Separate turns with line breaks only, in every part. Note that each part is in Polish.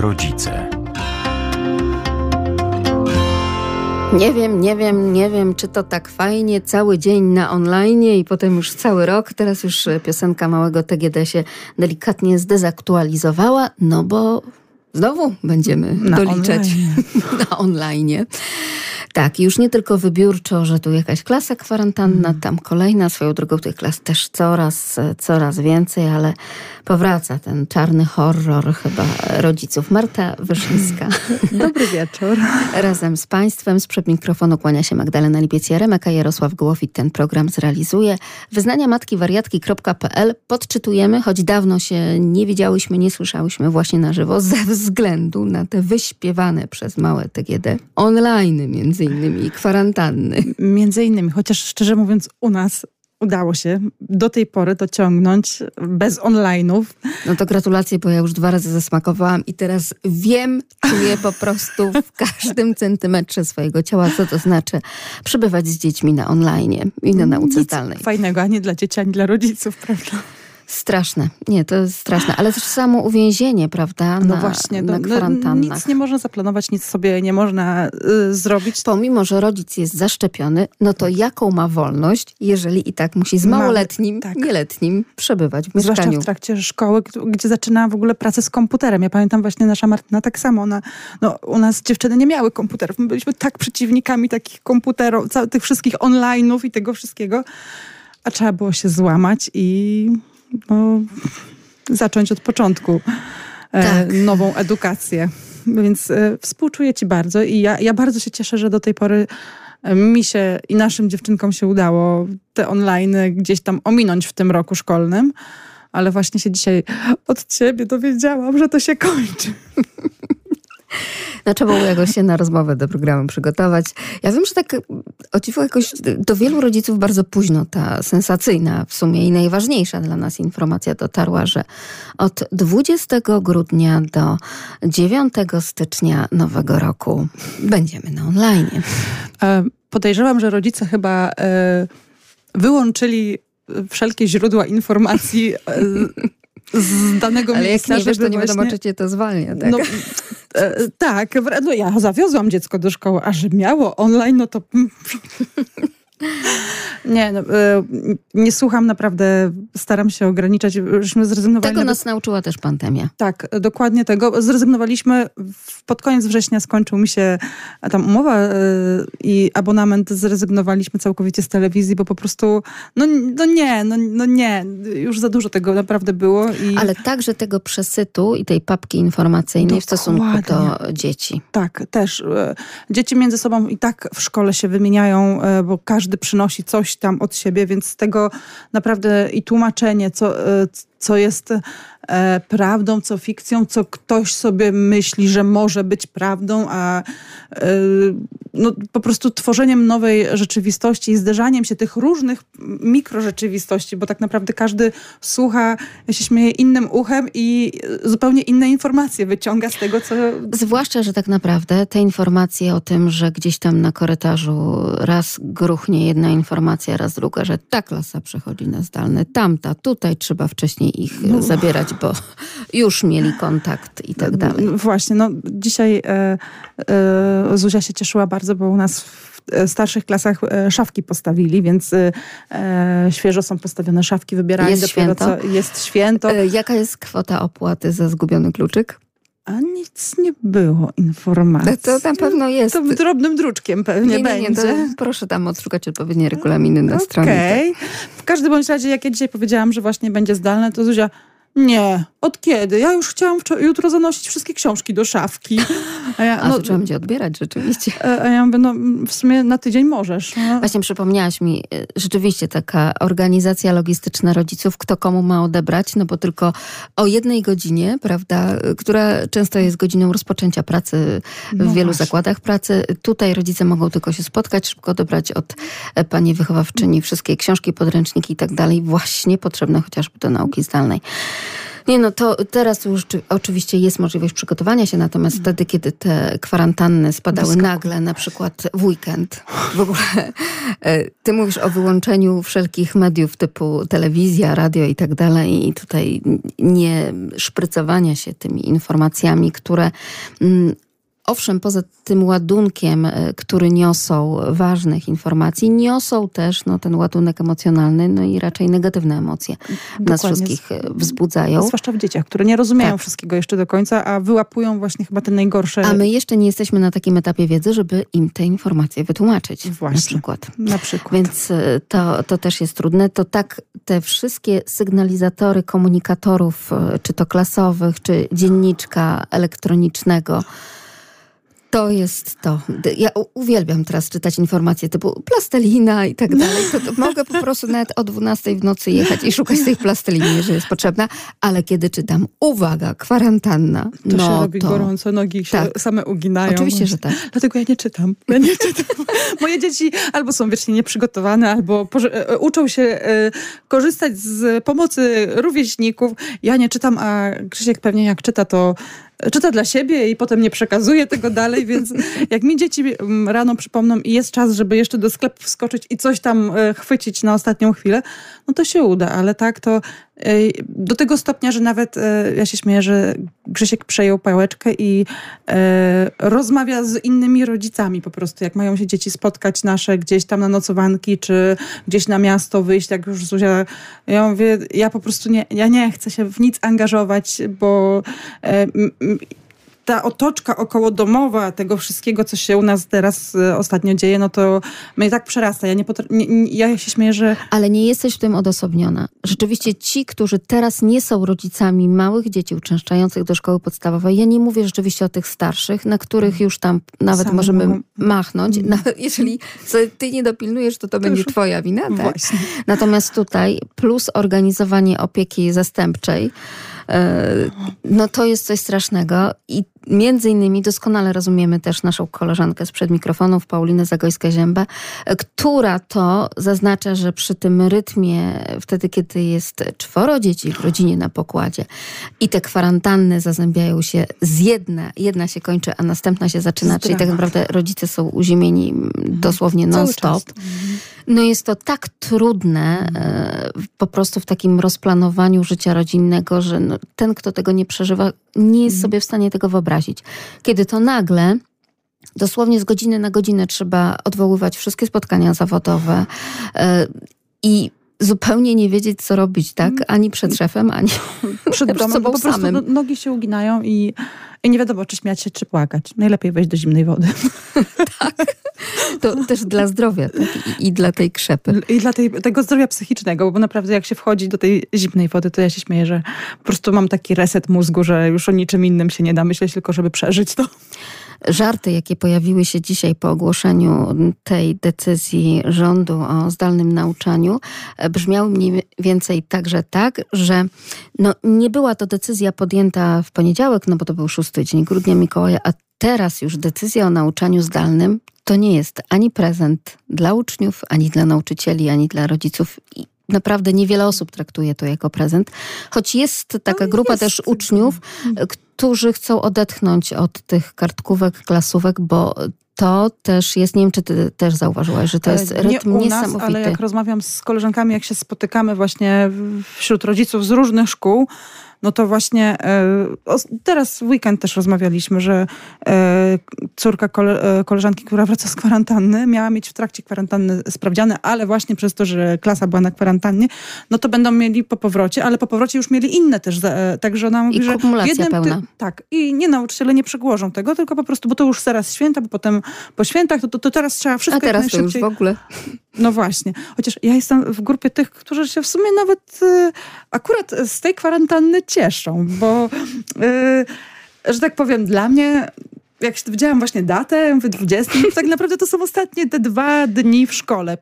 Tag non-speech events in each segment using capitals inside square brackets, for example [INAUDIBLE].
rodzice.
Nie wiem, nie wiem, nie wiem, czy to tak fajnie, cały dzień na online i potem już cały rok. Teraz już piosenka małego TGD się delikatnie zdezaktualizowała, no bo znowu będziemy
na
doliczać
online. [LAUGHS]
na online. Tak, już nie tylko wybiórczo, że tu jakaś klasa kwarantanna,
Mm.
tam kolejna, swoją drogą tych klas też coraz, coraz więcej, ale powraca ten czarny horror chyba rodziców. Marta Wyszyńska. [LAUGHS]
Dobry wieczór.
Razem z Państwem sprzed mikrofonu kłania się Magdalena Lipiec-Jaremek, a Jarosław Głowit ten program zrealizuje. Wyznania matki wariatki.pl podczytujemy, choć dawno się nie widziałyśmy, nie słyszałyśmy właśnie na żywo, ze względu na te wyśpiewane przez małe TGD online między innymi i kwarantanny.
Między innymi, chociaż szczerze mówiąc u nas udało się do tej pory dociągnąć bez online'ów.
No to gratulacje, bo ja już dwa razy zasmakowałam i teraz wiem, czuję po prostu w [LAUGHS] każdym centymetrze swojego ciała, co to znaczy przebywać z dziećmi na online i na nauce
Nic
zdalnej.
fajnego, ani dla dzieci, ani dla rodziców, prawda?
Straszne. Nie, to jest straszne. Ale też samo uwięzienie, prawda?
No
na,
właśnie,
na
no, no, nic nie można zaplanować, nic sobie nie można y, zrobić.
Pomimo, że rodzic jest zaszczepiony, no to jaką ma wolność, jeżeli i tak musi z małoletnim,
tak.
nieletnim przebywać w
Zwłaszcza
mieszkaniu?
w trakcie szkoły, gdzie zaczynała w ogóle pracę z komputerem. Ja pamiętam właśnie nasza Martyna tak samo. Ona, no, u nas dziewczyny nie miały komputerów. My byliśmy tak przeciwnikami takich komputerów, tych wszystkich online'ów i tego wszystkiego. A trzeba było się złamać i no, zacząć od początku e,
Tak.
nową edukację. Więc e, współczuję ci bardzo i ja, ja bardzo się cieszę, że do tej pory e, mi się i naszym dziewczynkom się udało te online gdzieś tam ominąć w tym roku szkolnym. Ale właśnie się dzisiaj od ciebie dowiedziałam, że to się kończy. [LAUGHS]
No trzeba było się na rozmowę do programu przygotować. Ja wiem, że tak o dziwo jakoś do wielu rodziców bardzo późno ta sensacyjna w sumie i najważniejsza dla nas informacja dotarła, że od 20 grudnia do 9 stycznia nowego roku będziemy na online.
Podejrzewam, że rodzice chyba e, wyłączyli wszelkie źródła informacji e, z danego
Ale jak
miejsca,
nie wiesz, to nie wiadomo, czy cię to zwalnia. Tak?
No, e, tak, no ja zawiozłam dziecko do szkoły, a że miało online, no to... Nie, no, e, nie słucham naprawdę, staram się ograniczać. Żeśmy zrezygnowali
Tego
nawet-
nas nauczyła też pandemia.
tak, dokładnie tego. Zrezygnowaliśmy, pod koniec września skończył mi się tam umowa y, i abonament zrezygnowaliśmy całkowicie z telewizji, bo po prostu, no, no nie, no, no nie, już za dużo tego naprawdę było. I
Ale także tego przesytu i tej papki informacyjnej w stosunku do
Dokładnie.
dzieci.
Tak, też. e, Dzieci między sobą i tak w szkole się wymieniają, e, bo każdy przynosi coś tam od siebie, więc z tego naprawdę i tłumaczenie, co, e, co jest e, prawdą, co fikcją, co ktoś sobie myśli, że może być prawdą, a e, no, po prostu tworzeniem nowej rzeczywistości i zderzaniem się tych różnych mikrorzeczywistości, bo tak naprawdę każdy słucha, się śmieje innym uchem i zupełnie inne informacje wyciąga z tego, co
Zwłaszcza, że tak naprawdę te informacje o tym, że gdzieś tam na korytarzu raz gruchnie jedna informacja, raz druga, że ta klasa przechodzi na zdalne, tamta, tutaj trzeba wcześniej ich
No.
zabierać, bo już mieli kontakt i tak dalej.
No Właśnie, no dzisiaj e, e, Zuzia się cieszyła bardzo, bo u nas w e, starszych klasach e, szafki postawili, więc e, e, świeżo są postawione szafki, wybieranie
Jest
dopiero
święto?
co jest święto.
Jaka jest kwota opłaty za zgubiony kluczyk?
A nic nie było informacji.
To na pewno jest.
To drobnym druczkiem pewnie
Nie, nie, nie, to
będzie.
proszę tam odszukać odpowiednie regulaminy na stronie.
Okej. W każdym bądź razie, jak ja dzisiaj powiedziałam, że właśnie będzie zdalne, to Zuzia, nie, od kiedy? Ja już chciałam jutro zanosić wszystkie książki do szafki. A ja,
A
no,
to trzeba będzie odbierać rzeczywiście.
e, a ja mówię, no w sumie na tydzień możesz. No.
Właśnie przypomniałaś mi, y, rzeczywiście taka organizacja logistyczna rodziców, kto komu ma odebrać, no bo tylko o jednej godzinie, prawda, która często jest godziną rozpoczęcia pracy w
No
wielu
właśnie.
zakładach pracy. Tutaj rodzice mogą tylko się spotkać, szybko odebrać od e, pani wychowawczyni wszystkie książki, podręczniki i tak dalej, właśnie potrzebne chociażby do nauki zdalnej. Nie no, to teraz już oczywiście jest możliwość przygotowania się, natomiast mm. wtedy, kiedy te kwarantanny spadały nagle, na przykład w weekend, w ogóle e, ty mówisz o wyłączeniu wszelkich mediów typu telewizja, radio i tak dalej i tutaj nie szprycowania się tymi informacjami, które mm, owszem, poza tym ładunkiem, e, który niosą ważnych informacji, niosą też no, ten ładunek emocjonalny, no i raczej negatywne emocje Dokładnie. nas wszystkich e, wzbudzają.
Zwłaszcza w dzieciach, które nie rozumieją tak. wszystkiego jeszcze do końca, a wyłapują właśnie chyba te najgorsze.
A my jeszcze nie jesteśmy na takim etapie wiedzy, żeby im te informacje wytłumaczyć. Właśnie. Na przykład.
Na przykład.
Więc e, to, to też jest trudne. To tak te wszystkie sygnalizatory komunikatorów, czy to klasowych, czy dzienniczka elektronicznego, to jest to. Ja uwielbiam teraz czytać informacje typu plastelina i tak dalej. To, to mogę po prostu nawet o 12 w nocy jechać i szukać tej plasteliny, jeżeli jest potrzebna. Ale kiedy czytam, uwaga, kwarantanna,
to
no
się robi to... gorąco, nogi się tak. same uginają.
Oczywiście, że tak.
Dlatego ja nie czytam. Ja nie [LAUGHS] czytam. Moje dzieci albo są wiecznie nieprzygotowane, albo e, uczą się e, korzystać z pomocy rówieśników. Ja nie czytam, a Krzysiek pewnie jak czyta, to czyta dla siebie i potem nie przekazuje tego dalej, więc [LAUGHS] jak mi dzieci mm, rano przypomną i jest czas, żeby jeszcze do sklepu wskoczyć i coś tam e, chwycić na ostatnią chwilę, no to się uda, ale tak to do tego stopnia, że nawet e, ja się śmieję, że Grzesiek przejął pałeczkę i e, rozmawia z innymi rodzicami po prostu, jak mają się dzieci spotkać nasze gdzieś tam na nocowanki, czy gdzieś na miasto wyjść, jak już Zuzia, ja mówię, ja po prostu nie, ja nie chcę się w nic angażować, bo e, ta otoczka okołodomowa tego wszystkiego, co się u nas teraz y, ostatnio dzieje, no to mnie tak przerasta. Ja, nie, nie, ja się śmieję, że...
Ale nie jesteś w tym odosobniona. Rzeczywiście ci, którzy teraz nie są rodzicami małych dzieci uczęszczających do szkoły podstawowej, ja nie mówię rzeczywiście o tych starszych, na których już tam nawet Same możemy mogą... machnąć. Mm. [LAUGHS] No, jeżeli ty nie dopilnujesz, to to, to będzie już... twoja wina. Tak? Właśnie. Natomiast tutaj plus organizowanie opieki zastępczej, E, no to jest coś strasznego i między innymi doskonale rozumiemy też naszą koleżankę sprzed mikrofonów, Paulinę Zagojską-Ziębę, która to zaznacza, że przy tym rytmie, wtedy kiedy jest czworo dzieci w rodzinie na pokładzie i te kwarantanny zazębiają się z jedna, jedna się kończy, a następna się zaczyna, czyli tak naprawdę rodzice są uziemieni dosłownie non-stop. No jest to tak trudne e, po prostu w takim rozplanowaniu życia rodzinnego, że no, ten, kto tego nie przeżywa, nie jest mhm. sobie w stanie tego wyobrazić. Kiedy to nagle dosłownie z godziny na godzinę trzeba odwoływać wszystkie spotkania zawodowe e, i zupełnie nie wiedzieć, co robić, tak? Mhm. Ani przed szefem, ani [LAUGHS] [LAUGHS] przed domem. Sobą
po prostu
samym.
nogi się uginają i, i nie wiadomo, czy śmiać się, czy płakać. Najlepiej wejść do zimnej wody. [LAUGHS]
tak. To też dla zdrowia tak? I, I, dla tej krzepy.
I dla tej, tego zdrowia psychicznego, bo naprawdę jak się wchodzi do tej zimnej wody, to ja się śmieję, że po prostu mam taki reset mózgu, że już o niczym innym się nie da myśleć, tylko żeby przeżyć to
żarty, jakie pojawiły się dzisiaj po ogłoszeniu tej decyzji rządu o zdalnym nauczaniu, brzmiały mniej więcej także tak, że no, nie była to decyzja podjęta w poniedziałek, no bo to był szósty dzień grudnia Mikołaja, a teraz już decyzja o nauczaniu zdalnym to nie jest ani prezent dla uczniów, ani dla nauczycieli, ani dla rodziców. I naprawdę niewiele osób traktuje to jako prezent, choć jest taka no, grupa jest. też uczniów, którzy chcą odetchnąć od tych kartkówek, klasówek, bo to też jest, nie wiem, czy ty też zauważyłaś, że to jest rytm nie nas, niesamowity.
Ale jak rozmawiam z koleżankami, jak się spotykamy właśnie wśród rodziców z różnych szkół, no to właśnie e, teraz w weekend też rozmawialiśmy, że e, córka e, koleżanki, która wraca z kwarantanny, miała mieć w trakcie kwarantanny sprawdziane, ale właśnie przez to, że klasa była na kwarantannie, no to będą mieli po powrocie, ale po powrocie już mieli inne też. Także ona mówi,
I że jednym, pełna.
Tak. I nie nauczyciele nie przegłożą tego, tylko po prostu, bo to już teraz święta, bo potem po świętach, to, to, to teraz trzeba wszystko
A teraz to już w ogóle.
No właśnie. Chociaż ja jestem w grupie tych, którzy się w sumie nawet y, akurat z tej kwarantanny cieszą, bo y, że tak powiem, dla mnie jak widziałam właśnie datę, mówię 20, to tak naprawdę to są ostatnie te dwa dni w szkole.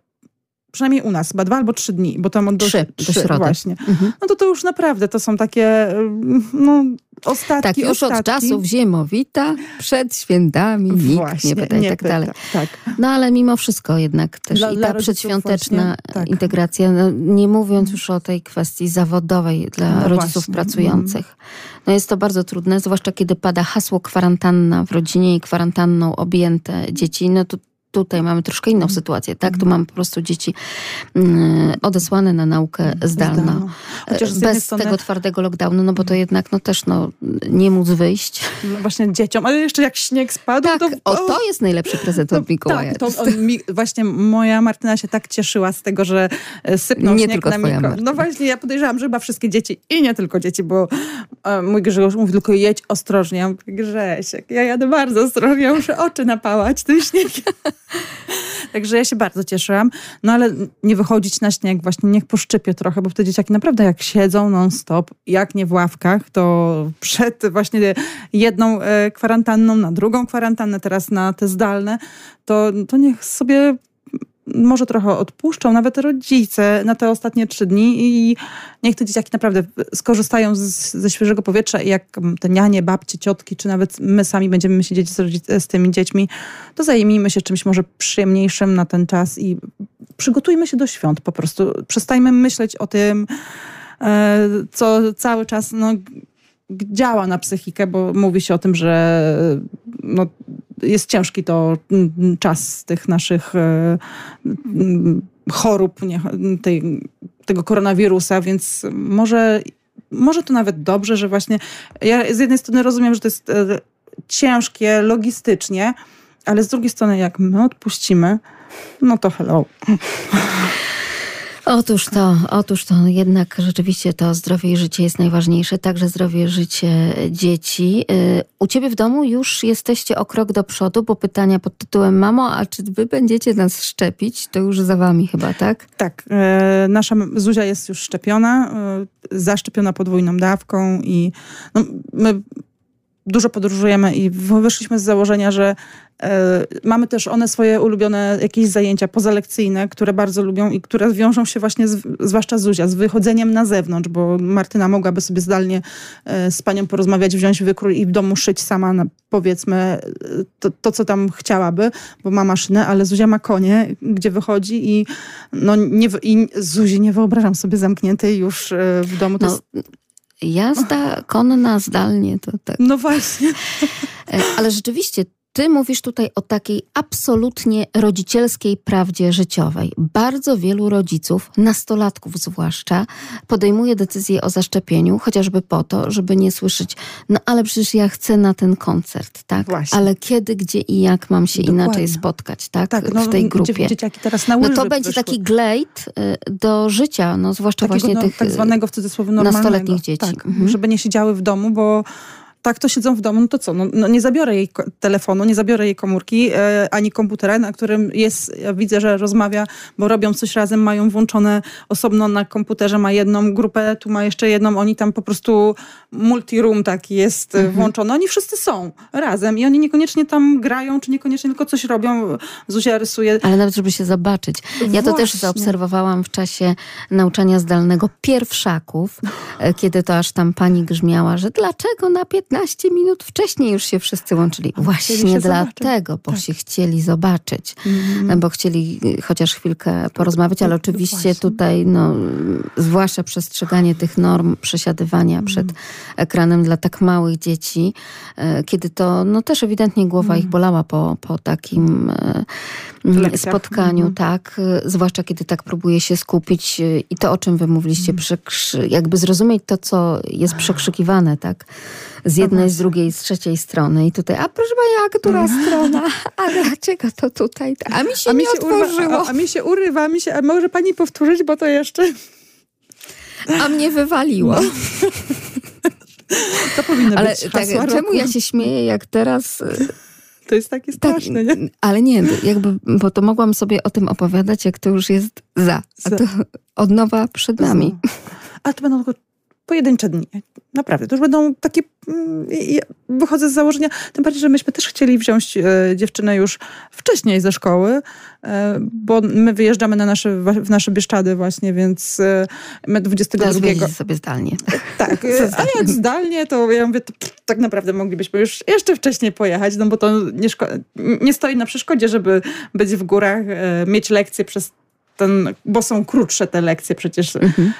Przynajmniej u nas, chyba dwa albo trzy dni, bo tam
od do, trzy, trzy do
właśnie. Mhm. No to to już naprawdę, to są takie, y, no ostatki,
Tak, już
ostatki.
od czasów ziemowita, przed świętami nikt
Właśnie,
nie pyta i tak
pyta.
dalej.
Tak.
No ale mimo wszystko jednak też
Dla-
i ta przedświąteczna
tak.
integracja, no, nie mówiąc już o tej kwestii zawodowej dla
No
rodziców
właśnie,
pracujących. No jest to bardzo trudne, zwłaszcza kiedy pada hasło kwarantanna w rodzinie i kwarantanną objęte dzieci, no to tutaj mamy troszkę
Mhm.
inną sytuację, tak? Tu mamy po prostu dzieci mm, odesłane na naukę zdalną.
Zdalną. Jednej
Bez
strony-
tego twardego lockdownu, no bo to jednak no też no, nie móc wyjść.
No właśnie dzieciom, ale jeszcze jak śnieg spadł,
Tak,
to...
o, to jest najlepszy prezent od Mikołaja.
Tak, to mi, właśnie moja Martyna się tak cieszyła z tego, że e, sypnął
Nie
śnieg
tylko
na
twoja
Miko.
Martyna.
No właśnie, ja podejrzewam, że chyba wszystkie dzieci i nie tylko dzieci, bo e, mój Grzegorz mówi tylko jedź ostrożnie. Ja mówię, Grzesiek, ja jadę bardzo ostrożnie, muszę oczy napałać tym śniegiem. [LAUGHS] Także ja się bardzo cieszyłam. No ale nie wychodzić na śnieg, właśnie niech poszczypie trochę, bo te dzieciaki naprawdę jak siedzą non-stop, jak nie w ławkach, to przed właśnie jedną e, kwarantanną, na drugą kwarantannę, teraz na te zdalne, to, to niech sobie może trochę odpuszczą, nawet rodzice na te ostatnie trzy dni i niech te dzieciaki naprawdę skorzystają z, ze świeżego powietrza i jak te nianie, babcie, ciotki, czy nawet my sami będziemy siedzieć z, z tymi dziećmi, to zajmijmy się czymś może przyjemniejszym na ten czas i przygotujmy się do świąt po prostu. Przestajmy myśleć o tym, e, co cały czas no, działa na psychikę, bo mówi się o tym, że no, jest ciężki to czas tych naszych e, chorób, nie, tej, tego koronawirusa, więc może, może to nawet dobrze, że właśnie ja z jednej strony rozumiem, że to jest e, ciężkie logistycznie, ale z drugiej strony jak my odpuścimy, no to hello.
Otóż to, otóż to jednak rzeczywiście to zdrowie i życie jest najważniejsze, także zdrowie i życie dzieci. Y, U ciebie w domu już jesteście o krok do przodu, bo pytania pod tytułem Mamo, a czy wy będziecie nas szczepić? To już za wami chyba, tak?
Tak, e, nasza Zuzia jest już szczepiona, e, zaszczepiona podwójną dawką i no, my dużo podróżujemy i wyszliśmy z założenia, że e, mamy też one swoje ulubione jakieś zajęcia pozalekcyjne, które bardzo lubią i które wiążą się właśnie, z, zwłaszcza Zuzia, z wychodzeniem na zewnątrz, bo Martyna mogłaby sobie zdalnie e, z panią porozmawiać, wziąć wykrój i w domu szyć sama, na, powiedzmy, e, to, to, co tam chciałaby, bo ma maszynę, ale Zuzia ma konie, gdzie wychodzi i, no, nie, i Zuzi nie wyobrażam sobie zamkniętej już e, w domu.
No,
jest,
jazda konna zdalnie to tak.
no właśnie.
E, Ale rzeczywiście, ty mówisz tutaj o takiej absolutnie rodzicielskiej prawdzie życiowej. Bardzo wielu rodziców, nastolatków zwłaszcza, podejmuje decyzję o zaszczepieniu, chociażby po to, żeby nie słyszeć, no ale przecież ja chcę na ten koncert, tak?
Właśnie.
Ale kiedy, gdzie i jak mam się
Dokładnie.
inaczej spotkać, tak?
Tak, no,
w tej
dzie-
grupie.
Dzieciaki teraz na
No to będzie
wyszły.
taki glejt y, do życia, no zwłaszcza
Takiego,
właśnie
no,
tych
tak
y,
zwanego w cudzysłowie normalnego.
nastoletnich dzieci.
Tak,
Mhm.
żeby nie siedziały w domu, bo tak to siedzą w domu, no to co? No, no nie zabiorę jej telefonu, nie zabiorę jej komórki, e, ani komputera, na którym jest, ja widzę, że rozmawia, bo robią coś razem, mają włączone osobno na komputerze, ma jedną grupę, tu ma jeszcze jedną, oni tam po prostu multi-room taki jest
Mhm.
e, włączony. Oni wszyscy są razem i oni niekoniecznie tam grają, czy niekoniecznie tylko coś robią. Zuzia rysuje.
Ale nawet, żeby się zobaczyć. Ja to też
Właśnie.
zaobserwowałam w czasie nauczania zdalnego pierwszaków, e, kiedy to aż tam pani grzmiała, że dlaczego na 15 minut wcześniej już się wszyscy łączyli? Właśnie
się zobaczyć.
dlatego, bo
Tak.
się chcieli zobaczyć,
Mm.
bo chcieli y, chociaż chwilkę porozmawiać, ale
No,
oczywiście
właśnie.
tutaj, no, zwłaszcza przestrzeganie tych norm przesiadywania
Mm.
przed ekranem dla tak małych dzieci, e, kiedy to no, też ewidentnie głowa
Mm.
ich bolała po, po takim e,
Lekcjach.
spotkaniu,
Mhm.
tak, e, zwłaszcza kiedy tak próbuje się skupić i to, o czym wy mówiliście, przekrzy- jakby zrozumieć to, co jest przekrzykiwane, tak, z jednej, z drugiej, z trzeciej strony i tutaj, a proszę pani, a która strona? [LAUGHS] A dlaczego to tutaj? A mi się
Mm. A mi
nie
się,
otworzyło,
urwa, a, a mi się urywa, a mi się, a może pani powtórzyć, bo to jeszcze...
a mnie wywaliło.
To powinno
Ale
być
tak, czemu ja się śmieję, jak teraz e,
To jest takie
Tak,
straszne, nie?
ale nie, jakby, bo to mogłam sobie o tym opowiadać, jak to już jest za. A to od nowa przed nami.
Ale to będą tylko pojedyncze dni. Naprawdę, to już będą takie, mm, ja wychodzę z założenia, tym bardziej, że myśmy też chcieli wziąć e, dziewczynę już wcześniej ze szkoły, e, bo my wyjeżdżamy na nasze, w nasze Bieszczady właśnie, więc e, my 22...
Teraz sobie zdalnie.
Tak, [LAUGHS] a jak zdalnie, to ja mówię, to tak naprawdę moglibyśmy już jeszcze wcześniej pojechać, no bo to nie, nie stoi na przeszkodzie, żeby być w górach, mieć lekcje przez ten, bo są krótsze te lekcje przecież.
Mhm.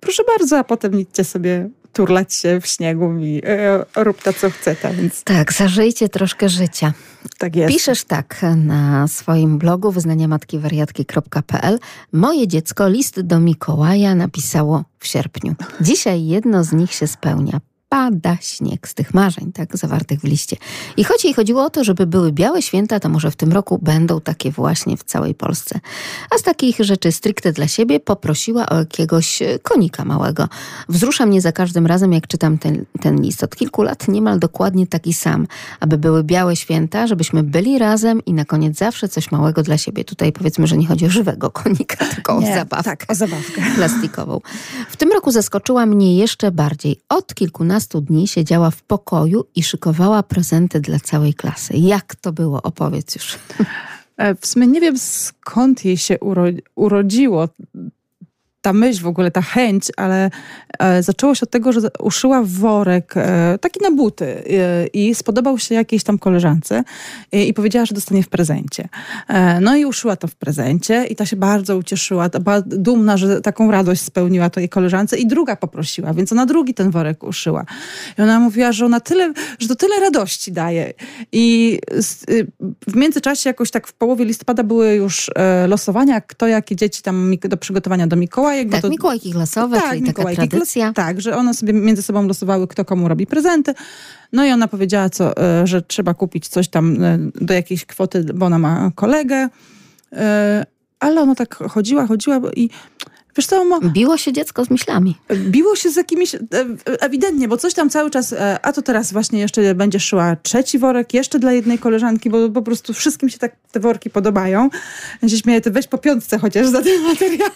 Proszę bardzo, a potem idźcie sobie turlać się w śniegu i e, rób to, co chce. Więc
Tak, zażyjcie troszkę życia.
tak jest.
Piszesz tak na swoim blogu wyznaniamatkiwariatki.pl. Moje dziecko list do Mikołaja napisało w sierpniu. Dzisiaj jedno z nich się spełnia. Pada śnieg z tych marzeń, tak, zawartych w liście. I choć jej chodziło o to, żeby były białe święta, to może w tym roku będą takie właśnie w całej Polsce. A z takich rzeczy stricte dla siebie poprosiła o jakiegoś e, konika małego. Wzrusza mnie za każdym razem, jak czytam ten, ten list. Od kilku lat niemal dokładnie taki sam. Aby były białe święta, żebyśmy byli razem i na koniec zawsze coś małego dla siebie. Tutaj powiedzmy, że nie chodzi o żywego konika, [LAUGHS] tylko o
Nie,
zabawkę
Tak, o zabawkę.
plastikową. W tym roku zaskoczyła mnie jeszcze bardziej. Od kilkunastu dni siedziała w pokoju i szykowała prezenty dla całej klasy. Jak to było? Opowiedz już.
E, W sumie nie wiem skąd jej się uro- urodziło ta myśl w ogóle, ta chęć, ale e, zaczęło się od tego, że uszyła worek e, taki na buty e, i spodobał się jakiejś tam koleżance e, i powiedziała, że dostanie w prezencie. E, no i uszyła to w prezencie i ta się bardzo ucieszyła, ta była dumna, że taką radość spełniła to jej koleżance i druga poprosiła, więc ona drugi ten worek uszyła. I ona mówiła, że ona tyle, że to tyle radości daje. I y, w międzyczasie jakoś tak w połowie listopada były już e, losowania, kto jakie dzieci tam do przygotowania do Mikołajek.
Tak,
to,
Mikołajki klasowe, czyli taka
Mikołajki.
tradycja.
Tak, że one sobie między sobą losowały, kto komu robi prezenty. No i ona powiedziała, co, e, że trzeba kupić coś tam e, do jakiejś kwoty, bo ona ma kolegę. E, Ale ona tak chodziła, chodziła i wiesz co, ma,
Biło się dziecko z myślami.
biło się z jakimiś, e, ewidentnie, bo coś tam cały czas, e, a to teraz właśnie jeszcze będzie szyła trzeci worek, jeszcze dla jednej koleżanki, bo po prostu wszystkim się tak te worki podobają. Ja się śmieję, to weź po piątce chociaż za ten materiał.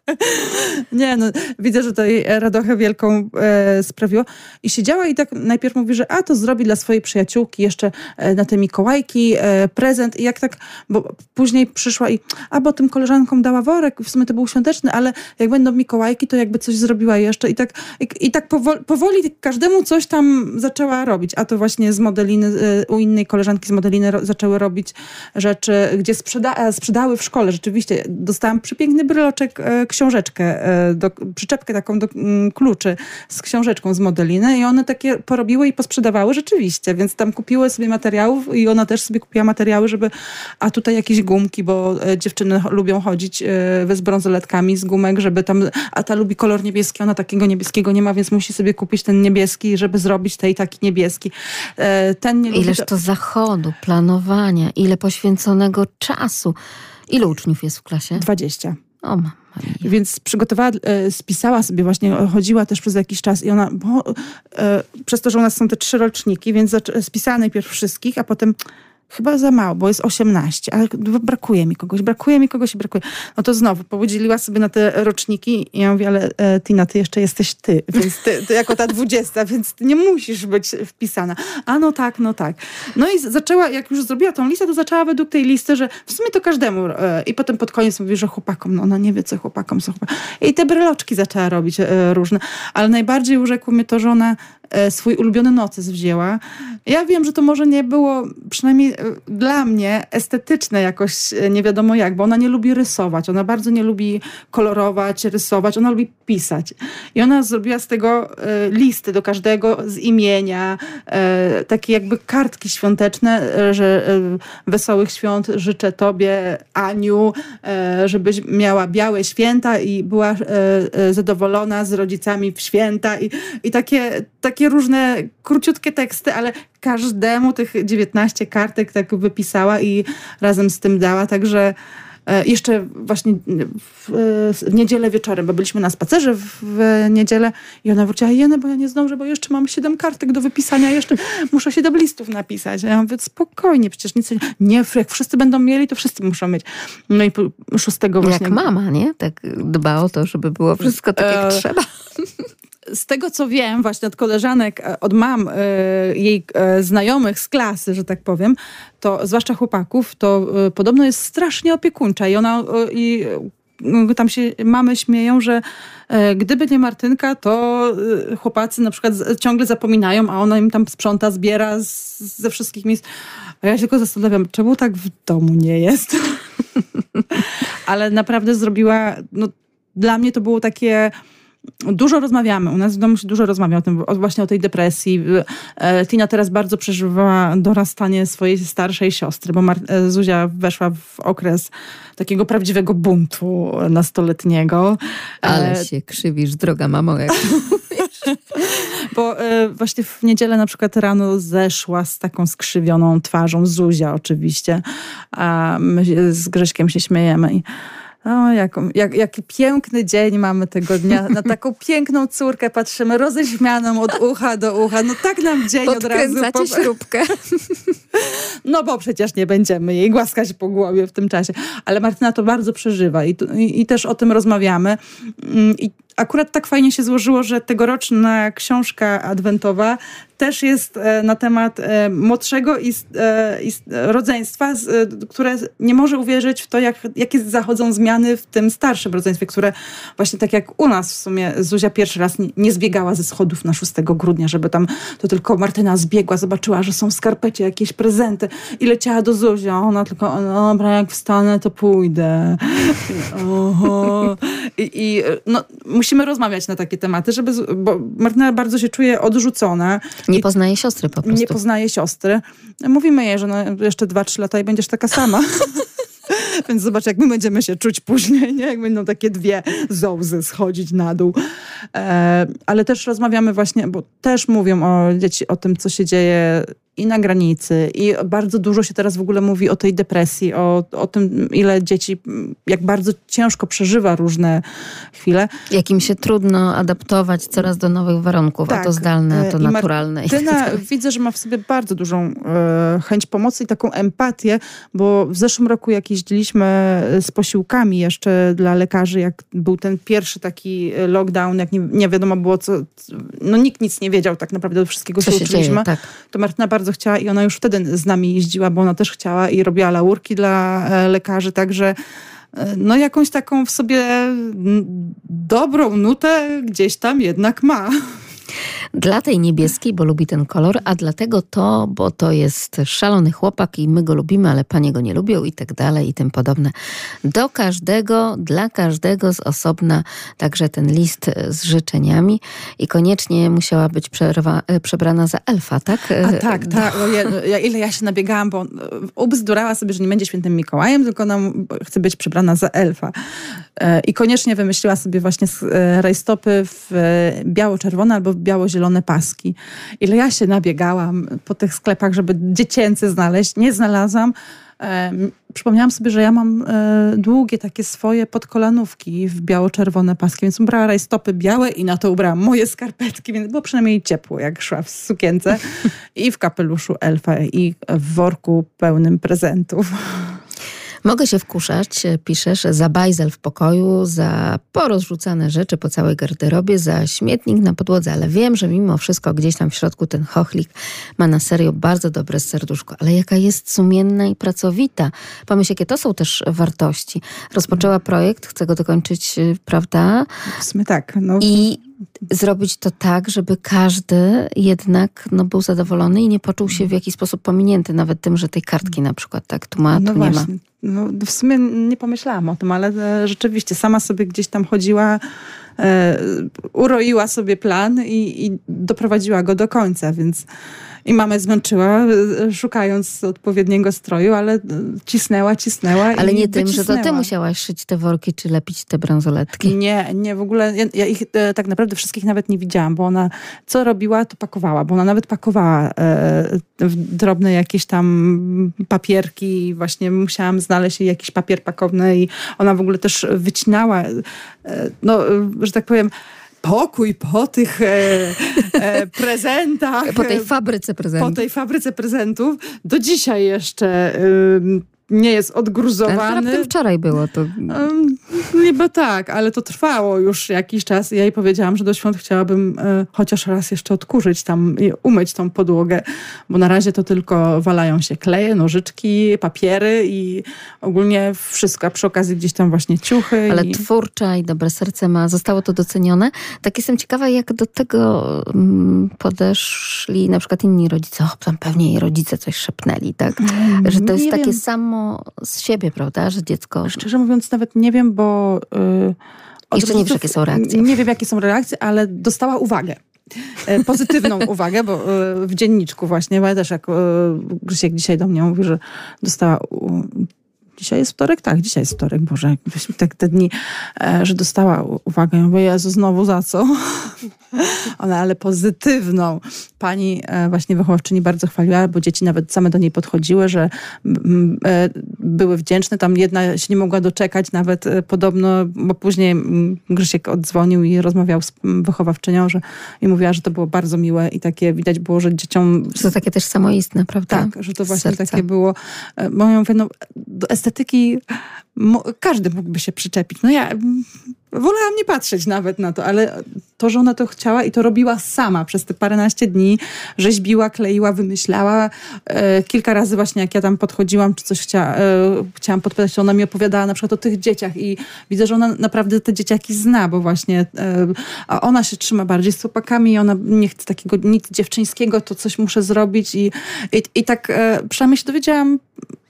[LAUGHS] Nie, no, widzę, że to jej radochę wielką e, sprawiło. I siedziała i tak najpierw mówi, że a to zrobi dla swojej przyjaciółki jeszcze e, na te Mikołajki e, prezent. I jak tak, bo później przyszła i a bo tym koleżankom dała worek, w sumie to był świąteczny, ale jak będą Mikołajki, to jakby coś zrobiła jeszcze. I tak, i, i tak powoli, powoli każdemu coś tam zaczęła robić. A to właśnie z modeliny, e, u innej koleżanki z modeliny ro, zaczęły robić rzeczy, gdzie sprzeda, e, sprzedały w szkole. Rzeczywiście dostałam przepiękny bryloczek, e, książeczkę, e, do, przyczepkę taką do mm, kluczy z książeczką z modeliny i one takie porobiły i posprzedawały rzeczywiście, więc tam kupiły sobie materiałów i ona też sobie kupiła materiały, żeby a tutaj jakieś gumki, bo dziewczyny lubią chodzić e, z brązoletkami z gumek, żeby tam, a ta lubi kolor niebieski, ona takiego niebieskiego nie ma, więc musi sobie kupić ten niebieski, żeby zrobić tej taki niebieski. E, Ten nie
Ileż to zachodu, planowania, ile poświęconego czasu. Ilu uczniów jest w klasie?
20.
O, mia.
Więc przygotowała, e, spisała sobie właśnie, chodziła też przez jakiś czas i ona, bo, e, przez to, że u nas są te trzy roczniki, więc spisała najpierw wszystkich, a potem chyba za mało, bo jest 18, ale brakuje mi kogoś, brakuje mi kogoś i brakuje. No to znowu podzieliła sobie na te roczniki i ja mówię, ale e, Tina, ty jeszcze jesteś ty, [LAUGHS] więc ty, ty jako ta 20, więc ty nie musisz być wpisana. A no tak, no tak. No i zaczęła, jak już zrobiła tą listę, to zaczęła według tej listy, że w sumie to każdemu e, i potem pod koniec mówi, że chłopakom, no ona nie wie, co chłopakom są chłopakom. I te bryloczki zaczęła robić e, różne, ale najbardziej urzekło mnie to, że ona swój ulubiony noces wzięła. Ja wiem, że to może nie było, przynajmniej e, dla mnie, estetyczne jakoś, e, nie wiadomo jak, bo ona nie lubi rysować, ona bardzo nie lubi kolorować, rysować, ona lubi pisać. I ona zrobiła z tego e, listy do każdego z imienia, e, takie jakby kartki świąteczne, e, że e, wesołych świąt życzę tobie, Aniu, e, żebyś miała białe święta i była e, e, zadowolona z rodzicami w święta i, i takie, takie różne króciutkie teksty, ale każdemu tych 19 kartek tak wypisała i razem z tym dała, także e, jeszcze właśnie w, w niedzielę wieczorem, bo byliśmy na spacerze w, w niedzielę i ona wróciła, Jene, bo ja nie zdążę, bo jeszcze mam 7 kartek do wypisania, jeszcze muszę 7 listów napisać. A ja mówię, spokojnie, przecież nic nie... Nie, jak wszyscy będą mieli, to wszyscy muszą mieć. No i szóstego właśnie...
Jak mama, nie? Tak dba o to, żeby było wszystko tak, jak
E,
trzeba. [LAUGHS]
z tego co wiem, właśnie od koleżanek, e, od mam e, jej e, znajomych z klasy, że tak powiem, to zwłaszcza chłopaków, to podobno jest strasznie opiekuńcza i ona i tam się mamy śmieją, że gdyby nie Martynka, to chłopacy na przykład ciągle zapominają, a ona im tam sprząta, zbiera z, ze wszystkich miejsc. A ja się tylko zastanawiam, czemu tak w domu nie jest? [LAUGHS] Ale naprawdę zrobiła, no, dla mnie to było takie Dużo rozmawiamy, u nas w domu się dużo rozmawia o tym, właśnie o tej depresji. E, Tina teraz bardzo przeżywała dorastanie swojej starszej siostry, bo Mar- e, Zuzia weszła w okres takiego prawdziwego buntu nastoletniego.
Ale e, się krzywisz, droga mamo, jak [LAUGHS]
Bo właśnie w niedzielę na przykład rano zeszła z taką skrzywioną twarzą, Zuzia oczywiście, a my z Grześkiem się śmiejemy o, jak, jak, jaki piękny dzień mamy tego dnia. Na taką [LAUGHS] piękną córkę patrzymy, roześmianą od ucha do ucha. No tak nam dzień od razu...
Po... śrubkę. [LAUGHS]
No bo przecież nie będziemy jej głaskać po głowie w tym czasie. Ale Martyna to bardzo przeżywa i, i, i też o tym rozmawiamy. Mm, I akurat tak fajnie się złożyło, że tegoroczna książka adwentowa też jest e, na temat e, młodszego e, rodzeństwa, które nie może uwierzyć w to, jak, jakie zachodzą zmiany w tym starszym rodzeństwie, które właśnie tak jak u nas w sumie Zuzia pierwszy raz nie zbiegała ze schodów na 6 grudnia, żeby tam to tylko Martyna zbiegła, zobaczyła, że są w skarpecie jakieś prezenty i leciała do Zuzia. Ona tylko, no dobra, jak wstanę, to pójdę. Oho. I, i no, musimy rozmawiać na takie tematy, żeby, bo Martyna bardzo się czuje odrzucona.
Nie poznaje siostry po prostu.
Nie poznaje siostry. Mówimy jej, że no, jeszcze dwa, trzy lata i będziesz taka sama. [LAUGHS] Więc zobacz, jak my będziemy się czuć później, nie? jak będą takie dwie zołzy schodzić na dół. E, ale też rozmawiamy właśnie, bo też mówią o dzieci, o tym, co się dzieje i na granicy. I bardzo dużo się teraz w ogóle mówi o tej depresji, o, o tym, ile dzieci, jak bardzo ciężko przeżywa różne chwile.
Jakim się trudno adaptować coraz do nowych warunków, tak. a to zdalne, a to I naturalne.
Martyna [LAUGHS] widzę, że ma w sobie bardzo dużą e, chęć pomocy i taką empatię, bo w zeszłym roku jak jeździliśmy z posiłkami jeszcze dla lekarzy, jak był ten pierwszy taki lockdown, jak nie, nie wiadomo było co, no nikt nic nie wiedział tak naprawdę do wszystkiego, co, co uczyliśmy, tak. to Martyna bardzo bardzo chciała i ona już wtedy z nami jeździła, bo ona też chciała i robiła laurki dla e, lekarzy, także e, no jakąś taką w sobie dobrą nutę gdzieś tam jednak ma.
Dla tej niebieskiej, bo lubi ten kolor, a dlatego to, bo to jest szalony chłopak i my go lubimy, ale panie go nie lubią i tak dalej i tym podobne. Do każdego, dla każdego z osobna także ten list z życzeniami i koniecznie musiała być przerwa, e, przebrana za elfa, tak?
A tak, tak. Ja, ile ja się nabiegałam, bo ubzdurała sobie, że nie będzie świętym Mikołajem, tylko nam chce być przebrana za elfa. E, I koniecznie wymyśliła sobie właśnie e, rajstopy w biało-czerwone albo biało-zielone paski. Ile ja się nabiegałam po tych sklepach, żeby dziecięcy znaleźć, nie znalazłam. Przypomniałam sobie, że ja mam e, długie takie swoje podkolanówki w biało-czerwone paski, więc ubrała rajstopy białe i na to ubrałam moje skarpetki, więc było przynajmniej ciepło, jak szła w sukience [LAUGHS] i w kapeluszu elfa i w worku pełnym prezentów.
Mogę się wkuszać, piszesz, za bajzel w pokoju, za porozrzucane rzeczy po całej garderobie, za śmietnik na podłodze, ale wiem, że mimo wszystko gdzieś tam w środku ten chochlik ma na serio bardzo dobre serduszko. Ale jaka jest sumienna i pracowita. Pomyśl, jakie to są też wartości. Rozpoczęła projekt, chce go dokończyć, prawda?
W sumie tak. No.
I zrobić to tak, żeby każdy jednak no, był zadowolony i nie poczuł się w jakiś sposób pominięty, nawet tym, że tej kartki na przykład tak tu ma, no tu właśnie. nie ma.
No, w sumie nie pomyślałam o tym, ale e, rzeczywiście sama sobie gdzieś tam chodziła, e, uroiła sobie plan i, i doprowadziła go do końca, więc i mamę zmęczyła, e, szukając odpowiedniego stroju, ale e, cisnęła, cisnęła.
Ale nie
tym,
że to ty musiałaś szyć te worki, czy lepić te bransoletki.
Nie, nie, w ogóle ja, ja ich e, tak naprawdę wszystkich nawet nie widziałam, bo ona co robiła, to pakowała, bo ona nawet pakowała e, drobne jakieś tam papierki, właśnie musiałam znaleźć jej jakiś papier pakowny i ona w ogóle też wycinała, e, no, że tak powiem, pokój po tych e, e, prezentach.
Po tej fabryce prezentów.
Po tej fabryce prezentów. Do dzisiaj jeszcze nie jest
Ale
odgruzowany.
raptem wczoraj było to.
Um, niby tak, ale to trwało już jakiś czas. Ja jej powiedziałam, że do świąt chciałabym e, chociaż raz jeszcze odkurzyć tam i umyć tą podłogę, bo na razie to tylko walają się kleje, nożyczki, papiery i ogólnie wszystko, a przy okazji gdzieś tam właśnie ciuchy.
Ale
i...
twórcza i dobre serce ma. Zostało to docenione. Tak jestem ciekawa, jak do tego mm, podeszli na przykład inni rodzice. O, tam pewnie jej rodzice coś szepnęli, tak? Że to jest takie
wiem.
samo z siebie, prawda? Że dziecko...
Szczerze mówiąc, nawet nie wiem, bo. Yy,
Jeszcze nie
rodziców-
jakie są reakcje.
Nie wiem, jakie są reakcje, ale dostała uwagę. E, Pozytywną [LAUGHS] uwagę, bo e, w dzienniczku właśnie, bo ja też jak e, Grzesiek dzisiaj do mnie mówi, że dostała. Dzisiaj jest wtorek? Tak, dzisiaj jest wtorek, Boże, jakbyśmy tak te dni, e, że dostała uwagę. Ja mówię, Jezu, znowu za co? [LAUGHS] Ona, ale pozytywną. Pani e, właśnie wychowawczyni bardzo chwaliła, bo dzieci nawet same do niej podchodziły, że e, były wdzięczne. Tam jedna się nie mogła doczekać nawet podobno, bo później Grzesiek oddzwonił i rozmawiał z wychowawczynią, że i mówiła, że to było bardzo miłe i takie widać było, że dzieciom
Że to takie też samoistne, prawda?
tak, że to właśnie
serca.
takie było. Bo ja mówię, no, mo, każdy mógłby się przyczepić. No ja mm, wolałam nie patrzeć nawet na to, ale to, że ona to chciała i to robiła sama przez te paręnaście dni, rzeźbiła, kleiła, wymyślała. E, kilka razy właśnie jak ja tam podchodziłam, czy coś e, chciałam podpytać, to ona mi opowiadała na przykład o tych dzieciach i widzę, że ona naprawdę te dzieciaki zna, bo właśnie e, a ona się trzyma bardziej z chłopakami i ona nie chce takiego nic dziewczyńskiego, to coś muszę zrobić i, i, i tak e, przynajmniej się dowiedziałam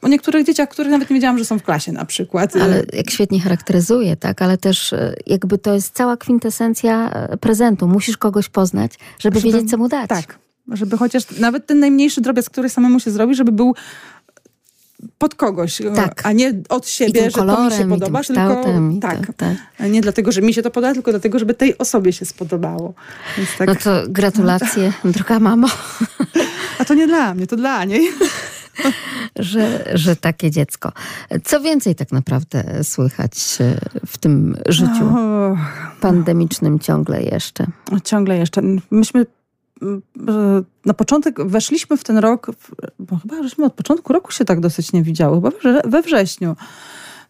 o niektórych dzieciach, których nawet nie wiedziałam, że są w klasie na przykład.
Ale jak świetnie charakteryzuje, tak? Ale też e, jakby to jest cała kwintesencja e, prezentu. Musisz kogoś poznać, żeby,
Żeby-
wiedzieć, co mu dać.
Tak, żeby chociaż nawet ten najmniejszy drobiazg, który samemu się zrobi, żeby był pod kogoś,
Tak.
a nie od siebie, że to mi
kolorem,
się podoba, tylko tak.
tak, tak.
Nie dlatego, że mi się to podoba, tylko dlatego, żeby tej osobie się spodobało. Tak,
No to gratulacje, [LAUGHS] droga mamo,
A to nie dla mnie, to dla niej. [LAUGHS]
że, że takie dziecko. Co więcej tak naprawdę słychać e, w tym życiu pandemicznym ciągle jeszcze?
ciągle jeszcze. Myśmy na początek weszliśmy w ten rok, bo chyba żeśmy od początku roku się tak dosyć nie widziały, chyba we wrześniu.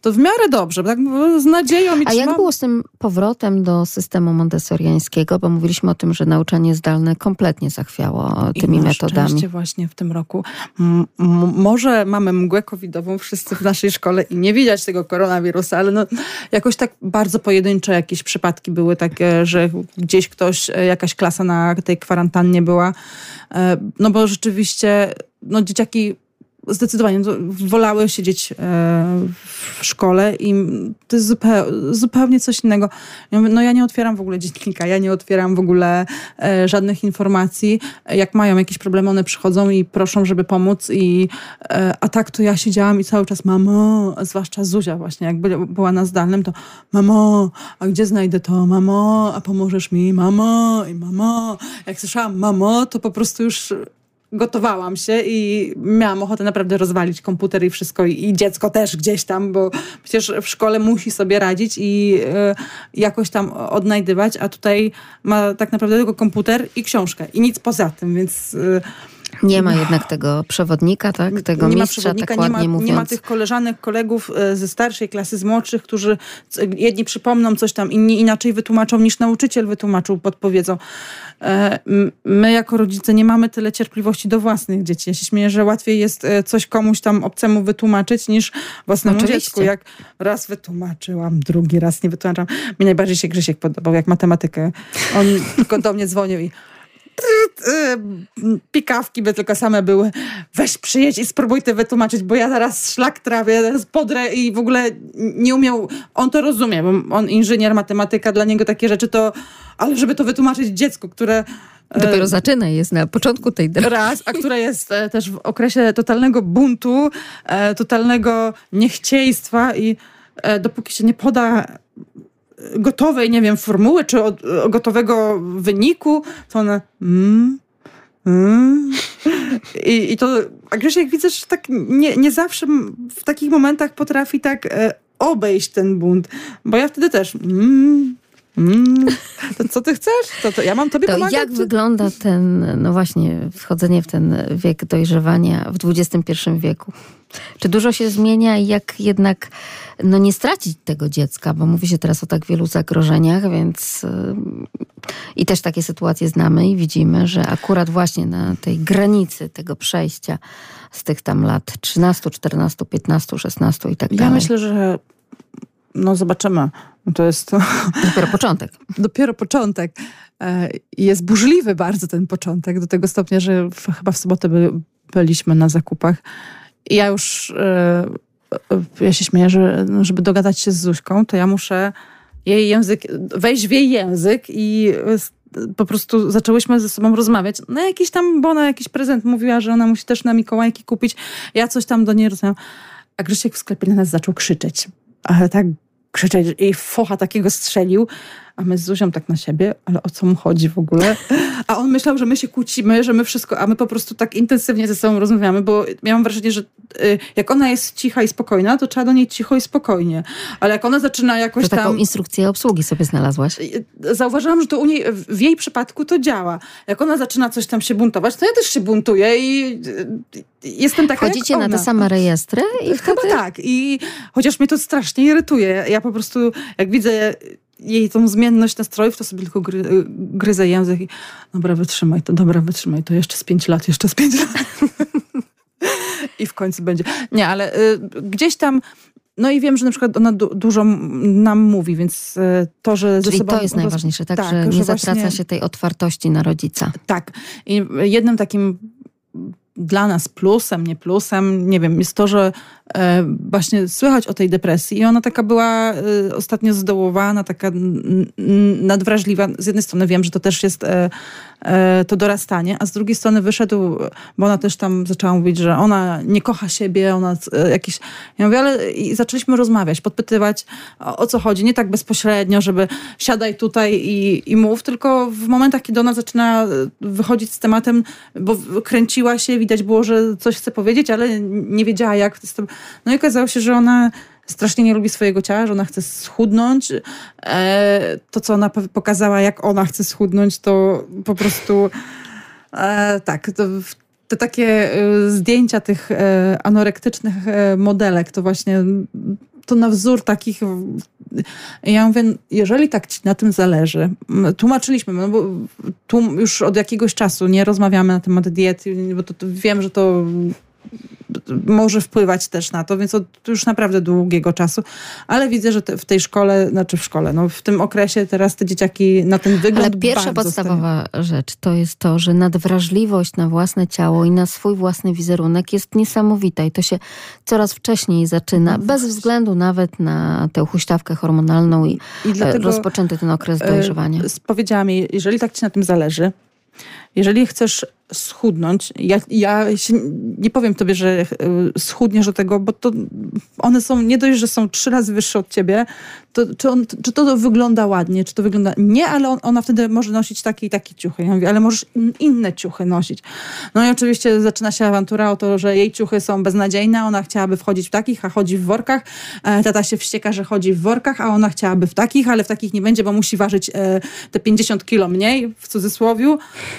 To w miarę dobrze, tak z nadzieją i
A jak było z tym powrotem do systemu montessoriańskiego? Bo mówiliśmy o tym, że nauczanie zdalne kompletnie zachwiało
I
tymi
na
metodami.
właśnie w tym roku. M- może mamy mgłę covidową wszyscy w naszej szkole i nie widać tego koronawirusa, ale no, jakoś tak bardzo pojedyncze jakieś przypadki były takie, że gdzieś ktoś, e, jakaś klasa na tej kwarantannie była. E, No bo rzeczywiście no, dzieciaki zdecydowanie no, wolały siedzieć e, w szkole i to jest zupełnie, coś innego. No ja nie otwieram w ogóle dziennika, ja nie otwieram w ogóle e, żadnych informacji. Jak mają jakieś problemy, one przychodzą i proszą, żeby pomóc i e, a tak to ja siedziałam i cały czas mamo, zwłaszcza Zuzia właśnie, jak by- była na zdalnym, to mamo, a gdzie znajdę to? Mamo, a pomożesz mi? Mamo i mamo. Jak słyszałam mamo, to po prostu już gotowałam się i miałam ochotę naprawdę rozwalić komputer i wszystko i, dziecko też gdzieś tam, bo przecież w szkole musi sobie radzić i e, jakoś tam odnajdywać, a tutaj ma tak naprawdę tylko komputer i książkę i nic poza tym, więc e,
Nie ma jednak tego przewodnika, tak? Tego
nie ma
mistrza,
przewodnika,
tak
nie ma,
mówiąc.
nie ma tych koleżanek, kolegów e, ze starszej klasy, z młodszych, którzy jedni przypomną coś tam, inni inaczej wytłumaczą niż nauczyciel wytłumaczył, podpowiedzą. E, My jako rodzice nie mamy tyle cierpliwości do własnych dzieci. Ja się śmieję, że łatwiej jest e, coś komuś tam obcemu wytłumaczyć niż własnemu
Oczywiście.
dziecku. Jak raz wytłumaczyłam, drugi raz nie wytłumaczam. Mi najbardziej się Grzesiek podobał, jak matematykę. On tylko do mnie dzwonił i pikawki by tylko same były. Weź przyjedź i spróbuj ty wytłumaczyć, bo ja zaraz szlak trawię, zaraz podrę i w ogóle nie umiał, on to rozumie, bo on inżynier, matematyka, dla niego takie rzeczy to, ale żeby to wytłumaczyć dziecku, które e,
Dopiero zaczyna, jest na początku tej drogi.
raz, a która jest e, też w okresie totalnego buntu, e, totalnego niechciejstwa i dopóki się nie poda gotowej, nie wiem, formuły czy od, e, gotowego wyniku, to one mm, mm. I, I to, a Grzesiek widzę, że tak nie, nie zawsze w takich momentach potrafi tak e, obejść ten bunt, bo ja wtedy też mm, Mm, [LAUGHS] to co ty chcesz? To, to ja mam tobie
to
pomagać?
jak wygląda ten, no właśnie, wchodzenie w ten wiek dojrzewania w XXI wieku? Czy dużo się zmienia i jak jednak no, nie stracić tego dziecka? Bo mówi się teraz o tak wielu zagrożeniach, więc yy, i też takie sytuacje znamy i widzimy, że akurat właśnie na tej granicy tego przejścia z tych tam lat 13, 14, 15, 16 i tak
Ja
dalej.
myślę, że no zobaczymy. To jest [LAUGHS]
Dopiero początek.
dopiero początek. E, Jest burzliwy bardzo ten początek, do tego stopnia, że chyba w sobotę by, byliśmy na zakupach. I ja już, e, e, ja się śmieję, że żeby dogadać się z Zuśką, to ja muszę jej język, wejść w jej język i po prostu zaczęłyśmy ze sobą rozmawiać. No jakiś tam, bo ona jakiś prezent mówiła, że ona musi też na Mikołajki kupić. Ja coś tam do niej rozmawiam. A Grzesiek w sklepie na nas zaczął krzyczeć. Ale tak krzyczeć i focha takiego strzelił. A my z Zuzią tak na siebie, ale o co mu chodzi w ogóle? A on myślał, że my się kłócimy, że my wszystko, a my po prostu tak intensywnie ze sobą rozmawiamy, bo miałam wrażenie, że y, jak ona jest cicha i spokojna, to trzeba do niej cicho i spokojnie. Ale jak ona zaczyna jakoś
To taką
tam...
instrukcję obsługi sobie znalazłaś.
Zauważyłam, że to u niej, w jej przypadku to działa. Jak ona zaczyna coś tam się buntować, to ja też się buntuję i y, jestem taka
Chodzicie na te same rejestry i
Chyba
wtedy...
tak. I chociaż mnie to strasznie irytuje. Ja po prostu, jak widzę jej tą zmienność nastrojów, to sobie tylko gry, gryzę język i dobra, wytrzymaj to, dobra, wytrzymaj to, jeszcze z pięć lat, jeszcze z pięć lat. [LAUGHS] I w końcu będzie. Nie, ale y, gdzieś tam no i wiem, że na przykład ona du- dużo nam mówi, więc y, to, że ze
Czyli
sobą...
to jest najważniejsze, tak?
tak,
że nie
że
zatraca
właśnie-
się tej otwartości na rodzica.
Tak. I jednym takim dla nas plusem, nie plusem, nie wiem, jest to, że e, właśnie słychać o tej depresji i ona taka była e, ostatnio zdołowana, taka nadwrażliwa. Z jednej strony wiem, że to też jest e, to dorastanie, a z drugiej strony wyszedł, bo ona też tam zaczęła mówić, że ona nie kocha siebie, ona e, jakieś... Ja mówię, ale i zaczęliśmy rozmawiać, podpytywać o, o co chodzi, nie tak bezpośrednio, żeby siadaj tutaj i, i mów, tylko w momentach, kiedy ona zaczyna e, wychodzić z tematem, bo kręciła się, widać było, że coś chce powiedzieć, ale nie wiedziała jak. No i okazało się, że ona strasznie nie lubi swojego ciała, że ona chce schudnąć. E, to, co ona po- pokazała, jak ona chce schudnąć, to po prostu e, tak, to te takie e, zdjęcia tych e, anorektycznych e, modelek, to właśnie to na wzór takich. Ja mówię, jeżeli tak ci na tym zależy, tłumaczyliśmy, no bo tu już od jakiegoś czasu nie rozmawiamy na temat diety, bo to, to wiem, że to może wpływać też na to, więc od już naprawdę długiego czasu, ale widzę, że te, w tej szkole, znaczy w szkole, no w tym okresie teraz te dzieciaki na ten wygląd
Ale pierwsza podstawowa rzecz to jest to, że nadwrażliwość na własne ciało i na swój własny wizerunek jest niesamowita i to się coraz wcześniej zaczyna,
No
bez względu nawet na tę huśtawkę hormonalną i,
I dlatego
rozpoczęty ten okres dojrzewania.
e, powiedziałam jej, jeżeli tak ci na tym zależy, jeżeli chcesz schudnąć, ja, ja nie powiem tobie, że e, schudniesz do tego, bo to one są, nie dość, że są trzy razy wyższe od ciebie, to, czy, on, czy to wygląda ładnie, czy to wygląda... Nie, ale on, ona wtedy może nosić takie i takie ciuchy. Ja mówię, ale możesz in, inne ciuchy nosić. No i oczywiście zaczyna się awantura o to, że jej ciuchy są beznadziejne, ona chciałaby wchodzić w takich, a chodzi w workach. E, Tata się wścieka, że chodzi w workach, a ona chciałaby w takich, ale w takich nie będzie, bo musi ważyć e, te 50 kilo mniej, w cudzysłowiu.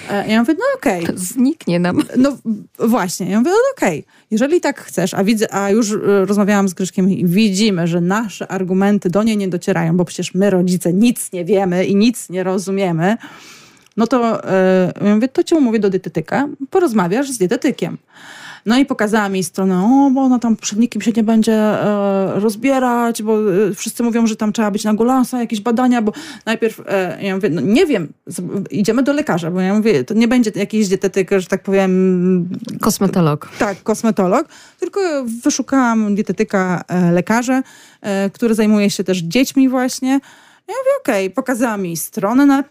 E, Ja mówię, no okej.
Zniknie nam.
No właśnie, ja mówię, no okej, jeżeli tak chcesz, a widzę, a już e, rozmawiałam z Grzeszkiem i widzimy, że nasze argumenty do niej nie docierają, bo przecież my rodzice nic nie wiemy i nic nie rozumiemy, no to e, ja mówię, to cię umówię do dietetyka, porozmawiasz z dietetykiem. No i pokazała mi stronę, o, bo ona tam przed nikim się nie będzie e, rozbierać, bo e, wszyscy mówią, że tam trzeba być na golasa, jakieś badania, bo najpierw, e, ja mówię, no nie wiem, idziemy do lekarza, bo ja mówię, to nie będzie jakiś dietetyk, że tak powiem,
Kosmetolog.
tak, kosmetolog, tylko wyszukałam dietetyka, e, lekarza, e, który zajmuje się też dziećmi właśnie. Ja mówię, okej, pokazała mi stronę, na,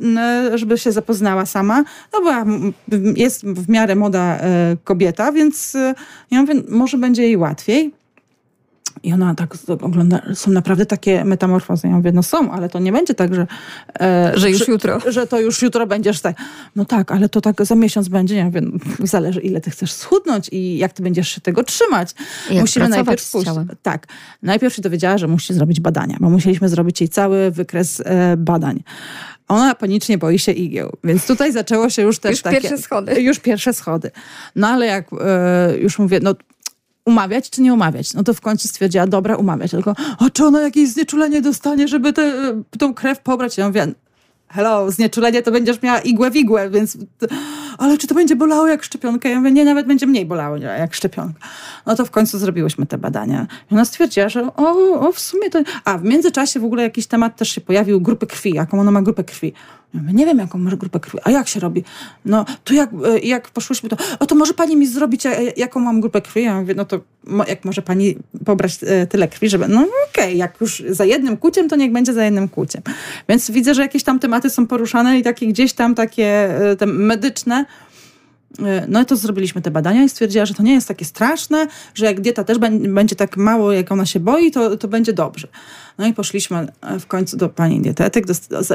żeby się zapoznała sama. No bo jest w miarę moda e, kobieta, więc e, ja mówię, może będzie jej łatwiej. I ona tak ogląda, są naprawdę takie metamorfozy. Ja mówię, no są, ale to nie będzie tak, że...
E, że już że, jutro.
Że to już jutro będziesz tak. No tak, ale to tak za miesiąc będzie. Ja mówię, no, zależy ile ty chcesz schudnąć i jak ty będziesz się tego trzymać.
Jak Musimy najpierw pójść.
Tak. Najpierw się dowiedziała, że musi zrobić badania, bo musieliśmy zrobić jej cały wykres e, badań. Ona panicznie boi się igieł, więc tutaj zaczęło się już też
już
takie...
Już pierwsze schody.
Już pierwsze schody. No ale jak e, już mówię, no umawiać czy nie umawiać? No to w końcu stwierdziła, dobra, umawiać. Tylko, a czy ona jakieś znieczulenie dostanie, żeby tę tą krew pobrać? Ja mówię, hello, znieczulenie to będziesz miała igłę w igłę, więc ale czy to będzie bolało jak szczepionka? Ja mówię, nie, nawet będzie mniej bolało jak szczepionka. No to w końcu zrobiłyśmy te badania. I ona stwierdziła, że o, o w sumie to... A, w międzyczasie w ogóle jakiś temat też się pojawił, grupy krwi, jaką ona ma grupę krwi. Ja mówię, nie wiem, jaką masz grupę krwi. A jak się robi? No, to jak, e, jak poszłyśmy, to, o, to może pani mi zrobić, e, jaką mam grupę krwi? Ja mówię, no to jak może pani pobrać e, tyle krwi, żeby, no okej, okay, jak już za jednym kuciem, to niech będzie za jednym kuciem. Więc widzę, że jakieś tam tematy są poruszane i takie gdzieś tam takie te medyczne, no i to zrobiliśmy te badania i stwierdziła, że to nie jest takie straszne, że jak dieta też będzie tak mało, jak ona się boi, to, to będzie dobrze. No i poszliśmy w końcu do pani dietetyk.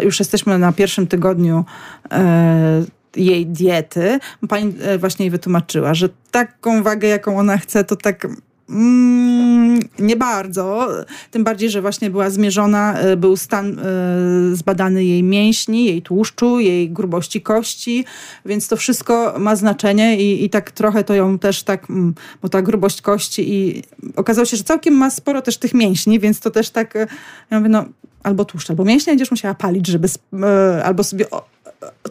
Już jesteśmy na pierwszym tygodniu e, jej diety. Pani e, właśnie jej wytłumaczyła, że taką wagę, jaką ona chce, to tak Mm, nie bardzo. Tym bardziej, że właśnie była zmierzona, e, był stan y, zbadany jej mięśni, jej tłuszczu, jej grubości kości, więc to wszystko ma znaczenie i, i tak trochę to ją też tak, mm, bo ta grubość kości i okazało się, że całkiem ma sporo też tych mięśni, więc to też tak, e, ja mówię, no albo tłuszcz, albo mięśnie będziesz musiała palić, żeby albo sobie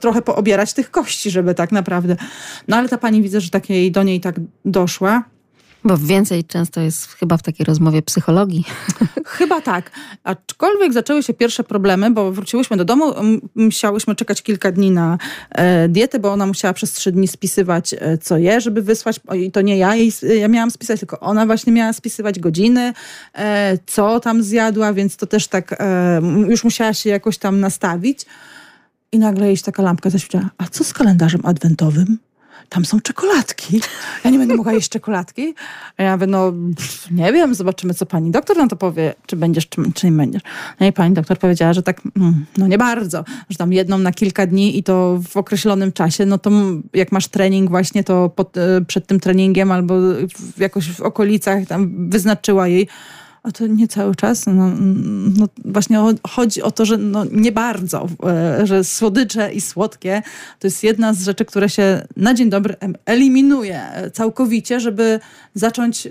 trochę poobierać tych kości, żeby tak naprawdę. No ale ta pani widzę, że takiej do niej tak doszła.
Bo więcej często jest chyba w takiej rozmowie psychologii. [LAUGHS]
Chyba tak. Aczkolwiek zaczęły się pierwsze problemy, bo wróciłyśmy do domu, musiałyśmy czekać kilka dni na e, dietę, bo ona musiała przez trzy dni spisywać, e, co je, żeby wysłać. I to nie ja jej, ja miałam spisać, tylko ona właśnie miała spisywać godziny, e, co tam zjadła, więc to też tak e, już musiała się jakoś tam nastawić. I nagle jej taka lampka zaświeciła. A co z kalendarzem adwentowym? Tam są czekoladki. Ja nie będę mogła jeść czekoladki. A ja mówię, no nie wiem, zobaczymy, co pani doktor nam to powie, czy będziesz, czy, czy nie będziesz. No i pani doktor powiedziała, że tak, mm, no nie bardzo, że tam jedną na kilka dni i to w określonym czasie, no to jak masz trening właśnie, to pod, e, przed tym treningiem albo jakoś w okolicach tam wyznaczyła jej, a to nie cały czas. No, no właśnie chodzi o to, że no nie bardzo, e, że słodycze i słodkie to jest jedna z rzeczy, które się na dzień dobry eliminuje całkowicie, żeby zacząć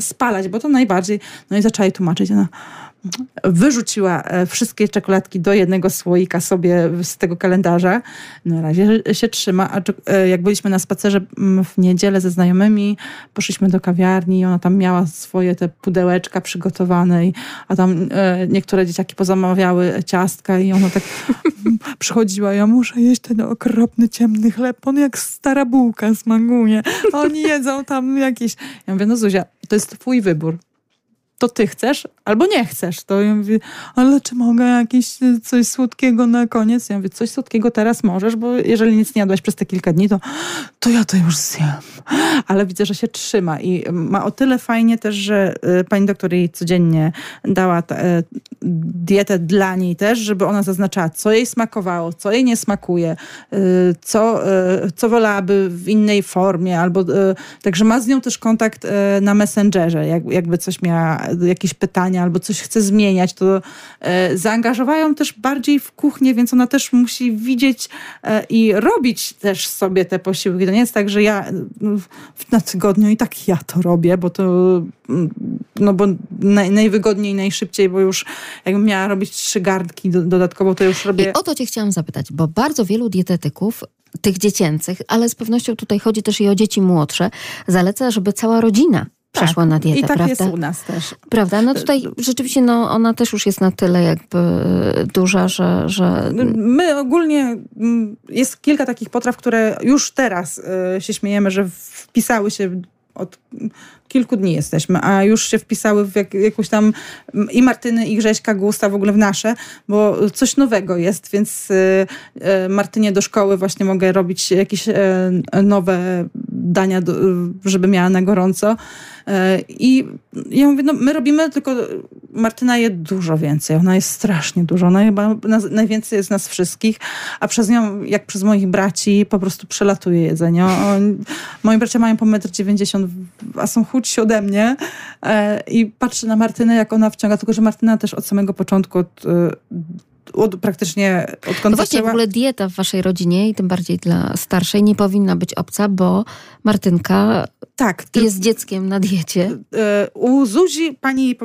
spalać, bo to najbardziej, no i zaczęła jej tłumaczyć, no, wyrzuciła e, wszystkie czekoladki do jednego słoika sobie z tego kalendarza. Na razie się trzyma, a e, jak byliśmy na spacerze mm, w niedzielę ze znajomymi, poszliśmy do kawiarni i ona tam miała swoje te pudełeczka przygotowane, a tam e, niektóre dzieciaki pozamawiały ciastka i ona tak [LAUGHS] przychodziła, ja muszę jeść ten okropny, ciemny chleb, on jak stara bułka smaguje, oni jedzą tam jakieś... Ja mówię, no Zuzia, to jest twój wybór to ty chcesz albo nie chcesz. To ja mówię, ale czy mogę jakieś e, coś słodkiego na koniec? Ja mówię, coś słodkiego teraz możesz, bo jeżeli nic nie jadłaś przez te kilka dni, to, to ja to już zjem. Ale widzę, że się trzyma i ma o tyle fajnie też, że e, pani doktor jej codziennie dała e, dietę dla niej też, żeby ona zaznaczała, co jej smakowało, co jej nie smakuje, co, co wolałaby w innej formie, albo także ma z nią też kontakt na Messengerze, jak, jakby coś miała jakieś pytania albo coś chce zmieniać, to e, zaangażowają też bardziej w kuchnię, więc ona też musi widzieć e, i robić też sobie te posiłki. To nie jest tak, że ja no, na tygodniu i tak ja to robię, bo to mm, no bo naj, najwygodniej, najszybciej, bo już jakbym miała robić trzy gardki do, dodatkowo, to już robię...
I o to cię chciałam zapytać, bo bardzo wielu dietetyków tych dziecięcych, ale z pewnością tutaj chodzi też i o dzieci młodsze, zaleca, żeby cała rodzina przeszła
tak,
na dietę,
i tak
prawda?
jest u nas też.
Prawda? No tutaj rzeczywiście no, ona też już jest na tyle jakby duża, że... że...
My ogólnie, mm, jest kilka takich potraw, które już teraz y, się śmiejemy, że wpisały się od kilku dni jesteśmy, a już się wpisały w jak, jakąś tam i Martyny, i Grześka Gusta w ogóle w nasze, bo coś nowego jest, więc y, y, Martynie do szkoły właśnie mogę robić jakieś y, nowe dania, żeby miała na gorąco. E, I ja mówię, no my robimy, tylko Martyna je dużo więcej. Ona jest strasznie dużo. Ona chyba najwięcej jest nas wszystkich, a przez nią, jak przez moich braci, po prostu przelatuje jedzenie. On, moi bracia mają po 1,90 m, a są chudsi ode mnie. E, I patrzę na Martynę, jak ona wciąga, tylko że Martyna też od samego początku, od, od praktycznie odkąd
no właśnie, zaczęła... w ogóle dieta w waszej rodzinie i tym bardziej dla starszej nie powinna być obca, bo Martynka tak, ty... jest dzieckiem na diecie.
E, u Zuzi pani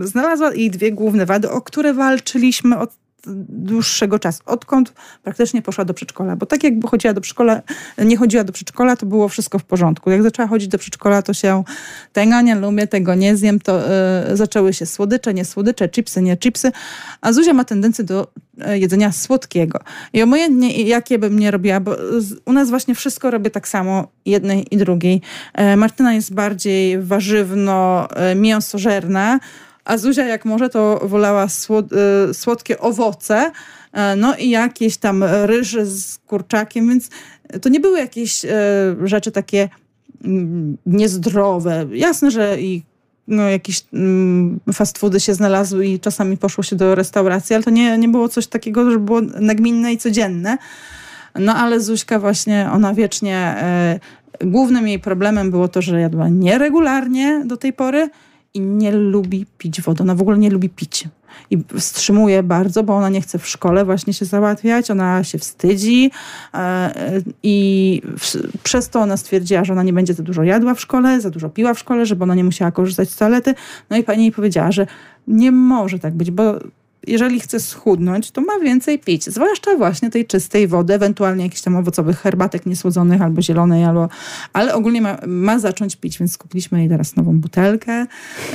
znalazła jej dwie główne wady, o które walczyliśmy od dłuższego czasu, odkąd praktycznie poszła do przedszkola. Bo tak jakby chodziła do przedszkola, nie chodziła do przedszkola, to było wszystko w porządku. Jak zaczęła chodzić do przedszkola, to się tego nie tego nie zjem, to y, zaczęły się słodycze, nie słodycze, chipsy, nie chipsy, a Zuzia ma tendencję do e, jedzenia słodkiego. I obojętnie jakie bym nie robiła, bo u nas właśnie wszystko robię tak samo, jednej i drugiej. E, Martyna jest bardziej warzywno-mięsożerna, a Zuzia jak może to wolała słod y, słodkie owoce, e, no i jakieś tam ryże z kurczakiem, więc to nie były jakieś e, rzeczy takie mm, niezdrowe. Jasne, że i no, jakieś mm, fast foody się znalazły i czasami poszło się do restauracji, ale to nie, nie było coś takiego, że było nagminne i codzienne. No ale Zuśka właśnie, ona wiecznie, e, głównym jej problemem było to, że jadła nieregularnie do tej pory, i nie lubi pić wody. Ona w ogóle nie lubi pić. I wstrzymuje bardzo, bo ona nie chce w szkole właśnie się załatwiać, ona się wstydzi e, i przez to ona stwierdziła, że ona nie będzie za dużo jadła w szkole, za dużo piła w szkole, żeby ona nie musiała korzystać z toalety. No i pani jej powiedziała, że nie może tak być, bo jeżeli chce schudnąć, to ma więcej pić. Zwłaszcza właśnie tej czystej wody, ewentualnie jakichś tam owocowych herbatek niesłodzonych albo zielonej, albo, ale ogólnie ma, ma zacząć pić, więc kupiliśmy jej teraz nową butelkę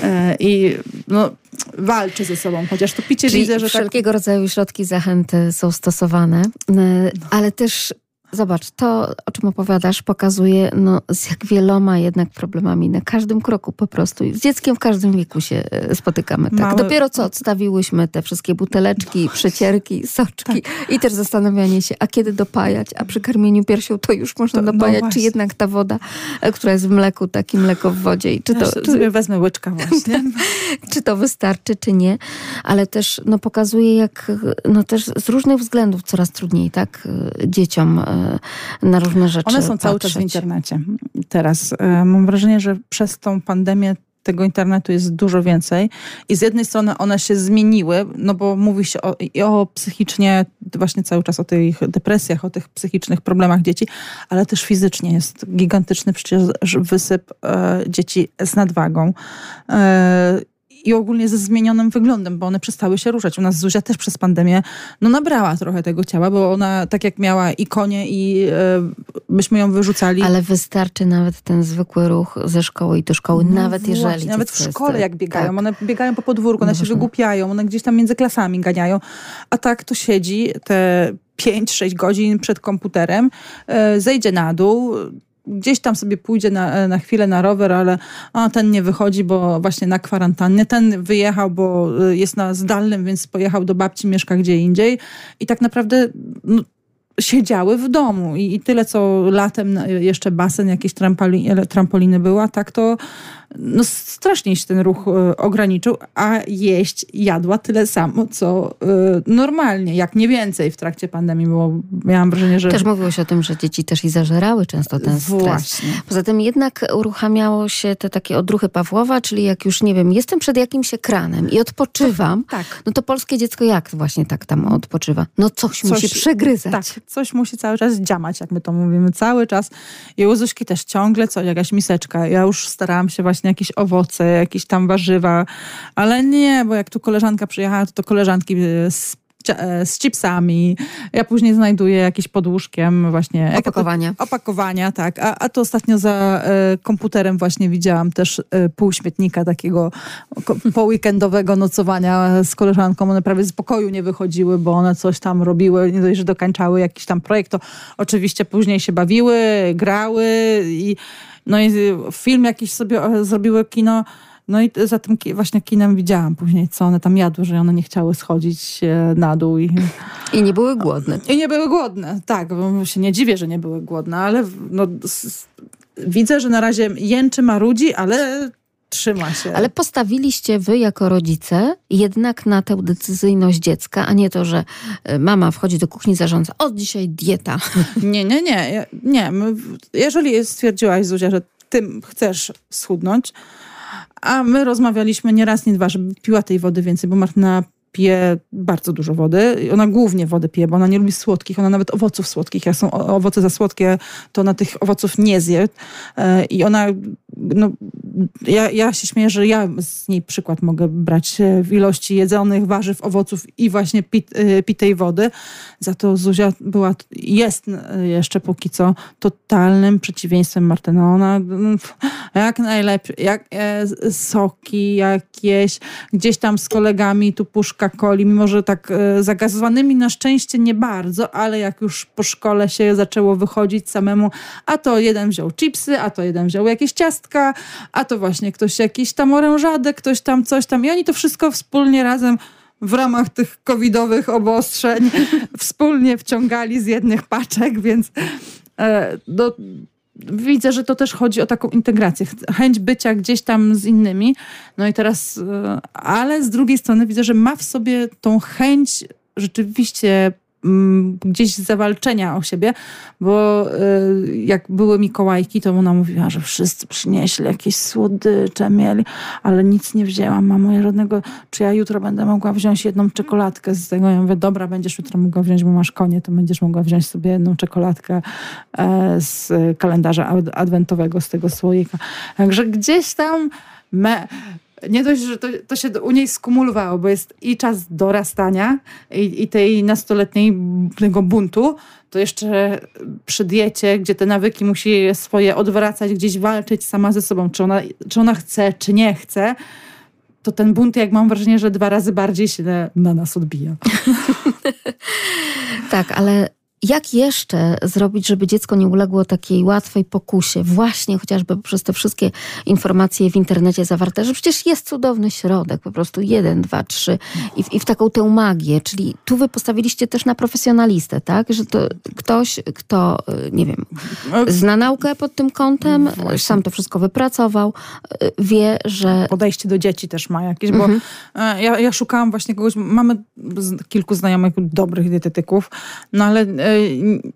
e, i no, walczy ze sobą, chociaż to picie
Czyli
widzę, że
tak- wszelkiego tak... rodzaju środki zachęty są stosowane, e, ale też Zobacz, to o czym opowiadasz pokazuje, no, z jak wieloma jednak problemami na każdym kroku po prostu. Z dzieckiem w każdym wieku się e, spotykamy. Tak? Małe... Dopiero co odstawiłyśmy te wszystkie buteleczki, przecierki, soczki tak. i też zastanawianie się, a kiedy dopajać, a przy karmieniu piersią to już można to, no dopajać, no czy jednak ta woda, e, która jest w mleku, taki mleko w wodzie. I czy
to, ja sobie wezmę łyczka właśnie. [LAUGHS]
czy to wystarczy, czy nie. Ale też no, pokazuje, jak no, też z różnych względów coraz trudniej tak dzieciom na różne rzeczy.
One są cały patrzeć. czas w internecie. Teraz e, mam wrażenie, że przez tą pandemię tego internetu jest dużo więcej i z jednej strony one się zmieniły, no bo mówi się o, o psychicznie, właśnie cały czas o tych depresjach, o tych psychicznych problemach dzieci, ale też fizycznie jest gigantyczny przecież wysyp e, dzieci z nadwagą. E, i ogólnie ze zmienionym wyglądem, bo one przestały się ruszać. U nas Zuzia też przez pandemię no, nabrała trochę tego ciała, bo ona tak jak miała i konie i e, byśmy ją wyrzucali.
Ale wystarczy nawet ten zwykły ruch ze szkoły i do szkoły, no nawet właśnie, jeżeli...
Nawet w szkole jak biegają, tak. one biegają po podwórku, one no się wygłupiają, one gdzieś tam między klasami ganiają, a tak to siedzi te 5-6 godzin przed komputerem, e, zejdzie na dół, gdzieś tam sobie pójdzie na, na chwilę na rower, ale a, ten nie wychodzi, bo właśnie na kwarantannie. Ten wyjechał, bo y, jest na zdalnym, więc pojechał do babci, mieszka gdzie indziej. I tak naprawdę no, siedziały w domu i, i, tyle, co latem jeszcze basen, jakieś trampoliny, trampoliny była, tak to no strasznie się ten ruch y, ograniczył, a jeść jadła tyle samo, co y, normalnie, jak nie więcej w trakcie pandemii, bo miałam wrażenie, że...
Też mówiło się o tym, że dzieci też i zażerały często ten stres.
Właśnie.
Poza tym jednak uruchamiało się te takie odruchy Pawłowa, czyli jak już, nie wiem, jestem przed jakimś ekranem i odpoczywam, tak. no to polskie dziecko jak właśnie tak tam odpoczywa? No coś, coś musi przegryzać.
Tak, coś musi cały czas dziamać, jak my to mówimy, cały czas. I u Zuśki też ciągle coś, jakaś miseczka. Ja już starałam się właśnie właśnie jakieś owoce, jakieś tam warzywa, ale nie, bo jak tu koleżanka przyjechała, to, to koleżanki e, z e, z chipsami. Ja później znajduję jakieś pod łóżkiem właśnie...
Opakowania.
To, opakowania, tak. A, a to ostatnio za e, komputerem właśnie widziałam też e, pół śmietnika takiego ko, poweekendowego nocowania z koleżanką. One prawie z pokoju nie wychodziły, bo one coś tam robiły, nie dość, że dokańczały jakiś tam projekt, to oczywiście później się bawiły, grały i no i film jakiś sobie e, zrobiły kino. No i za tym właśnie kinem widziałam później, co one tam jadły, że one nie chciały schodzić na dół. I,
I nie były głodne.
I nie były głodne, tak. Bo się nie dziwię, że nie były głodne, ale no, widzę, że na razie jęczy, marudzi, ale trzyma się.
Ale postawiliście wy jako rodzice jednak na tę decyzyjność dziecka, a nie to, że e, mama wchodzi do kuchni, zarządza, o dzisiaj dieta. [LAUGHS]
Nie, nie, nie. nie. Jeżeli stwierdziłaś, Zuzia, że ty chcesz schudnąć, a my rozmawialiśmy nie raz, nie dwa, żeby piła tej wody więcej, bo Martyna pije bardzo dużo wody. Ona głównie wodę pije, bo ona nie lubi słodkich, ona nawet owoców słodkich. Jak są owoce za słodkie, to ona tych owoców nie zje. E, I ona, no, ja, ja się śmieję, że ja z niej przykład mogę brać e, w ilości jedzonych warzyw, owoców i właśnie pit, e, pitej wody. Za to Zuzia była, jest jeszcze póki co totalnym przeciwieństwem Martyna. Ona mm, jak najlepiej, jak soki jakieś, gdzieś tam z kolegami tu puszka Coca-Coli, mimo że tak e, zagazowanymi na szczęście nie bardzo, ale jak już po szkole się zaczęło wychodzić samemu, a to jeden wziął chipsy, a to jeden wziął jakieś ciastka, a to właśnie ktoś jakiś tam orężadę, ktoś tam coś tam. I oni to wszystko wspólnie razem w ramach tych covidowych obostrzeń [LAUGHS] wspólnie wciągali z jednych paczek, więc e, do, widzę, że to też chodzi o taką integrację, chęć bycia gdzieś tam z innymi. No i teraz, e, ale z drugiej strony widzę, że ma w sobie tą chęć rzeczywiście gdzieś zawalczenia o siebie, bo y, jak były Mikołajki, to ona mówiła, że wszyscy przynieśli jakieś słodycze, mieli, ale nic nie wzięłam. Mamo, żadnego, czy ja jutro będę mogła wziąć jedną czekoladkę z tego? Ja mówię, dobra, będziesz jutro mogła wziąć, bo masz konie, to będziesz mogła wziąć sobie jedną czekoladkę e, z kalendarza adwentowego, z tego słoika. Także gdzieś tam me, nie dość, że to, to się u niej skumulowało, bo jest i czas dorastania i, i tej nastoletniej tego buntu, to jeszcze przy diecie, gdzie te nawyki musi swoje odwracać, gdzieś walczyć sama ze sobą, czy ona, czy ona chce, czy nie chce, to ten bunt, jak mam wrażenie, że dwa razy bardziej się na, na nas odbija. [LAUGHS]
tak, ale jak jeszcze zrobić, żeby dziecko nie uległo takiej łatwej pokusie, właśnie chociażby przez te wszystkie informacje w internecie zawarte, że przecież jest cudowny środek, po prostu jeden, dwa, trzy i w, i w taką tę magię, czyli tu wy postawiliście też na profesjonalistę, tak? Że to ktoś, kto, y, nie wiem, zna naukę pod tym kątem, no właśnie. sam to wszystko wypracował, y, wie, że...
Podejście do dzieci też ma jakieś, bo mhm. E, ja, ja szukałam właśnie kogoś, mamy kilku znajomych dobrych dietetyków, no ale e,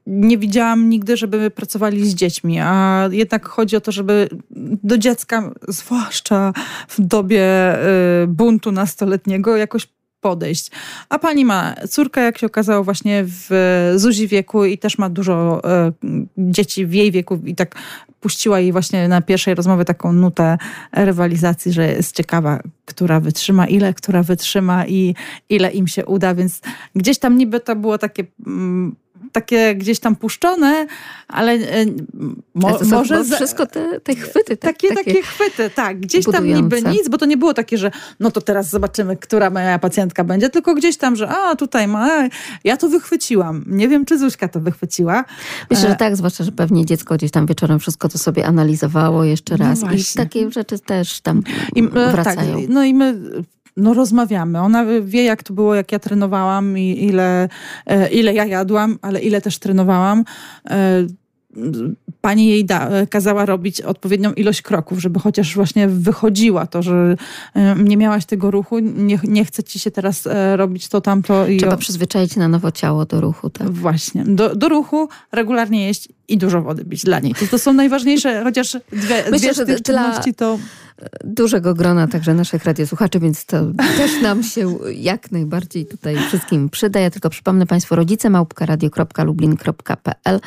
nie widziałam nigdy, żeby pracowali z dziećmi, a jednak chodzi o to, żeby do dziecka, zwłaszcza w dobie y, buntu nastoletniego, jakoś podejść. A pani ma córkę, jak się okazało, właśnie w Zuzi wieku i też ma dużo e, dzieci w jej wieku i tak puściła jej właśnie na pierwszej rozmowie taką nutę rywalizacji, że jest ciekawa, która wytrzyma, ile która wytrzyma i ile im się uda, więc gdzieś tam niby to było takie mm, takie gdzieś tam puszczone, ale e,
mo, to może... Za, wszystko te, te chwyty.
Tak, takie, takie, takie chwyty, tak. Gdzieś budujące. tam niby nic, bo to nie było takie, że no to teraz zobaczymy, która moja pacjentka będzie, tylko gdzieś tam, że a tutaj ma, ja to wychwyciłam. Nie wiem, czy Zuśka to wychwyciła.
Myślę, że e, tak, zwłaszcza, że pewnie dziecko gdzieś tam wieczorem wszystko to sobie analizowało jeszcze no raz. No I takie rzeczy też tam I, e, tak, wracają. Tak,
no i my no rozmawiamy. Ona wie, jak to było, jak ja trenowałam i ile, e, ile ja jadłam, ale ile też trenowałam e, pani jej da, kazała robić odpowiednią ilość kroków, żeby chociaż właśnie wychodziła to, że e, nie miałaś tego ruchu, nie, nie chce ci się teraz robić to, tamto.
I Trzeba o... przyzwyczaić na nowo ciało do ruchu. Tak?
Właśnie. Do, do ruchu regularnie jeść i dużo wody pić dla niej. To, to są najważniejsze, chociaż dwie, Myślę, dwie z tych czynności to
dużego grona także naszych radiosłuchaczy, więc to też nam się jak najbardziej tutaj wszystkim przyda. Ja tylko przypomnę Państwu rodzice małpka.radio.lublin.pl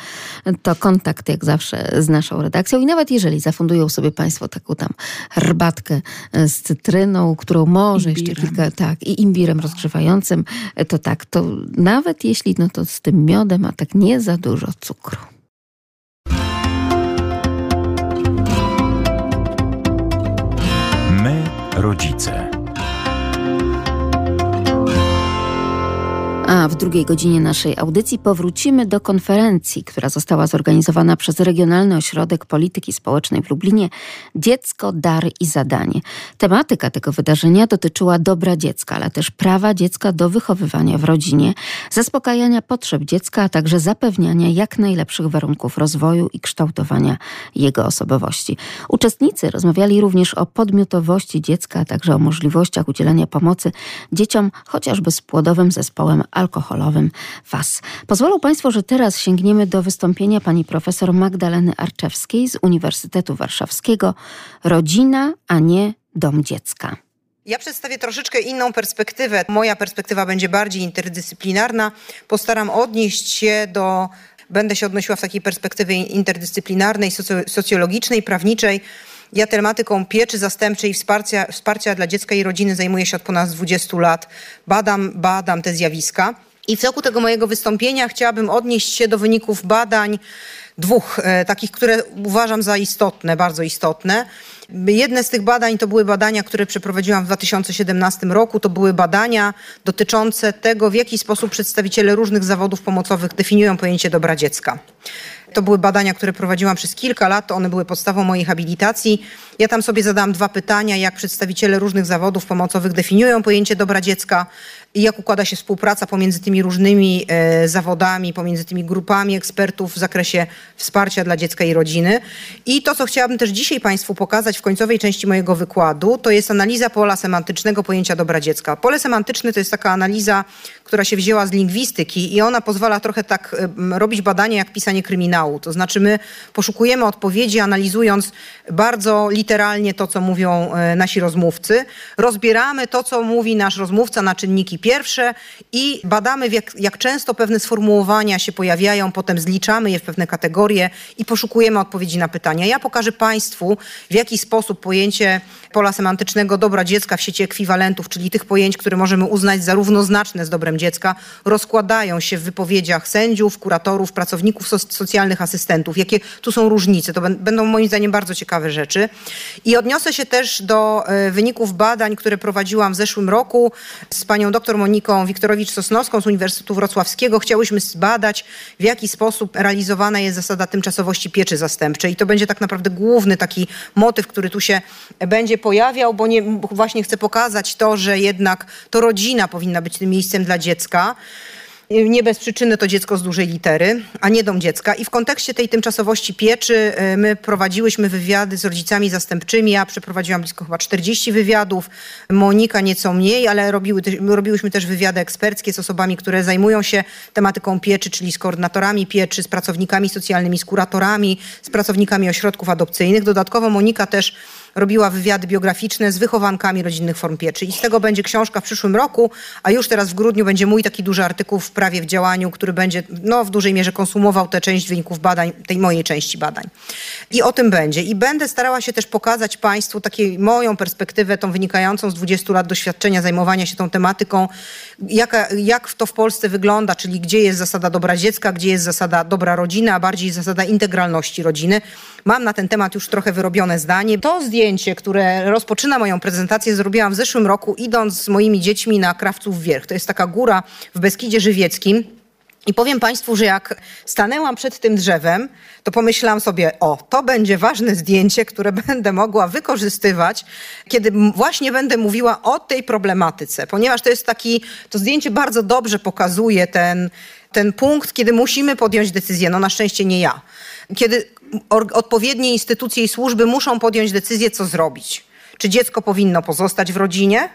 to kontakt jak zawsze z naszą redakcją i nawet jeżeli zafundują sobie Państwo taką tam herbatkę z cytryną, którą może imbirem. jeszcze kilka, tak, i imbirem rozgrzewającym, to tak, to nawet jeśli no to z tym miodem, a tak nie za dużo cukru.
Rodzice.
A w drugiej godzinie naszej audycji powrócimy do konferencji, która została zorganizowana przez Regionalny Ośrodek Polityki Społecznej w Lublinie Dziecko, Dar i Zadanie. Tematyka tego wydarzenia dotyczyła dobra dziecka, ale też prawa dziecka do wychowywania w rodzinie, zaspokajania potrzeb dziecka, a także zapewniania jak najlepszych warunków rozwoju i kształtowania jego osobowości. Uczestnicy rozmawiali również o podmiotowości dziecka, a także o możliwościach udzielania pomocy dzieciom chociażby z płodowym zespołem alkoholowym WAS. Pozwolą Państwo, że teraz sięgniemy do wystąpienia pani profesor Magdaleny Arczewskiej z Uniwersytetu Warszawskiego. Rodzina, a nie dom dziecka.
Ja przedstawię troszeczkę inną perspektywę. Moja perspektywa będzie bardziej interdyscyplinarna. Postaram odnieść się do, będę się odnosiła w takiej perspektywie interdyscyplinarnej, socjologicznej, prawniczej. Ja tematyką pieczy zastępczej i wsparcia, wsparcia dla dziecka i rodziny zajmuję się od ponad 20 lat. Badam, badam te zjawiska. I w toku tego mojego wystąpienia chciałabym odnieść się do wyników badań dwóch, e, takich, które uważam za istotne, bardzo istotne. Jedne z tych badań to były badania, które przeprowadziłam w 2017 roku. To były badania dotyczące tego, w jaki sposób przedstawiciele różnych zawodów pomocowych definiują pojęcie dobra dziecka. To były badania, które prowadziłam przez kilka lat, one były podstawą mojej habilitacji. Ja tam sobie zadałam dwa pytania, jak przedstawiciele różnych zawodów pomocowych definiują pojęcie dobra dziecka i jak układa się współpraca pomiędzy tymi różnymi e, zawodami, pomiędzy tymi grupami ekspertów w zakresie wsparcia dla dziecka i rodziny. I to, co chciałabym też dzisiaj Państwu pokazać w końcowej części mojego wykładu, to jest analiza pola semantycznego pojęcia dobra dziecka. Pole semantyczne to jest taka analiza, która się wzięła z lingwistyki i ona pozwala trochę tak e, robić badania jak pisanie kryminału. To znaczy my poszukujemy odpowiedzi, analizując bardzo literalnie to, co mówią e, nasi rozmówcy. Rozbieramy to, co mówi nasz rozmówca na czynniki pierwsze i badamy, jak, jak często pewne sformułowania się pojawiają, potem zliczamy je w pewne kategorie i poszukujemy odpowiedzi na pytania. Ja pokażę Państwu, w jaki sposób pojęcie pola semantycznego dobra dziecka w sieci ekwiwalentów, czyli tych pojęć, które możemy uznać za równoznaczne z dobrem dziecka, rozkładają się w wypowiedziach sędziów, kuratorów, pracowników socjalnych, asystentów. Jakie tu są różnice? To będą moim zdaniem bardzo ciekawe rzeczy. I odniosę się też do e, wyników badań, które prowadziłam w zeszłym roku z panią dr Moniką Wiktorowicz-Sosnowską z Uniwersytetu Wrocławskiego. Chciałyśmy zbadać, w jaki sposób realizowana jest zasada tymczasowości pieczy zastępczej. I to będzie tak naprawdę główny taki motyw, który tu się będzie pojawiał, bo nie, właśnie chcę pokazać to, że jednak to rodzina powinna być tym miejscem dla dziecka. Nie bez przyczyny to dziecko z dużej litery, a nie dom dziecka. I w kontekście tej tymczasowości pieczy y, my prowadziłyśmy wywiady z rodzicami zastępczymi. Ja przeprowadziłam blisko chyba 40 wywiadów, Monika nieco mniej, ale robiły, robiłyśmy też wywiady eksperckie z osobami, które zajmują się tematyką pieczy, czyli z koordynatorami pieczy, z pracownikami socjalnymi, z kuratorami, z pracownikami ośrodków adopcyjnych. Dodatkowo Monika też robiła wywiady biograficzne z wychowankami rodzinnych form pieczy. I z tego będzie książka w przyszłym roku, a już teraz w grudniu będzie mój taki duży artykuł w prawie w działaniu, który będzie no, w dużej mierze konsumował tę część wyników badań, tej mojej części badań. I o tym będzie. I będę starała się też pokazać Państwu taką moją perspektywę, tą wynikającą z 20 lat doświadczenia zajmowania się tą tematyką, jaka, jak to w Polsce wygląda, czyli gdzie jest zasada dobra dziecka, gdzie jest zasada dobra rodzina, a bardziej zasada integralności rodziny. Mam na ten temat już trochę wyrobione zdanie. To zdjęcie, które rozpoczyna moją prezentację, zrobiłam w zeszłym roku, idąc z moimi dziećmi na Krawców Wierch. To jest taka góra w Beskidzie Żywieckim. I powiem Państwu, że jak stanęłam przed tym drzewem, to pomyślałam sobie, o, to będzie ważne zdjęcie, które [LAUGHS] będę mogła wykorzystywać, kiedy właśnie będę mówiła o tej problematyce, ponieważ to jest taki, to zdjęcie bardzo dobrze pokazuje ten, ten punkt, kiedy musimy podjąć decyzję. No na szczęście nie ja. Kiedy odpowiednie instytucje i służby muszą podjąć decyzję, co zrobić. Czy dziecko powinno pozostać w rodzinie?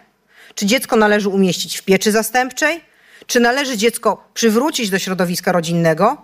Czy dziecko należy umieścić w pieczy zastępczej? Czy należy dziecko przywrócić do środowiska rodzinnego?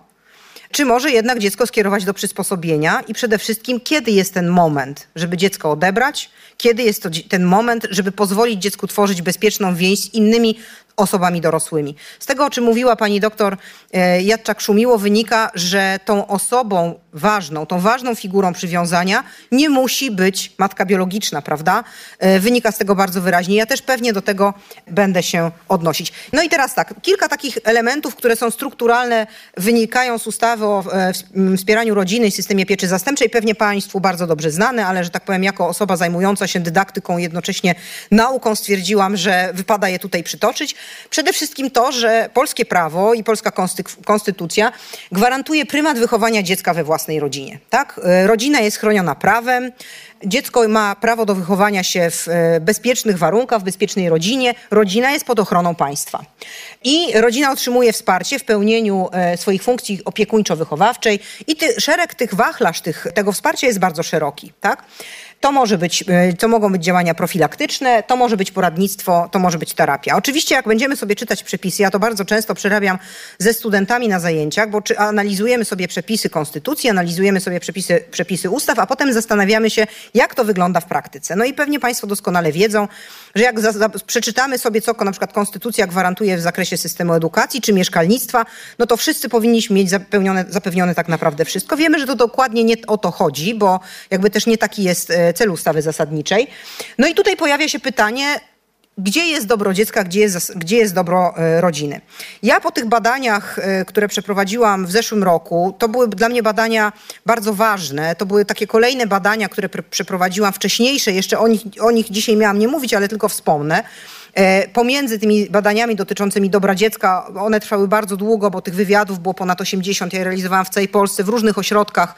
Czy może jednak dziecko skierować do przysposobienia? I przede wszystkim, kiedy jest ten moment, żeby dziecko odebrać? Kiedy jest to ten moment, żeby pozwolić dziecku tworzyć bezpieczną więź z innymi osobami dorosłymi. Z tego, o czym mówiła pani doktor e, Jadczak-Szumiło, wynika, że tą osobą ważną, tą ważną figurą przywiązania nie musi być matka biologiczna, prawda? E, wynika z tego bardzo wyraźnie. Ja też pewnie do tego będę się odnosić. No i teraz tak, kilka takich elementów, które są strukturalne, wynikają z ustawy o e, wspieraniu rodziny i systemie pieczy zastępczej, pewnie Państwu bardzo dobrze znane, ale że tak powiem, jako osoba zajmująca się dydaktyką, jednocześnie nauką, stwierdziłam, że wypada je tutaj przytoczyć. Przede wszystkim to, że polskie prawo i polska konstytucja gwarantuje prymat wychowania dziecka we własnej rodzinie. Tak? E, rodzina jest chroniona prawem. Dziecko ma prawo do wychowania się w e, bezpiecznych warunkach, w bezpiecznej rodzinie. Rodzina jest pod ochroną państwa. I rodzina otrzymuje wsparcie w pełnieniu e, swoich funkcji opiekuńczo-wychowawczej i ty, szereg tych wachlarz tych, tego wsparcia jest bardzo szeroki. Tak? To może być, e, to mogą być działania profilaktyczne, to może być poradnictwo, to może być terapia. Oczywiście jak będziemy sobie czytać przepisy, ja to bardzo często przerabiam ze studentami na zajęciach, bo czy analizujemy sobie przepisy konstytucji, analizujemy sobie przepisy, przepisy ustaw, a potem zastanawiamy się, jak to wygląda w praktyce. No i pewnie Państwo doskonale wiedzą, że jak za, za, przeczytamy sobie, co na przykład konstytucja gwarantuje w zakresie systemu edukacji czy mieszkalnictwa, no to wszyscy powinniśmy mieć zapewnione, zapewnione tak naprawdę wszystko. Wiemy, że to dokładnie nie o to chodzi, bo jakby też nie taki jest e, cel ustawy zasadniczej. No i tutaj pojawia się pytanie, gdzie jest dobro dziecka, gdzie jest, gdzie jest dobro e, rodziny. Ja po tych badaniach, e, które przeprowadziłam w zeszłym roku, to były dla mnie badania bardzo ważne. To były takie kolejne badania, które przeprowadziłam wcześniejsze. Jeszcze o nich, o nich dzisiaj miałam nie mówić, ale tylko wspomnę. Pomiędzy tymi badaniami dotyczącymi dobra dziecka, one trwały bardzo długo, bo tych wywiadów było ponad 80. Ja realizowałam w całej Polsce, w różnych ośrodkach.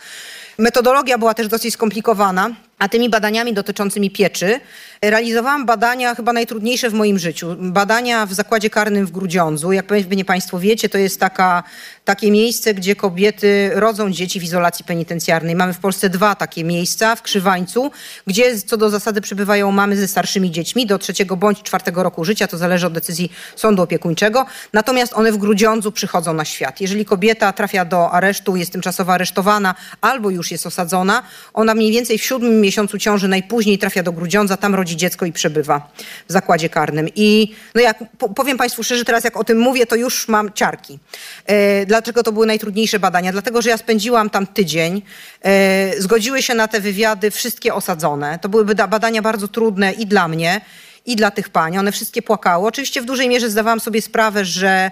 Metodologia była też dosyć skomplikowana, a tymi badaniami dotyczącymi pieczy realizowałam badania chyba najtrudniejsze w moim życiu. Badania w zakładzie karnym w Grudziądzu. Jak pewnie Państwo wiecie, to jest taka, takie miejsce, gdzie kobiety rodzą dzieci w izolacji penitencjarnej. Mamy w Polsce dwa takie miejsca w Krzywańcu, gdzie co do zasady przybywają mamy ze starszymi dziećmi do trzeciego bądź czwartego roku życia. To zależy od decyzji sądu opiekuńczego. Natomiast one w Grudziądzu przychodzą na świat. Jeżeli kobieta trafia do aresztu, jest tymczasowo aresztowana albo już jest osadzona, ona mniej więcej w siódmym miesiącu ciąży najpóźniej trafia do Grudziądza, tam rodzi dziecko i przebywa w zakładzie karnym. I no jak powiem Państwu szczerze, teraz jak o tym mówię, to już mam ciarki. E, dlaczego to były najtrudniejsze badania? Dlatego, że ja spędziłam tam tydzień. E, zgodziły się na te wywiady wszystkie osadzone. To były badania bardzo trudne i dla mnie, i dla tych pań. One wszystkie płakały. Oczywiście w dużej mierze zdawałam sobie sprawę, że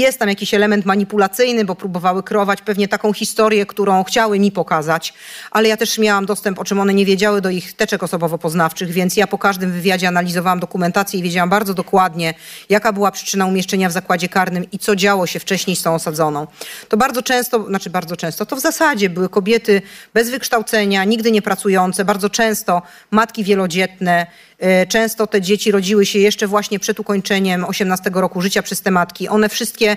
jest tam jakiś element manipulacyjny, bo próbowały kreować pewnie taką historię, którą chciały mi pokazać, ale ja też miałam dostęp, o czym one nie wiedziały, do ich teczek osobowo-poznawczych, więc ja po każdym wywiadzie analizowałam dokumentację i wiedziałam bardzo dokładnie, jaka była przyczyna umieszczenia w zakładzie karnym i co działo się wcześniej z tą osadzoną. To bardzo często, znaczy bardzo często, to w zasadzie były kobiety bez wykształcenia, nigdy nie pracujące, bardzo często matki wielodzietne, często te dzieci rodziły się jeszcze właśnie przed ukończeniem 18 roku życia przez te matki. One wszystkie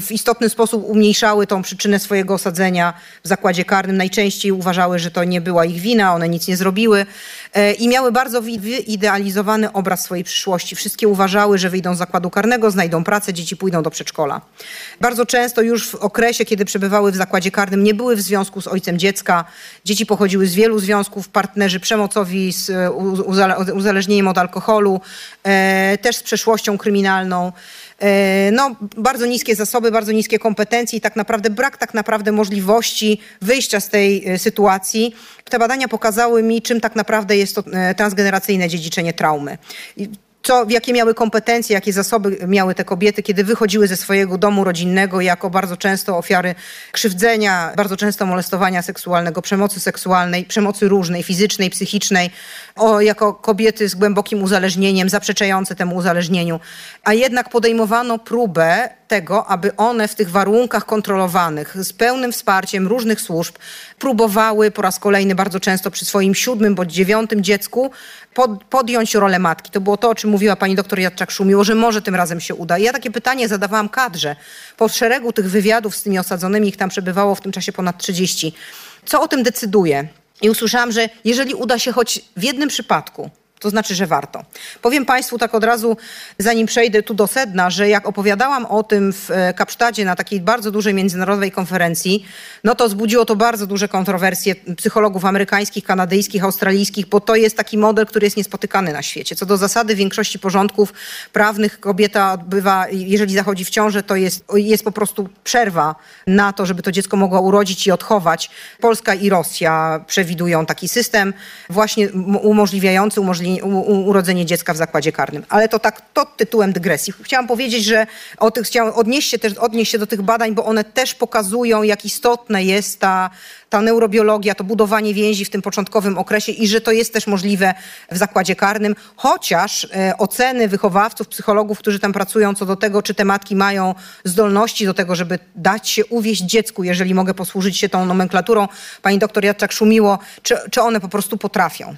w istotny sposób umniejszały tą przyczynę swojego osadzenia w zakładzie karnym. Najczęściej uważały, że to nie była ich wina, one nic nie zrobiły e, i miały bardzo wyidealizowany obraz swojej przyszłości. Wszystkie uważały, że wyjdą z zakładu karnego, znajdą pracę, dzieci pójdą do przedszkola. Bardzo często już w okresie, kiedy przebywały w zakładzie karnym, nie były w związku z ojcem dziecka. Dzieci pochodziły z wielu związków, partnerzy przemocowi z uzależnieniem od alkoholu, e, też z przeszłością kryminalną. E, no, bardzo niskie zasoby, bardzo niskie kompetencje i tak naprawdę brak tak naprawdę możliwości wyjścia z tej e, sytuacji. Te badania pokazały mi, czym tak naprawdę jest to transgeneracyjne dziedziczenie traumy co, jakie miały kompetencje, jakie zasoby miały te kobiety, kiedy wychodziły ze swojego domu rodzinnego jako bardzo często ofiary krzywdzenia, bardzo często molestowania seksualnego, przemocy seksualnej, przemocy różnej, fizycznej, psychicznej, o, jako kobiety z głębokim uzależnieniem, zaprzeczające temu uzależnieniu. A jednak podejmowano próbę tego, aby one w tych warunkach kontrolowanych, z pełnym wsparciem różnych służb, próbowały po raz kolejny bardzo często przy swoim siódmym bądź dziewiątym dziecku pod, podjąć rolę matki. To było to, o czym mówiła pani doktor Jadczak-Szumiło, że może tym razem się uda. I ja takie pytanie zadawałam kadrze. Po szeregu tych wywiadów z tymi osadzonymi, ich tam przebywało w tym czasie ponad 30. Co o tym decyduje? I usłyszałam, że jeżeli uda się choć w jednym przypadku To znaczy, że warto. Powiem Państwu tak od razu, zanim przejdę tu do sedna, że jak opowiadałam o tym w e, Kapsztadzie na takiej bardzo dużej międzynarodowej konferencji, no to wzbudziło to bardzo duże kontrowersje psychologów amerykańskich, kanadyjskich, australijskich, bo to jest taki model, który jest niespotykany na świecie. Co do zasady w większości porządków prawnych kobieta odbywa, jeżeli zachodzi w ciążę, to jest, jest po prostu przerwa na to, żeby to dziecko mogło urodzić i odchować. Polska i Rosja przewidują taki system właśnie umożliwiający umożliwiający urodzenie dziecka w zakładzie karnym. Ale to tak, to tytułem dygresji. Chciałam powiedzieć, że o tych, chciałam odnieść się, też, odnieść się do tych badań, bo one też pokazują, jak istotne jest ta, ta neurobiologia, to budowanie więzi w tym początkowym okresie i że to jest też możliwe w zakładzie karnym, chociaż e, oceny wychowawców, psychologów, którzy tam pracują co do tego, czy te matki mają zdolności do tego, żeby dać się uwieść dziecku, jeżeli mogę posłużyć się tą nomenklaturą pani doktor Jadczak Szumiło, czy, czy one po prostu potrafią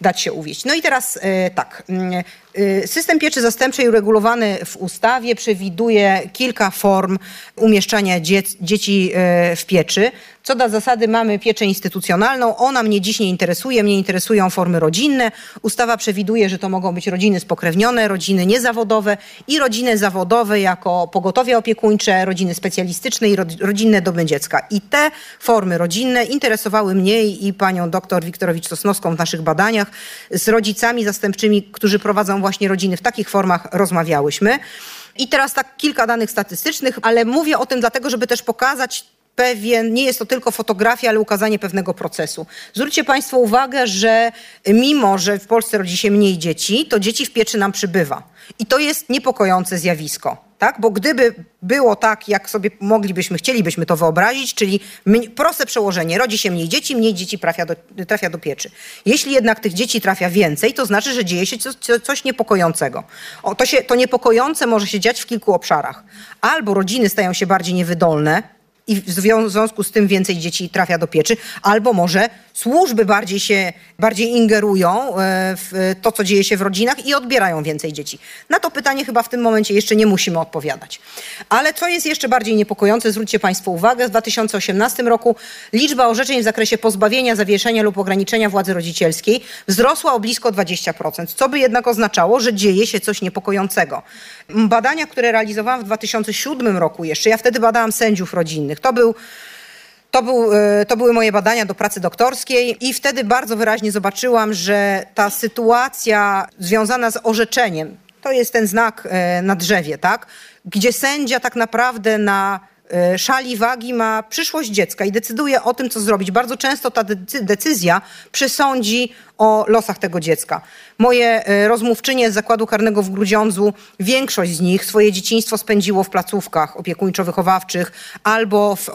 dać się uwieść. No i teraz e, tak. Mm, e, system pieczy zastępczej uregulowany w ustawie przewiduje kilka form umieszczania dzieci e, w pieczy. Co do zasady mamy pieczę instytucjonalną. Ona mnie dziś nie interesuje. Mnie interesują formy rodzinne. Ustawa przewiduje, że to mogą być rodziny spokrewnione, rodziny niezawodowe i rodziny zawodowe jako pogotowie opiekuńcze, rodziny specjalistyczne i rodzinne domy dziecka. I te formy rodzinne interesowały mnie i panią doktor Wiktorowicz-Sosnowską w naszych badaniach. Z rodzicami zastępczymi, którzy prowadzą właśnie rodziny w takich formach rozmawiałyśmy. I teraz tak kilka danych statystycznych, ale mówię o tym dlatego, żeby też pokazać pewien, nie jest to tylko fotografia, ale ukazanie pewnego procesu. Zwróćcie Państwo uwagę, że mimo, że w Polsce rodzi się mniej dzieci, to dzieci w pieczy nam przybywa. I to jest niepokojące zjawisko. Tak? Bo gdyby było tak, jak sobie moglibyśmy, chcielibyśmy to wyobrazić, czyli proste przełożenie, rodzi się mniej dzieci, mniej dzieci trafia do, trafia do pieczy. Jeśli jednak tych dzieci trafia więcej, to znaczy, że dzieje się coś, coś niepokojącego. O, to, się, to niepokojące może się dziać w kilku obszarach. Albo rodziny stają się bardziej niewydolne, i w związku z tym więcej dzieci trafia do pieczy, albo może służby bardziej się, bardziej ingerują e, w to, co dzieje się w rodzinach i odbierają więcej dzieci. Na to pytanie chyba w tym momencie jeszcze nie musimy odpowiadać. Ale co jest jeszcze bardziej niepokojące, zwróćcie Państwo uwagę, w 2018 roku liczba orzeczeń w zakresie pozbawienia, zawieszenia lub ograniczenia władzy rodzicielskiej wzrosła o blisko 20%, co by jednak oznaczało, że dzieje się coś niepokojącego. Badania, które realizowałam w 2007 roku jeszcze, ja wtedy badałam sędziów rodzinnych, to był to, był, e, to były moje badania do pracy doktorskiej i wtedy bardzo wyraźnie zobaczyłam, że ta sytuacja związana z orzeczeniem, to jest ten znak e, na drzewie, tak? Gdzie sędzia tak naprawdę na szali wagi ma przyszłość dziecka i decyduje o tym, co zrobić. Bardzo często ta decyzja przesądzi o losach tego dziecka. Moje e, rozmówczynie z zakładu karnego w Grudziądzu, większość z nich swoje dzieciństwo spędziło w placówkach opiekuńczo-wychowawczych albo w,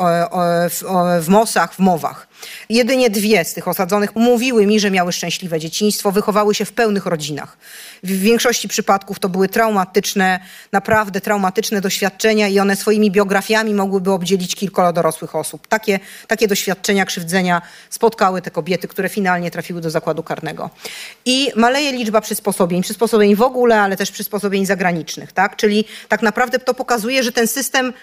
w, w MOS-ach, w MOW-ach. Jedynie dwie z tych osadzonych mówiły mi, że miały szczęśliwe dzieciństwo, wychowały się w pełnych rodzinach. W większości przypadków to były traumatyczne, naprawdę traumatyczne doświadczenia i one swoimi biografiami mogłyby obdzielić kilkoro dorosłych osób. Takie, takie doświadczenia krzywdzenia spotkały te kobiety, które finalnie trafiły do zakładu karnego. I maleje liczba przysposobień, przysposobień w ogóle, ale też przysposobień zagranicznych, tak? Czyli tak naprawdę to pokazuje, że ten system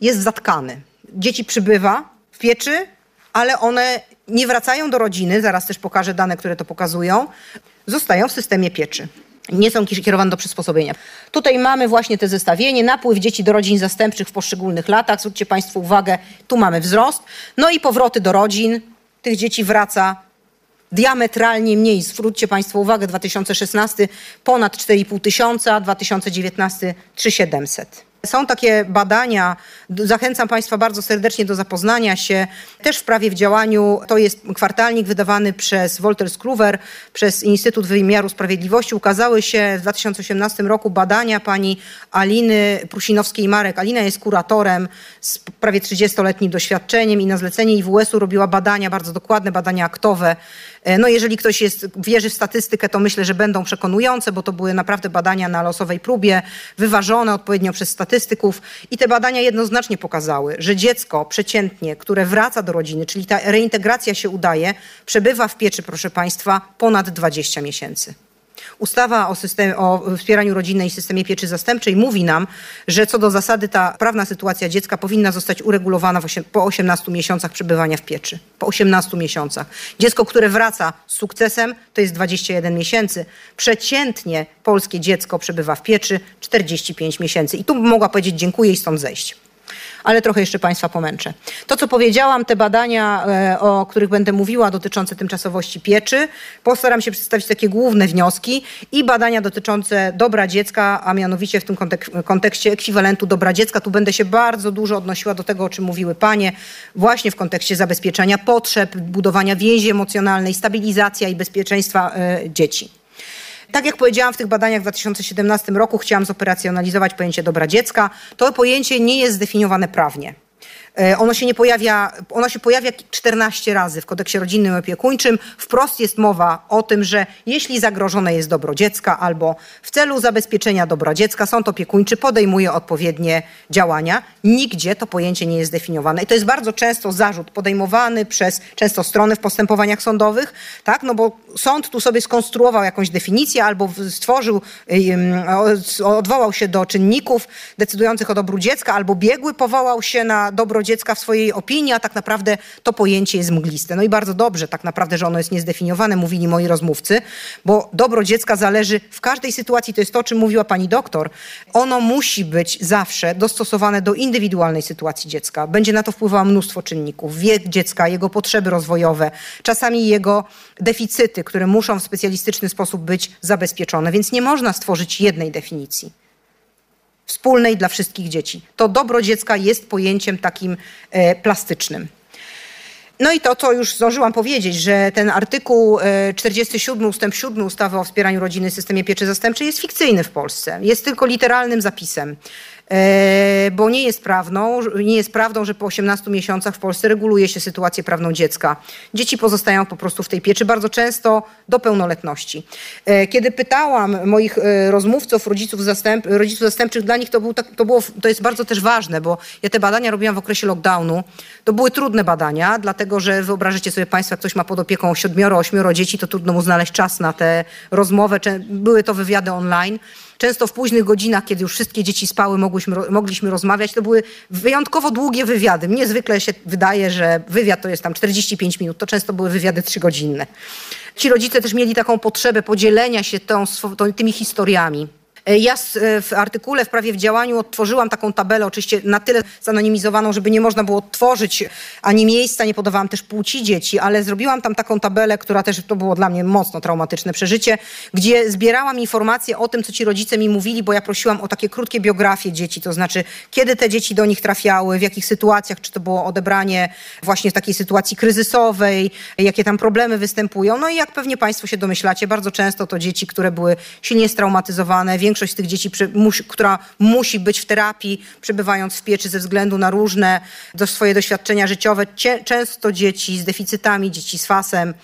jest zatkany. Dzieci przybywa w pieczy, ale one nie wracają do rodziny, zaraz też pokażę dane, które to pokazują, zostają w systemie pieczy. Nie są kierowane do przysposobienia. Tutaj mamy właśnie te zestawienie, napływ dzieci do rodzin zastępczych w poszczególnych latach. Zwróćcie Państwo uwagę, tu mamy wzrost. No i powroty do rodzin. Tych dzieci wraca diametralnie mniej. Zwróćcie Państwo uwagę, 2016 ponad 4,5 tysiąca, 2019 3700. Są takie badania, zachęcam Państwa bardzo serdecznie do zapoznania się. Też w prawie w działaniu to jest kwartalnik wydawany przez Wolters Kluwer, przez Instytut Wymiaru Sprawiedliwości. Ukazały się w 2018 roku badania pani Aliny Prusinowskiej-Marek. Alina jest kuratorem z prawie 30-letnim doświadczeniem i na zlecenie IWS-u robiła badania, bardzo dokładne badania aktowe no jeżeli ktoś jest, wierzy w statystykę, to myślę, że będą przekonujące, bo to były naprawdę badania na losowej próbie, wyważone odpowiednio przez statystyków i te badania jednoznacznie pokazały, że dziecko przeciętnie, które wraca do rodziny, czyli ta reintegracja się udaje, przebywa w pieczy, proszę Państwa, ponad 20 miesięcy. Ustawa o, o wspieraniu rodziny i systemie pieczy zastępczej mówi nam, że co do zasady ta prawna sytuacja dziecka powinna zostać uregulowana po 18 miesiącach przebywania w pieczy. Po 18 miesiącach. Dziecko, które wraca z sukcesem, to jest 21 miesięcy. Przeciętnie polskie dziecko przebywa w pieczy 45 miesięcy. I tu mogła powiedzieć dziękuję i stąd zejść ale trochę jeszcze Państwa pomęczę. To, co powiedziałam, te badania, e, o których będę mówiła, dotyczące tymczasowości pieczy, postaram się przedstawić takie główne wnioski i badania dotyczące dobra dziecka, a mianowicie w tym kontek- kontekście ekwiwalentu dobra dziecka. Tu będę się bardzo dużo odnosiła do tego, o czym mówiły Panie, właśnie w kontekście zabezpieczenia potrzeb, budowania więzi emocjonalnej, stabilizacja i bezpieczeństwa y, dzieci. Tak jak powiedziałam w tych badaniach w 2017 roku, chciałam zoperacjonalizować pojęcie dobra dziecka. To pojęcie nie jest zdefiniowane prawnie. E, ono się nie pojawia, ono się pojawia 14 razy w kodeksie rodzinnym i opiekuńczym. Wprost jest mowa o tym, że jeśli zagrożone jest dobro dziecka albo w celu zabezpieczenia dobra dziecka sąd opiekuńczy podejmuje odpowiednie działania. Nigdzie to pojęcie nie jest zdefiniowane. I to jest bardzo często zarzut podejmowany przez często strony w postępowaniach sądowych, tak? No bo sąd tu sobie skonstruował jakąś definicję albo stworzył, odwołał się do czynników decydujących o dobru dziecka, albo biegły powołał się na dobro dziecka w swojej opinii, a tak naprawdę to pojęcie jest mgliste. No i bardzo dobrze tak naprawdę, że ono jest niezdefiniowane, mówili moi rozmówcy, bo dobro dziecka zależy w każdej sytuacji, to jest to, o czym mówiła pani doktor, ono musi być zawsze dostosowane do indywidualnej sytuacji dziecka. Będzie na to wpływało mnóstwo czynników. Wiek dziecka, jego potrzeby rozwojowe, czasami jego deficyty, które muszą w specjalistyczny sposób być zabezpieczone, więc nie można stworzyć jednej definicji wspólnej dla wszystkich dzieci. To dobro dziecka jest pojęciem takim e, plastycznym. No i to, co już zdążyłam powiedzieć, że ten artykuł 47 e, ustęp 7 ustawy o wspieraniu rodziny w systemie pieczy zastępczej jest fikcyjny w Polsce. Jest tylko literalnym zapisem. E, bo nie jest prawdą, nie jest prawdą, że po 18 miesiącach w Polsce reguluje się sytuację prawną dziecka. Dzieci pozostają po prostu w tej pieczy bardzo często do pełnoletności. E, kiedy pytałam moich e, rozmówców, rodziców, zastęp, rodziców zastępczych, dla nich to, był tak, to, było, to jest bardzo też ważne, bo ja te badania robiłam w okresie lockdownu. To były trudne badania, dlatego że wyobrażycie sobie Państwo, jak ktoś ma pod opieką siedmioro, ośmioro dzieci, to trudno mu znaleźć czas na tę rozmowę. Były to wywiady online. Często w późnych godzinach, kiedy już wszystkie dzieci spały, mogłyśmy, mogliśmy rozmawiać. To były wyjątkowo długie wywiady. Mnie zwykle się wydaje, że wywiad to jest tam 45 minut. To często były wywiady trzygodzinne. Ci rodzice też mieli taką potrzebę podzielenia się tą, tymi historiami. E, ja e, w artykule w prawie w działaniu odtworzyłam taką tabelę, oczywiście na tyle zanonimizowaną, żeby nie można było odtworzyć ani miejsca, nie podawałam też płci dzieci, ale zrobiłam tam taką tabelę, która też to było dla mnie mocno traumatyczne przeżycie, gdzie zbierałam informacje o tym, co ci rodzice mi mówili, bo ja prosiłam o takie krótkie biografie dzieci, to znaczy kiedy te dzieci do nich trafiały, w jakich sytuacjach, czy to było odebranie właśnie w takiej sytuacji kryzysowej, jakie tam problemy występują. No i jak pewnie Państwo się domyślacie, bardzo często to dzieci, które były silnie straumatyzowane, większość tych dzieci, która musi być w terapii, przebywając w pieczy ze względu na różne do swoje doświadczenia życiowe. Często dzieci z deficytami, dzieci z fasem.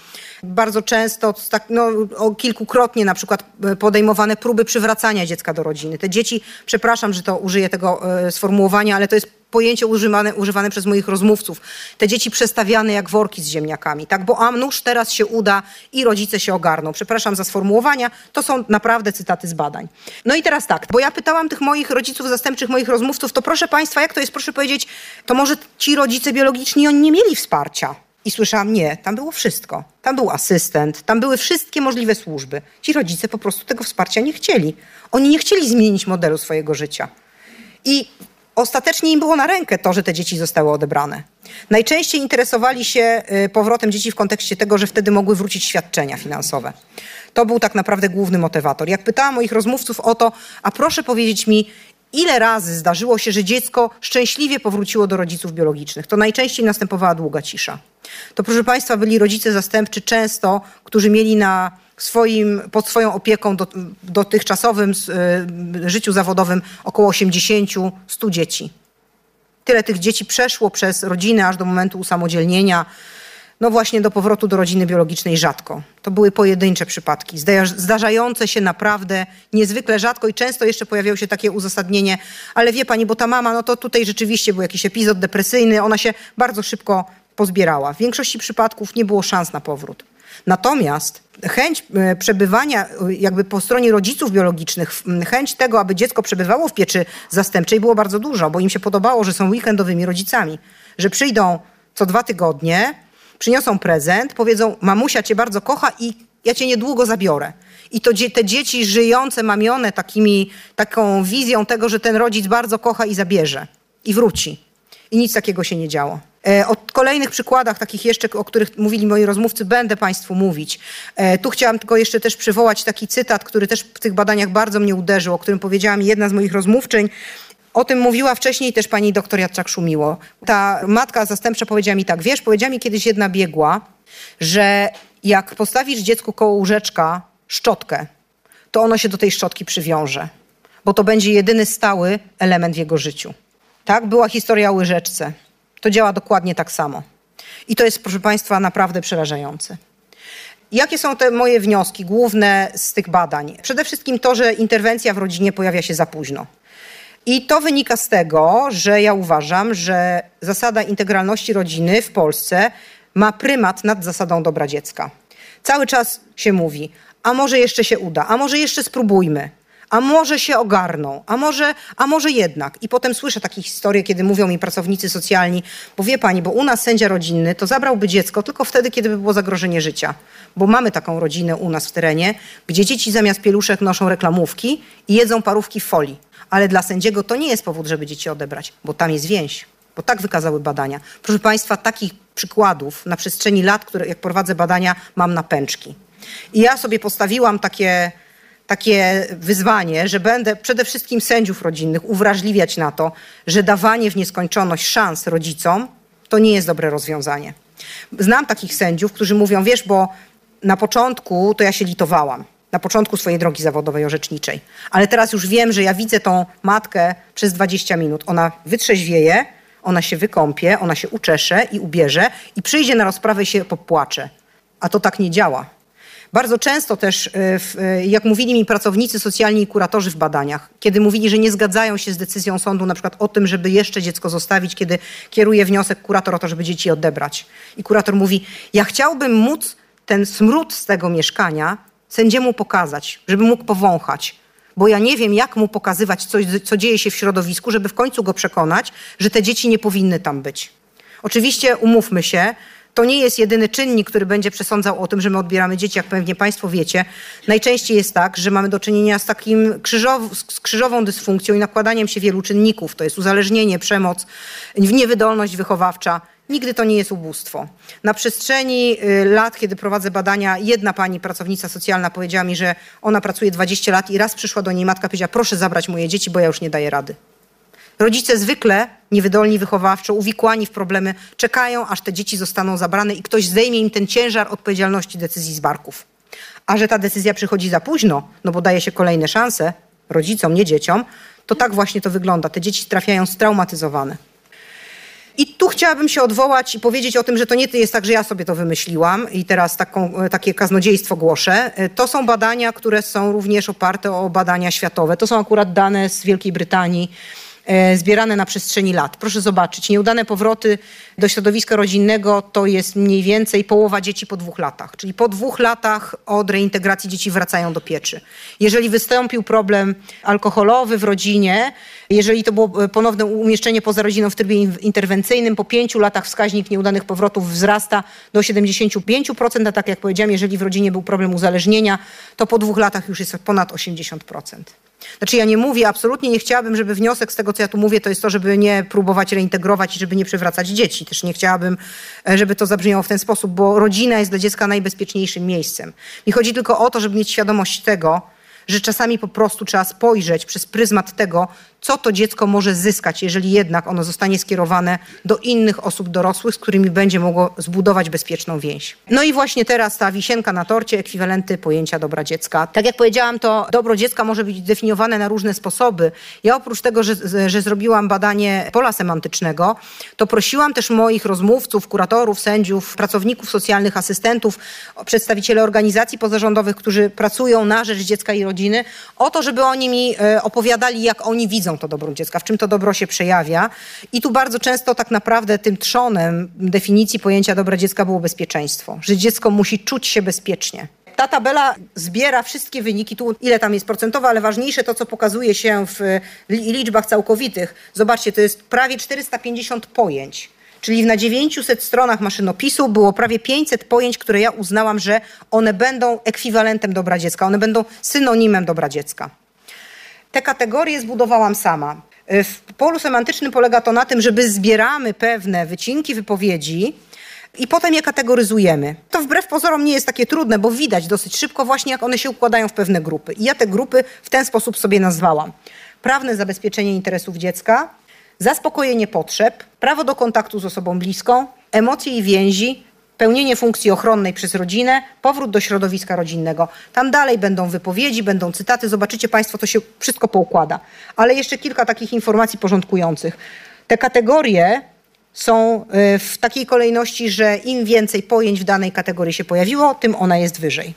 Bardzo często, tak, no, kilkukrotnie na przykład e, podejmowane próby przywracania dziecka do rodziny. Te dzieci, przepraszam, że to użyję tego e, sformułowania, ale to jest pojęcie używane, używane przez moich rozmówców. Te dzieci przestawiane jak worki z ziemniakami, tak? Bo a nuż teraz się uda i rodzice się ogarną. Przepraszam za sformułowania, to są naprawdę cytaty z badań. No i teraz tak, bo ja pytałam tych moich rodziców zastępczych, moich rozmówców, to proszę Państwa, jak to jest, proszę powiedzieć, to może ci rodzice biologiczni, oni nie mieli wsparcia. I słyszałam, nie, tam było wszystko. Tam był asystent, tam były wszystkie możliwe służby. Ci rodzice po prostu tego wsparcia nie chcieli. Oni nie chcieli zmienić modelu swojego życia. I ostatecznie im było na rękę to, że te dzieci zostały odebrane. Najczęściej interesowali się y, powrotem dzieci w kontekście tego, że wtedy mogły wrócić świadczenia finansowe. To był tak naprawdę główny motywator. Jak pytałam moich rozmówców o to, a proszę powiedzieć mi, ile razy zdarzyło się, że dziecko szczęśliwie powróciło do rodziców biologicznych, to najczęściej następowała długa cisza. To proszę Państwa byli rodzice zastępczy często, którzy mieli na swoim, pod swoją opieką do, dotychczasowym y, życiu zawodowym około 80-100 dzieci. Tyle tych dzieci przeszło przez rodziny aż do momentu usamodzielnienia, no właśnie do powrotu do rodziny biologicznej rzadko. To były pojedyncze przypadki, zdarzające się naprawdę niezwykle rzadko i często jeszcze pojawiało się takie uzasadnienie, ale wie pani, bo ta mama, no to tutaj rzeczywiście był jakiś epizod depresyjny, ona się bardzo szybko pozbierała. W większości przypadków nie było szans na powrót. Natomiast chęć e, przebywania e, jakby po stronie rodziców biologicznych, chęć tego, aby dziecko przebywało w pieczy zastępczej było bardzo dużo, bo im się podobało, że są weekendowymi rodzicami, że przyjdą co dwa tygodnie, przyniosą prezent, powiedzą mamusia cię bardzo kocha i ja cię niedługo zabiorę. I to te dzieci żyjące, mamione takimi, taką wizją tego, że ten rodzic bardzo kocha i zabierze i wróci. I nic takiego się nie działo. E, o kolejnych przykładach, takich jeszcze, o których mówili moi rozmówcy, będę Państwu mówić. E, tu chciałam tylko jeszcze też przywołać taki cytat, który też w tych badaniach bardzo mnie uderzył, o którym powiedziała mi jedna z moich rozmówczyń. O tym mówiła wcześniej też pani doktor Jadczak-Szumiło. Ta matka zastępcza powiedziała mi tak, wiesz, powiedziała mi kiedyś jedna biegła, że jak postawisz dziecku koło łóżeczka szczotkę, to ono się do tej szczotki przywiąże, bo to będzie jedyny stały element w jego życiu. Tak, była historia o łyżeczce. To działa dokładnie tak samo. I to jest, proszę Państwa, naprawdę przerażające. Jakie są te moje wnioski główne z tych badań? Przede wszystkim to, że interwencja w rodzinie pojawia się za późno. I to wynika z tego, że ja uważam, że zasada integralności rodziny w Polsce ma prymat nad zasadą dobra dziecka. Cały czas się mówi, a może jeszcze się uda, a może jeszcze spróbujmy a może się ogarną, a może, a może jednak. I potem słyszę takie historie, kiedy mówią mi pracownicy socjalni, bo wie pani, bo u nas sędzia rodzinny to zabrałby dziecko tylko wtedy, kiedy by było zagrożenie życia. Bo mamy taką rodzinę u nas w terenie, gdzie dzieci zamiast pieluszek noszą reklamówki i jedzą parówki w folii. Ale dla sędziego to nie jest powód, żeby dzieci odebrać, bo tam jest więź. Bo tak wykazały badania. Proszę Państwa, takich przykładów na przestrzeni lat, które jak prowadzę badania, mam na pęczki. I ja sobie postawiłam takie takie wyzwanie, że będę przede wszystkim sędziów rodzinnych uwrażliwiać na to, że dawanie w nieskończoność szans rodzicom to nie jest dobre rozwiązanie. Znam takich sędziów, którzy mówią, wiesz, bo na początku to ja się litowałam, na początku swojej drogi zawodowej orzeczniczej, ale teraz już wiem, że ja widzę tą matkę przez 20 minut. Ona wytrzeźwieje, ona się wykąpie, ona się uczesze i ubierze i przyjdzie na rozprawę i się popłacze. A to tak nie działa. Bardzo często też, e, e, jak mówili mi pracownicy socjalni i kuratorzy w badaniach, kiedy mówili, że nie zgadzają się z decyzją sądu na przykład o tym, żeby jeszcze dziecko zostawić, kiedy kieruje wniosek kurator o to, żeby dzieci odebrać. I kurator mówi, ja chciałbym móc ten smród z tego mieszkania sędziemu pokazać, żeby mógł powąchać. Bo ja nie wiem, jak mu pokazywać, coś, co dzieje się w środowisku, żeby w końcu go przekonać, że te dzieci nie powinny tam być. Oczywiście umówmy się, to nie jest jedyny czynnik, który będzie przesądzał o tym, że my odbieramy dzieci, jak pewnie Państwo wiecie. Najczęściej jest tak, że mamy do czynienia z takim krzyżow, z krzyżową dysfunkcją i nakładaniem się wielu czynników. To jest uzależnienie, przemoc, niewydolność wychowawcza. Nigdy to nie jest ubóstwo. Na przestrzeni y, lat, kiedy prowadzę badania, jedna pani pracownica socjalna powiedziała mi, że ona pracuje 20 lat i raz przyszła do niej matka, powiedziała, proszę zabrać moje dzieci, bo ja już nie daję rady. Rodzice zwykle niewydolni wychowawczo, uwikłani w problemy, czekają, aż te dzieci zostaną zabrane i ktoś zdejmie im ten ciężar odpowiedzialności decyzji z barków. A że ta decyzja przychodzi za późno, no bo daje się kolejne szanse rodzicom, nie dzieciom, to tak właśnie to wygląda. Te dzieci trafiają straumatyzowane. I tu chciałabym się odwołać i powiedzieć o tym, że to nie jest tak, że ja sobie to wymyśliłam i teraz taką, takie kaznodziejstwo głoszę. To są badania, które są również oparte o badania światowe. To są akurat dane z Wielkiej Brytanii E, zbierane na przestrzeni lat. Proszę zobaczyć, nieudane powroty do środowiska rodzinnego to jest mniej więcej połowa dzieci po dwóch latach. Czyli po dwóch latach od reintegracji dzieci wracają do pieczy. Jeżeli wystąpił problem alkoholowy w rodzinie, jeżeli to było e, ponowne umieszczenie poza rodziną w trybie interwencyjnym, po pięciu latach wskaźnik nieudanych powrotów wzrasta do 75%, a tak jak powiedziałam, jeżeli w rodzinie był problem uzależnienia, to po dwóch latach już jest ponad 80%. Znaczy ja nie mówię, absolutnie nie chciałabym, żeby wniosek z tego, co ja tu mówię, to jest to, żeby nie próbować reintegrować i żeby nie przywracać dzieci. Też nie chciałabym, e, żeby to zabrzmiało w ten sposób, bo rodzina jest dla dziecka najbezpieczniejszym miejscem. Mi chodzi tylko o to, żeby mieć świadomość tego, że czasami po prostu trzeba spojrzeć przez pryzmat tego, co to dziecko może zyskać, jeżeli jednak ono zostanie skierowane do innych osób dorosłych, z którymi będzie mogło zbudować bezpieczną więź. No i właśnie teraz ta wisienka na torcie, ekwiwalenty pojęcia dobra dziecka. Tak jak powiedziałam, to dobro dziecka może być definiowane na różne sposoby. Ja oprócz tego, że, że zrobiłam badanie pola semantycznego, to prosiłam też moich rozmówców, kuratorów, sędziów, pracowników socjalnych, asystentów, przedstawicieli organizacji pozarządowych, którzy pracują na rzecz dziecka i rodziny, rodziny, o to, żeby oni mi e, opowiadali, jak oni widzą to dobro dziecka, w czym to dobro się przejawia. I tu bardzo często tak naprawdę tym trzonem definicji pojęcia dobra dziecka było bezpieczeństwo, że dziecko musi czuć się bezpiecznie ta tabela zbiera wszystkie wyniki, tu ile tam jest procentowo, ale ważniejsze to, co pokazuje się w liczbach całkowitych. Zobaczcie, to jest prawie 450 pojęć. Czyli na 900 stronach maszynopisu było prawie 500 pojęć, które ja uznałam, że one będą ekwiwalentem dobra dziecka, one będą synonimem dobra dziecka. Te kategorie zbudowałam sama. W polu semantycznym polega to na tym, że zbieramy pewne wycinki wypowiedzi, i potem je kategoryzujemy. To wbrew pozorom nie jest takie trudne, bo widać dosyć szybko właśnie, jak one się układają w pewne grupy. I ja te grupy w ten sposób sobie nazwałam. Prawne zabezpieczenie interesów dziecka, zaspokojenie potrzeb, prawo do kontaktu z osobą bliską, emocje i więzi, pełnienie funkcji ochronnej przez rodzinę, powrót do środowiska rodzinnego. Tam dalej będą wypowiedzi, będą cytaty. Zobaczycie Państwo, to się wszystko poukłada. Ale jeszcze kilka takich informacji porządkujących. Te kategorie są y, w takiej kolejności, że im więcej pojęć w danej kategorii się pojawiło, tym ona jest wyżej.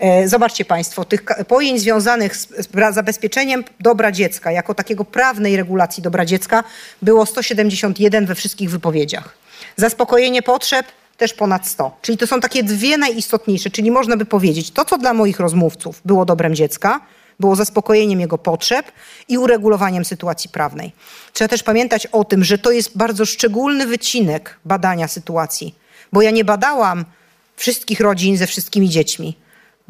E, zobaczcie Państwo, tych pojęć związanych z zabezpieczeniem dobra dziecka, jako takiego prawnej regulacji dobra dziecka, było 171 we wszystkich wypowiedziach. Zaspokojenie potrzeb też ponad 100. Czyli to są takie dwie najistotniejsze, czyli można by powiedzieć, to co dla moich rozmówców było dobrem dziecka, było zaspokojeniem jego potrzeb i uregulowaniem sytuacji prawnej. Trzeba też pamiętać o tym, że to jest bardzo szczególny wycinek badania sytuacji, bo ja nie badałam wszystkich rodzin ze wszystkimi dziećmi.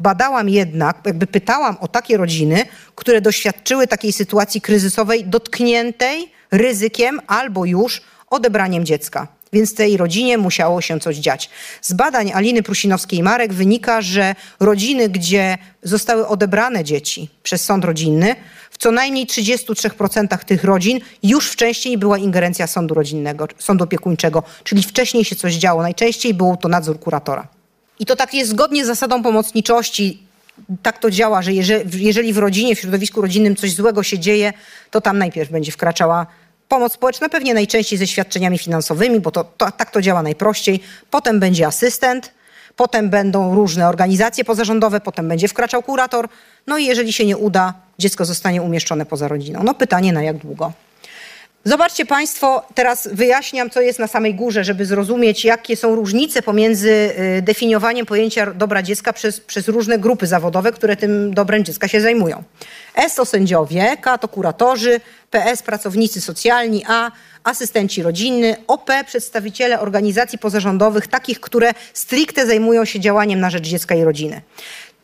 Badałam jednak, jakby pytałam o takie rodziny, które doświadczyły takiej sytuacji kryzysowej dotkniętej ryzykiem albo już odebraniem dziecka więc tej rodzinie musiało się coś dziać. Z badań Aliny Prusinowskiej-Marek wynika, że rodziny, gdzie zostały odebrane dzieci przez sąd rodzinny, w co najmniej 33% tych rodzin już wcześniej była ingerencja sądu rodzinnego, sądu opiekuńczego, czyli wcześniej się coś działo. Najczęściej był to nadzór kuratora. I to tak jest zgodnie z zasadą pomocniczości tak to działa, że jeżeli, w rodzinie, w środowisku rodzinnym coś złego się dzieje, to tam najpierw będzie wkraczała Pomoc społeczna pewnie najczęściej ze świadczeniami finansowymi, bo to, to, tak to działa najprościej. Potem będzie asystent, potem będą różne organizacje pozarządowe, potem będzie wkraczał kurator. No i jeżeli się nie uda, dziecko zostanie umieszczone poza rodziną. No pytanie na jak długo. Zobaczcie Państwo, teraz wyjaśniam, co jest na samej górze, żeby zrozumieć, jakie są różnice pomiędzy y, definiowaniem pojęcia dobra dziecka przez, przez różne grupy zawodowe, które tym dobrem dziecka się zajmują. S to sędziowie, K to kuratorzy, PS pracownicy socjalni, A asystenci rodzinny, OP przedstawiciele organizacji pozarządowych, takich, które stricte zajmują się działaniem na rzecz dziecka i rodziny.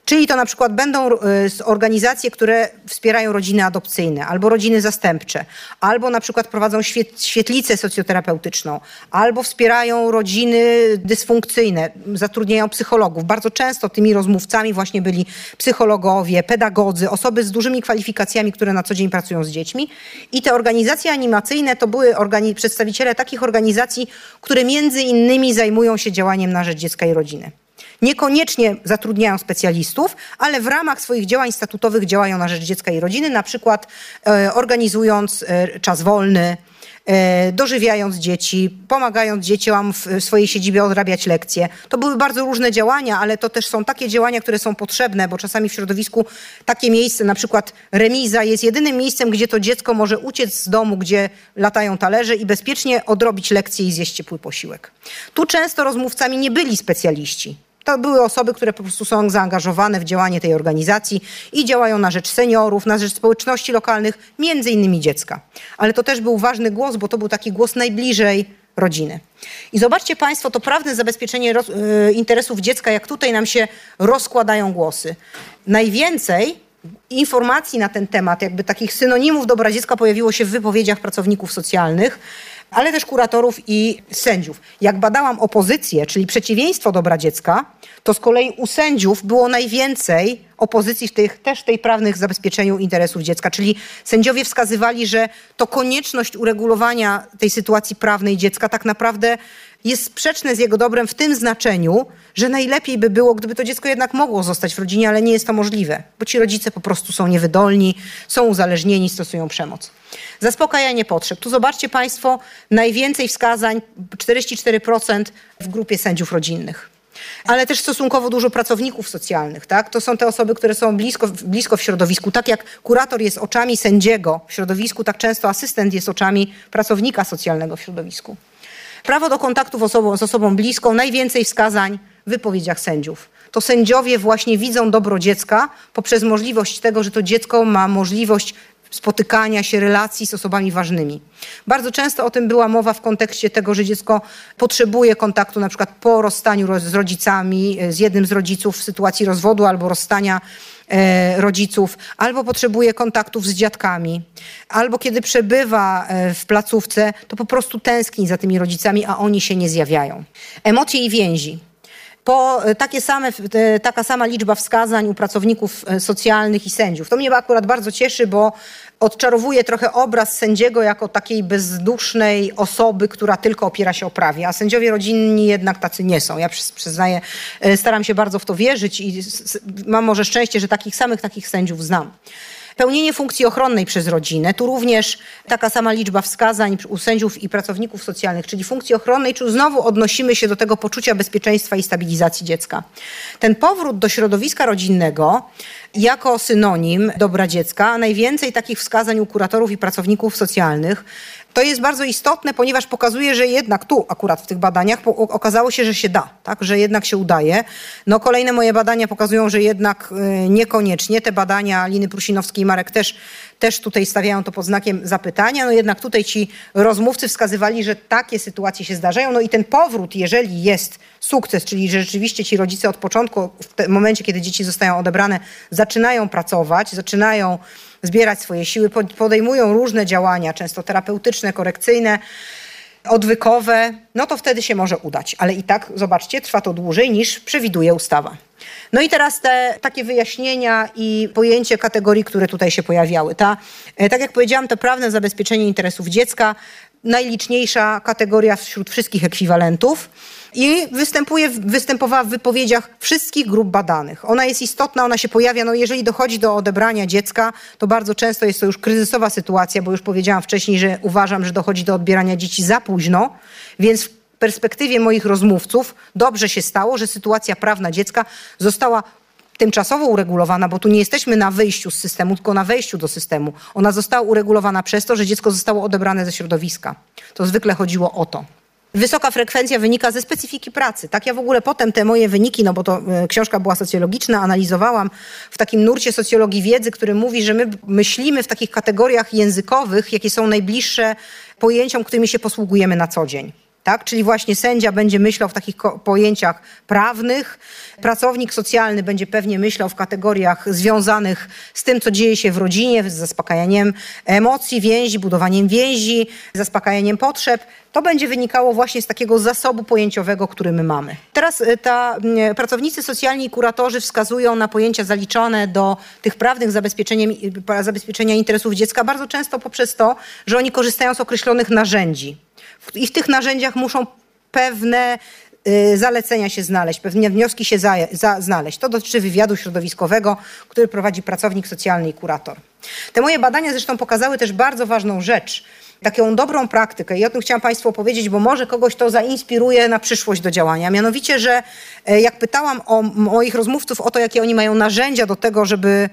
Czyli to na przykład będą y, organizacje, które wspierają rodziny adopcyjne albo rodziny zastępcze, albo na przykład prowadzą świetlicę socjoterapeutyczną, albo wspierają rodziny dysfunkcyjne, zatrudniają psychologów. Bardzo często tymi rozmówcami właśnie byli psychologowie, pedagodzy, osoby z dużymi kwalifikacjami, które na co dzień pracują z dziećmi. I te organizacje animacyjne to były przedstawiciele takich organizacji, które między innymi zajmują się działaniem na rzecz dziecka i rodziny. Niekoniecznie zatrudniają specjalistów, ale w ramach swoich działań statutowych działają na rzecz dziecka i rodziny, na przykład e, organizując e, czas wolny, e, dożywiając dzieci, pomagając dzieciom w swojej siedzibie odrabiać lekcje. To były bardzo różne działania, ale to też są takie działania, które są potrzebne, bo czasami w środowisku takie miejsce, na przykład remiza jest jedynym miejscem, gdzie to dziecko może uciec z domu, gdzie latają talerze i bezpiecznie odrobić lekcje i zjeść ciepły posiłek. Tu często rozmówcami nie byli specjaliści. To były osoby, które po prostu są zaangażowane w działanie tej organizacji i działają na rzecz seniorów, na rzecz społeczności lokalnych, między innymi dziecka. Ale to też był ważny głos, bo to był taki głos najbliżej rodziny. I zobaczcie Państwo to prawne zabezpieczenie roz, y, interesów dziecka, jak tutaj nam się rozkładają głosy. Najwięcej informacji na ten temat, jakby takich synonimów dobra dziecka pojawiło się w wypowiedziach pracowników socjalnych ale też kuratorów i sędziów. Jak badałam opozycję, czyli przeciwieństwo dobra dziecka, to z kolei u sędziów było najwięcej opozycji w tych też tej prawnych zabezpieczeniu interesów dziecka, czyli sędziowie wskazywali, że to konieczność uregulowania tej sytuacji prawnej dziecka tak naprawdę jest sprzeczne z jego dobrem w tym znaczeniu, że najlepiej by było, gdyby to dziecko jednak mogło zostać w rodzinie, ale nie jest to możliwe, bo ci rodzice po prostu są niewydolni, są uzależnieni, stosują przemoc. Zaspokajanie potrzeb. Tu zobaczcie Państwo, najwięcej wskazań, 44% w grupie sędziów rodzinnych. ale też stosunkowo dużo pracowników socjalnych. Tak? To są te osoby, które są blisko, blisko w środowisku. Tak jak kurator jest oczami sędziego w środowisku, tak często asystent jest oczami pracownika socjalnego w środowisku. Prawo do kontaktów osobą, z osobą bliską, najwięcej wskazań w wypowiedziach sędziów. To sędziowie właśnie widzą dobro dziecka poprzez możliwość tego, że to dziecko ma możliwość spotykania się, relacji z osobami ważnymi. Bardzo często o tym była mowa w kontekście tego, że dziecko potrzebuje kontaktu na przykład po rozstaniu z rodzicami, z jednym z rodziców w sytuacji rozwodu albo rozstania rodziców, albo potrzebuje kontaktów z dziadkami, albo kiedy przebywa e, w placówce, to po prostu tęskni za tymi rodzicami, a oni się nie zjawiają. Emocje i więzi po e, takie same, e, taka sama liczba wskazań u pracowników e, socjalnych i sędziów. To mnie akurat bardzo cieszy, bo odczarowuje trochę obraz sędziego jako takiej bezdusznej osoby, która tylko opiera się o prawie, a sędziowie rodzinni jednak tacy nie są. Ja przyznaję, staram się bardzo w to wierzyć i mam może szczęście, że takich samych takich sędziów znam. Pełnienie funkcji ochronnej przez rodzinę. Tu również taka sama liczba wskazań u sędziów i pracowników socjalnych, czyli funkcji ochronnej, czy znowu odnosimy się do tego poczucia bezpieczeństwa i stabilizacji dziecka. Ten powrót do środowiska rodzinnego jako synonim dobra dziecka, najwięcej takich wskazań u kuratorów i pracowników socjalnych to jest bardzo istotne, ponieważ pokazuje, że jednak tu akurat w tych badaniach okazało się, że się da, tak? że jednak się udaje. No kolejne moje badania pokazują, że jednak y, niekoniecznie. Te badania Liny Prusinowskiej i Marek też, też tutaj stawiają to pod znakiem zapytania. No jednak tutaj ci rozmówcy wskazywali, że takie sytuacje się zdarzają. No i ten powrót, jeżeli jest sukces, czyli że rzeczywiście ci rodzice od początku, w momencie, kiedy dzieci zostają odebrane, zaczynają pracować, zaczynają zbierać swoje siły, podejmują różne działania, często terapeutyczne, korekcyjne, odwykowe, no to wtedy się może udać. Ale i tak, zobaczcie, trwa to dłużej niż przewiduje ustawa. No i teraz te takie wyjaśnienia i pojęcie kategorii, które tutaj się pojawiały. Ta, e, tak jak powiedziałam, to prawne zabezpieczenie interesów dziecka, najliczniejsza kategoria wśród wszystkich ekwiwalentów i występuje, występowała w wypowiedziach wszystkich grup badanych. Ona jest istotna, ona się pojawia, no jeżeli dochodzi do odebrania dziecka, to bardzo często jest to już kryzysowa sytuacja, bo już powiedziałam wcześniej, że uważam, że dochodzi do odbierania dzieci za późno, więc w perspektywie moich rozmówców dobrze się stało, że sytuacja prawna dziecka została tymczasowo uregulowana, bo tu nie jesteśmy na wyjściu z systemu, tylko na wejściu do systemu. Ona została uregulowana przez to, że dziecko zostało odebrane ze środowiska. To zwykle chodziło o to. Wysoka frekwencja wynika ze specyfiki pracy. Tak ja w ogóle potem te moje wyniki, no bo to e, książka była socjologiczna, analizowałam w takim nurcie socjologii wiedzy, który mówi, że my myślimy w takich kategoriach językowych, jakie są najbliższe pojęciom, którymi się posługujemy na co dzień tak? Czyli właśnie sędzia będzie myślał w takich pojęciach prawnych, pracownik socjalny będzie pewnie myślał w kategoriach związanych z tym, co dzieje się w rodzinie, z zaspokajaniem emocji, więzi, budowaniem więzi, zaspokajaniem potrzeb. To będzie wynikało właśnie z takiego zasobu pojęciowego, który my mamy. Teraz y, ta, y, pracownicy socjalni i kuratorzy wskazują na pojęcia zaliczone do tych prawnych zabezpieczenia interesów dziecka bardzo często poprzez to, że oni korzystają z określonych narzędzi i w tych narzędziach muszą pewne y, zalecenia się znaleźć, pewne wnioski się za, za, znaleźć. To dotyczy wywiadu środowiskowego, który prowadzi pracownik socjalny i kurator. Te moje badania zresztą pokazały też bardzo ważną rzecz, taką dobrą praktykę i o tym chciałam Państwu opowiedzieć, bo może kogoś to zainspiruje na przyszłość do działania. Mianowicie, że e, jak pytałam o moich rozmówców o to, jakie oni mają narzędzia do tego, żeby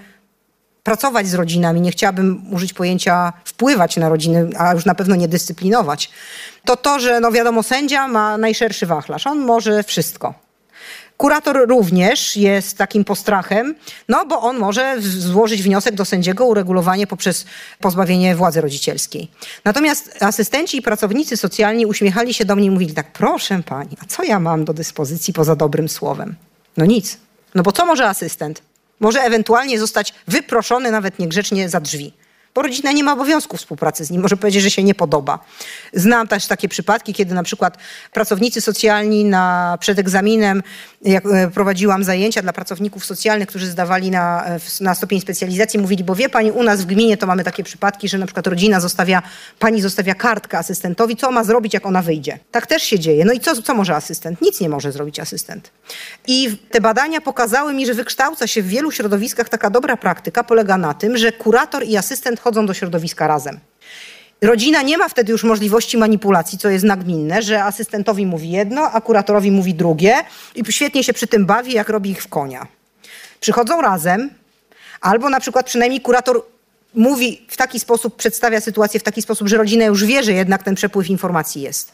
pracować z rodzinami, nie chciałabym użyć pojęcia wpływać na rodziny, a już na pewno nie dyscyplinować, to to, że no wiadomo, sędzia ma najszerszy wachlarz. On może wszystko. Kurator również jest takim postrachem, no bo on może złożyć wniosek do sędziego o uregulowanie poprzez pozbawienie władzy rodzicielskiej. Natomiast asystenci i pracownicy socjalni uśmiechali się do mnie i mówili tak, proszę pani, a co ja mam do dyspozycji poza dobrym słowem? No nic. No bo co może asystent? Może ewentualnie zostać wyproszony nawet niegrzecznie za drzwi bo rodzina nie ma obowiązku współpracy z nim, może powiedzieć, że się nie podoba. Znam też takie przypadki, kiedy na przykład pracownicy socjalni na, przed egzaminem, jak e, prowadziłam zajęcia dla pracowników socjalnych, którzy zdawali na, e, na stopień specjalizacji, mówili, bo wie pani, u nas w gminie to mamy takie przypadki, że na przykład rodzina zostawia, pani zostawia kartkę asystentowi, co ma zrobić, jak ona wyjdzie. Tak też się dzieje. No i co, co może asystent? Nic nie może zrobić asystent. I te badania pokazały mi, że wykształca się w wielu środowiskach taka dobra praktyka, polega na tym, że kurator i asystent chodzą do środowiska razem. Rodzina nie ma wtedy już możliwości manipulacji, co jest nagminne, że asystentowi mówi jedno, a kuratorowi mówi drugie i świetnie się przy tym bawi, jak robi ich w konia. Przychodzą razem, albo na przykład przynajmniej kurator mówi w taki sposób, przedstawia sytuację w taki sposób, że rodzina już wie, że jednak ten przepływ informacji jest.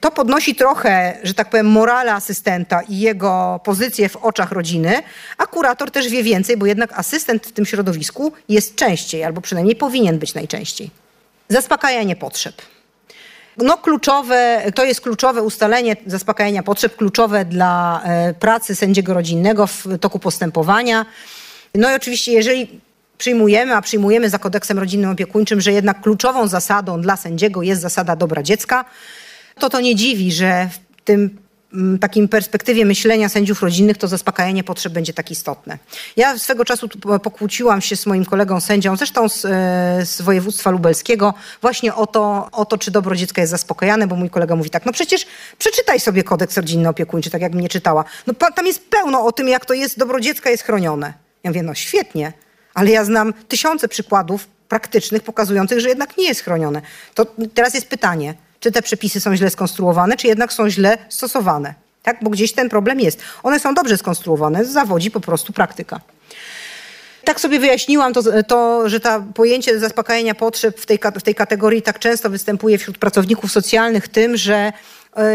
To podnosi trochę, że tak powiem, morale asystenta i jego pozycję w oczach rodziny, a kurator też wie więcej, bo jednak asystent w tym środowisku jest częściej, albo przynajmniej powinien być najczęściej. Zaspokajanie potrzeb. No kluczowe, to jest kluczowe ustalenie zaspokajania potrzeb, kluczowe dla e, pracy sędziego rodzinnego w toku postępowania. No i oczywiście, jeżeli przyjmujemy, a przyjmujemy za kodeksem rodzinnym opiekuńczym, że jednak kluczową zasadą dla sędziego jest zasada dobra dziecka, to to nie dziwi, że w tym mm, takim perspektywie myślenia sędziów rodzinnych to zaspokajanie potrzeb będzie tak istotne. Ja swego czasu pokłóciłam się z moim kolegą sędzią, zresztą z, e, z województwa lubelskiego, właśnie o to, o to, czy dobro dziecka jest zaspokajane, bo mój kolega mówi tak, no przecież przeczytaj sobie kodeks rodzinny opiekuńczy, tak jak mnie czytała. No tam jest pełno o tym, jak to jest, dobro dziecka jest chronione. Ja mówię, no świetnie, ale ja znam tysiące przykładów praktycznych pokazujących, że jednak nie jest chronione. To teraz jest pytanie, czy te przepisy są źle skonstruowane, czy jednak są źle stosowane. Tak? Bo gdzieś ten problem jest. One są dobrze skonstruowane, zawodzi po prostu praktyka. Tak sobie wyjaśniłam to, to że to pojęcie zaspokajania potrzeb w tej, w tej kategorii tak często występuje wśród pracowników socjalnych tym, że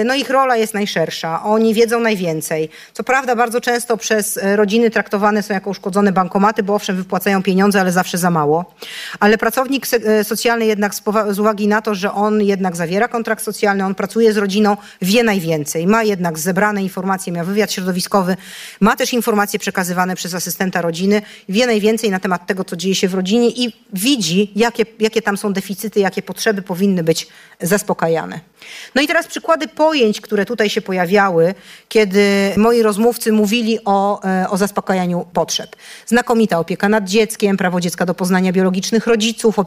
no ich rola jest najszersza, oni wiedzą najwięcej. Co prawda bardzo często przez e, rodziny traktowane są jako uszkodzone bankomaty, bo owszem wypłacają pieniądze, ale zawsze za mało. Ale pracownik e, socjalny jednak z uwagi na to, że on jednak zawiera kontrakt socjalny, on pracuje z rodziną, wie najwięcej. Ma jednak zebrane informacje, miał wywiad środowiskowy, ma też informacje przekazywane przez asystenta rodziny, wie najwięcej na temat tego, co dzieje się w rodzinie i widzi, jakie, jakie tam są deficyty, jakie potrzeby powinny być zaspokajane. No i teraz przykłady pojęć, które tutaj się pojawiały, kiedy moi rozmówcy mówili o, e, o zaspokajaniu potrzeb. Znakomita opieka nad dzieckiem, prawo dziecka do poznania biologicznych rodziców,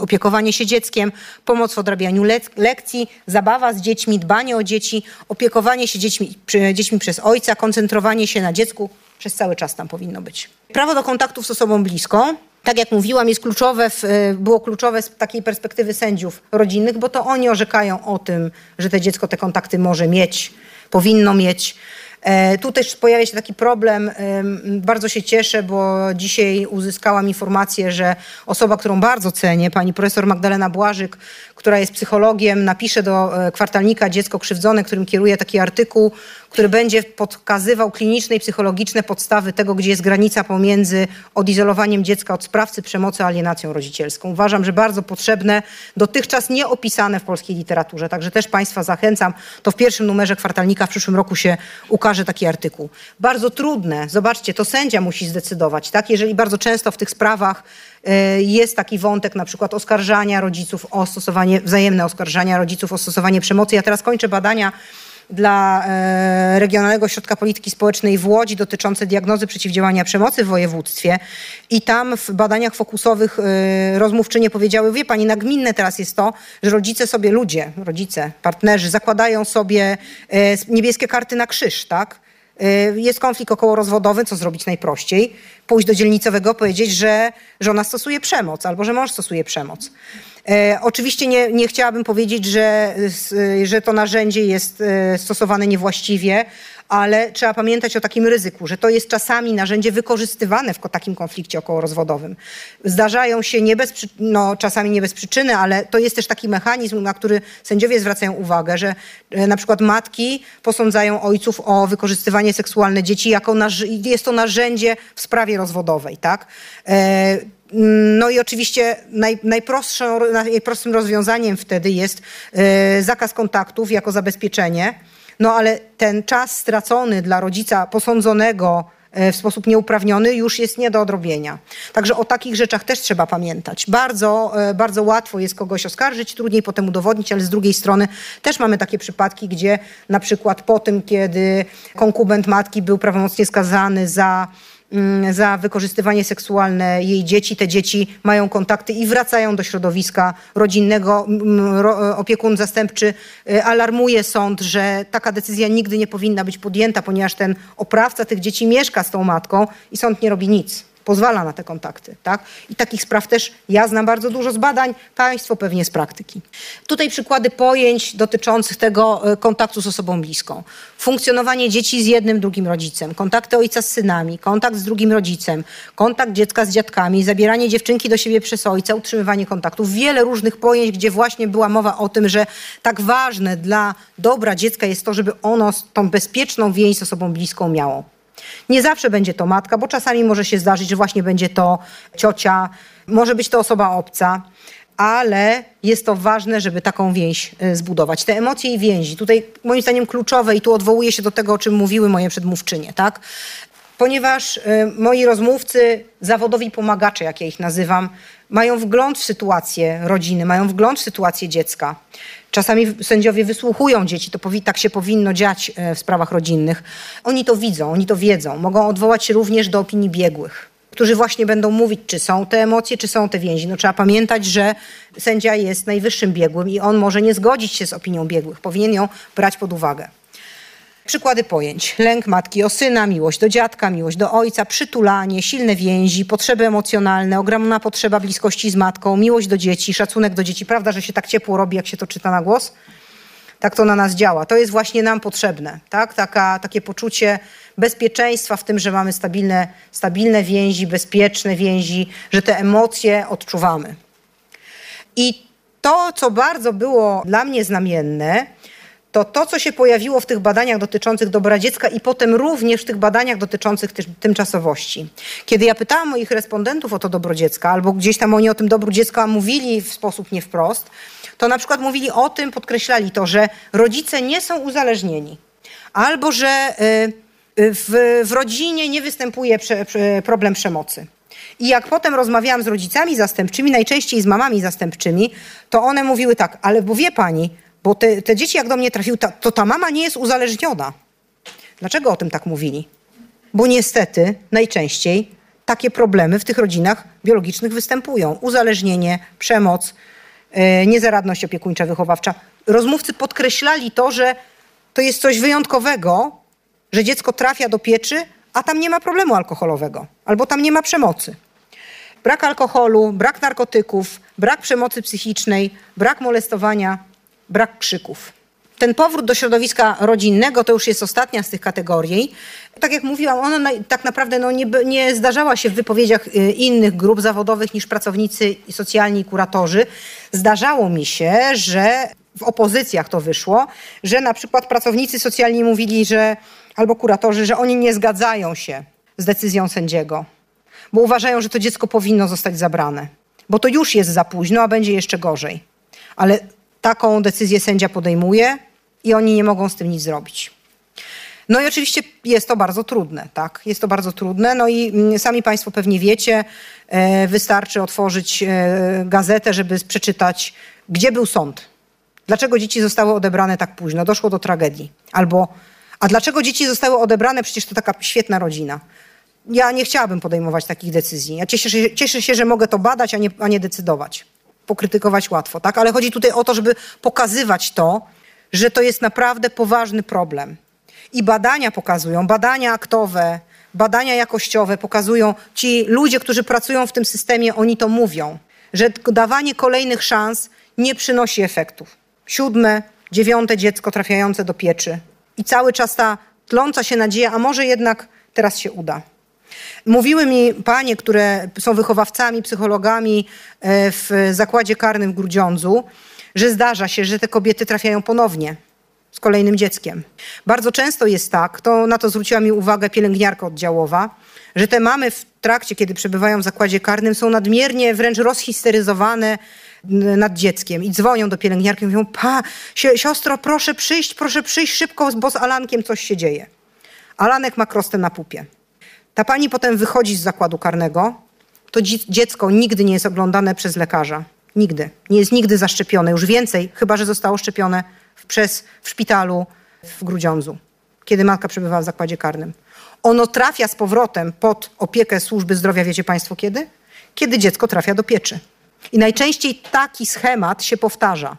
opiekowanie się dzieckiem, pomoc w odrabianiu lek lekcji, zabawa z dziećmi, dbanie o dzieci, opiekowanie się dziećmi, dziećmi przez ojca, koncentrowanie się na dziecku przez cały czas tam powinno być. Prawo do kontaktów z osobą bliską, tak jak mówiłam, jest kluczowe, w, e, było kluczowe z takiej perspektywy sędziów rodzinnych, bo to oni orzekają o tym, że to dziecko te kontakty może mieć, powinno mieć. E, tu też pojawia się taki problem. Bardzo się cieszę, bo dzisiaj uzyskałam informację, że osoba, którą bardzo cenię, pani profesor Magdalena Błażyk, która jest psychologiem, napisze do e, kwartalnika Dziecko Krzywdzone, którym kieruje taki artykuł, który będzie pokazywał kliniczne i psychologiczne podstawy tego, gdzie jest granica pomiędzy odizolowaniem dziecka od sprawcy przemocy, a alienacją rodzicielską. Uważam, że bardzo potrzebne, dotychczas nieopisane w polskiej literaturze. Także też Państwa zachęcam. To w pierwszym numerze kwartalnika w przyszłym roku się ukaże taki artykuł. Bardzo trudne. Zobaczcie, to sędzia musi zdecydować. Tak? Jeżeli bardzo często w tych sprawach e, jest taki wątek na przykład oskarżania rodziców o stosowanie, wzajemne oskarżania rodziców o stosowanie przemocy. Ja teraz kończę badania dla e, Regionalnego Ośrodka Polityki Społecznej w Łodzi dotyczące diagnozy przeciwdziałania przemocy w województwie i tam w badaniach fokusowych e, rozmówczynie powiedziały, wie pani, nagminne teraz jest to, że rodzice sobie, ludzie, rodzice, partnerzy zakładają sobie e, niebieskie karty na krzyż, tak? Jest konflikt okołorozwodowy, co zrobić najprościej? Pójść do dzielnicowego, powiedzieć, że żona stosuje przemoc albo że mąż stosuje przemoc. E, oczywiście nie, nie chciałabym powiedzieć, że, że to narzędzie jest e, stosowane niewłaściwie, ale trzeba pamiętać o takim ryzyku, że to jest czasami narzędzie wykorzystywane w takim konflikcie okołorozwodowym. Zdarzają się nie bez, no, czasami nie bez przyczyny, ale to jest też taki mechanizm, na który sędziowie zwracają uwagę, że e, na przykład matki posądzają ojców o wykorzystywanie seksualne dzieci, jako jest to narzędzie w sprawie rozwodowej. Tak? No i oczywiście naj, najprostszym rozwiązaniem wtedy jest e, zakaz kontaktów jako zabezpieczenie. No ale ten czas stracony dla rodzica posądzonego e, w sposób nieuprawniony już jest nie do odrobienia. Także o takich rzeczach też trzeba pamiętać. Bardzo, e, bardzo łatwo jest kogoś oskarżyć, trudniej potem udowodnić, ale z drugiej strony też mamy takie przypadki, gdzie na przykład po tym, kiedy konkubent matki był prawomocnie skazany za za wykorzystywanie seksualne jej dzieci. Te dzieci mają kontakty i wracają do środowiska rodzinnego. Mm, opiekun zastępczy y, alarmuje sąd, że taka decyzja nigdy nie powinna być podjęta, ponieważ ten oprawca tych dzieci mieszka z tą matką i sąd nie robi nic pozwala na te kontakty. Tak? I takich spraw też ja znam bardzo dużo z badań, państwo pewnie z praktyki. Tutaj przykłady pojęć dotyczących tego e, kontaktu z osobą bliską. Funkcjonowanie dzieci z jednym, drugim rodzicem, kontakty ojca z synami, kontakt z drugim rodzicem, kontakt dziecka z dziadkami, zabieranie dziewczynki do siebie przez ojca, utrzymywanie kontaktów. Wiele różnych pojęć, gdzie właśnie była mowa o tym, że tak ważne dla dobra dziecka jest to, żeby ono tą bezpieczną więź z osobą bliską miało. Nie zawsze będzie to matka, bo czasami może się zdarzyć, że właśnie będzie to ciocia, może być to osoba obca, ale jest to ważne, żeby taką więź y, zbudować. Te emocje i więzi, tutaj moim zdaniem kluczowe i tu odwołuję się do tego, o czym mówiły moje przedmówczynie, tak? Ponieważ y, moi rozmówcy, zawodowi pomagacze, jak ja ich nazywam, mają wgląd w sytuację rodziny, mają wgląd w sytuację dziecka. Czasami sędziowie wysłuchują dzieci, to tak się powinno dziać e, w sprawach rodzinnych. Oni to widzą, oni to wiedzą. Mogą odwołać się również do opinii biegłych, którzy właśnie będą mówić, czy są te emocje, czy są te więzi. No, trzeba pamiętać, że sędzia jest najwyższym biegłym i on może nie zgodzić się z opinią biegłych. Powinien ją brać pod uwagę. Przykłady pojęć. Lęk matki o syna, miłość do dziadka, miłość do ojca, przytulanie, silne więzi, potrzeby emocjonalne, ogromna potrzeba bliskości z matką, miłość do dzieci, szacunek do dzieci. Prawda, że się tak ciepło robi, jak się to czyta na głos? Tak to na nas działa. To jest właśnie nam potrzebne. Tak? Taka, takie poczucie bezpieczeństwa w tym, że mamy stabilne, stabilne więzi, bezpieczne więzi, że te emocje odczuwamy. I to, co bardzo było dla mnie znamienne, to to, co się pojawiło w tych badaniach dotyczących dobra dziecka i potem również w tych badaniach dotyczących tymczasowości. Kiedy ja pytałam moich respondentów o to dobro dziecka, albo gdzieś tam oni o tym dobru dziecka mówili w sposób nie wprost, to na przykład mówili o tym, podkreślali to, że rodzice nie są uzależnieni, albo że y, y, w, w rodzinie nie występuje prze, prze, problem przemocy. I jak potem rozmawiałam z rodzicami zastępczymi, najczęściej z mamami zastępczymi, to one mówiły tak, ale bo wie pani, bo te, te dzieci, jak do mnie trafiły, ta, to ta mama nie jest uzależniona. Dlaczego o tym tak mówili? Bo niestety najczęściej takie problemy w tych rodzinach biologicznych występują. Uzależnienie, przemoc, yy, niezaradność opiekuńcza, wychowawcza. Rozmówcy podkreślali to, że to jest coś wyjątkowego, że dziecko trafia do pieczy, a tam nie ma problemu alkoholowego, albo tam nie ma przemocy. Brak alkoholu, brak narkotyków, brak przemocy psychicznej, brak molestowania brak krzyków. Ten powrót do środowiska rodzinnego to już jest ostatnia z tych kategorii. Tak jak mówiłam, ona tak naprawdę no nie, nie zdarzała się w wypowiedziach y, innych grup zawodowych niż pracownicy socjalni i kuratorzy. Zdarzało mi się, że w opozycjach to wyszło, że na przykład pracownicy socjalni mówili, że albo kuratorzy, że oni nie zgadzają się z decyzją sędziego, bo uważają, że to dziecko powinno zostać zabrane, bo to już jest za późno, a będzie jeszcze gorzej. Ale taką decyzję sędzia podejmuje i oni nie mogą z tym nic zrobić. No i oczywiście jest to bardzo trudne, tak? Jest to bardzo trudne. No i mm, sami Państwo pewnie wiecie, e, wystarczy otworzyć e, gazetę, żeby przeczytać, gdzie był sąd. Dlaczego dzieci zostały odebrane tak późno? Doszło do tragedii. Albo, a dlaczego dzieci zostały odebrane? Przecież to taka świetna rodzina. Ja nie chciałabym podejmować takich decyzji. Ja cieszę się, cieszę się że mogę to badać, a nie, a nie decydować pokrytykować łatwo, tak? Ale chodzi tutaj o to, żeby pokazywać to, że to jest naprawdę poważny problem. I badania pokazują, badania aktowe, badania jakościowe pokazują, ci ludzie, którzy pracują w tym systemie, oni to mówią, że dawanie kolejnych szans nie przynosi efektów. Siódme, dziewiąte dziecko trafiające do pieczy i cały czas ta tląca się nadzieja, a może jednak teraz się uda. Mówiły mi panie, które są wychowawcami, psychologami e, w zakładzie karnym w Grudziądzu, że zdarza się, że te kobiety trafiają ponownie z kolejnym dzieckiem. Bardzo często jest tak, to na to zwróciła mi uwagę pielęgniarka oddziałowa, że te mamy w trakcie, kiedy przebywają w zakładzie karnym, są nadmiernie wręcz rozhisteryzowane nad dzieckiem i dzwonią do pielęgniarki i mówią, pa, siostro, proszę przyjść, proszę przyjść szybko, bo z Alankiem coś się dzieje. Alanek ma krostę na pupie. Ta pani potem wychodzi z zakładu karnego, to dziecko nigdy nie jest oglądane przez lekarza. Nigdy. Nie jest nigdy zaszczepione. Już więcej, chyba że zostało szczepione w, przez, w szpitalu w Grudziądzu, kiedy matka przebywała w zakładzie karnym. Ono trafia z powrotem pod opiekę służby zdrowia, wiecie Państwo kiedy? Kiedy dziecko trafia do pieczy. I najczęściej taki schemat się powtarza.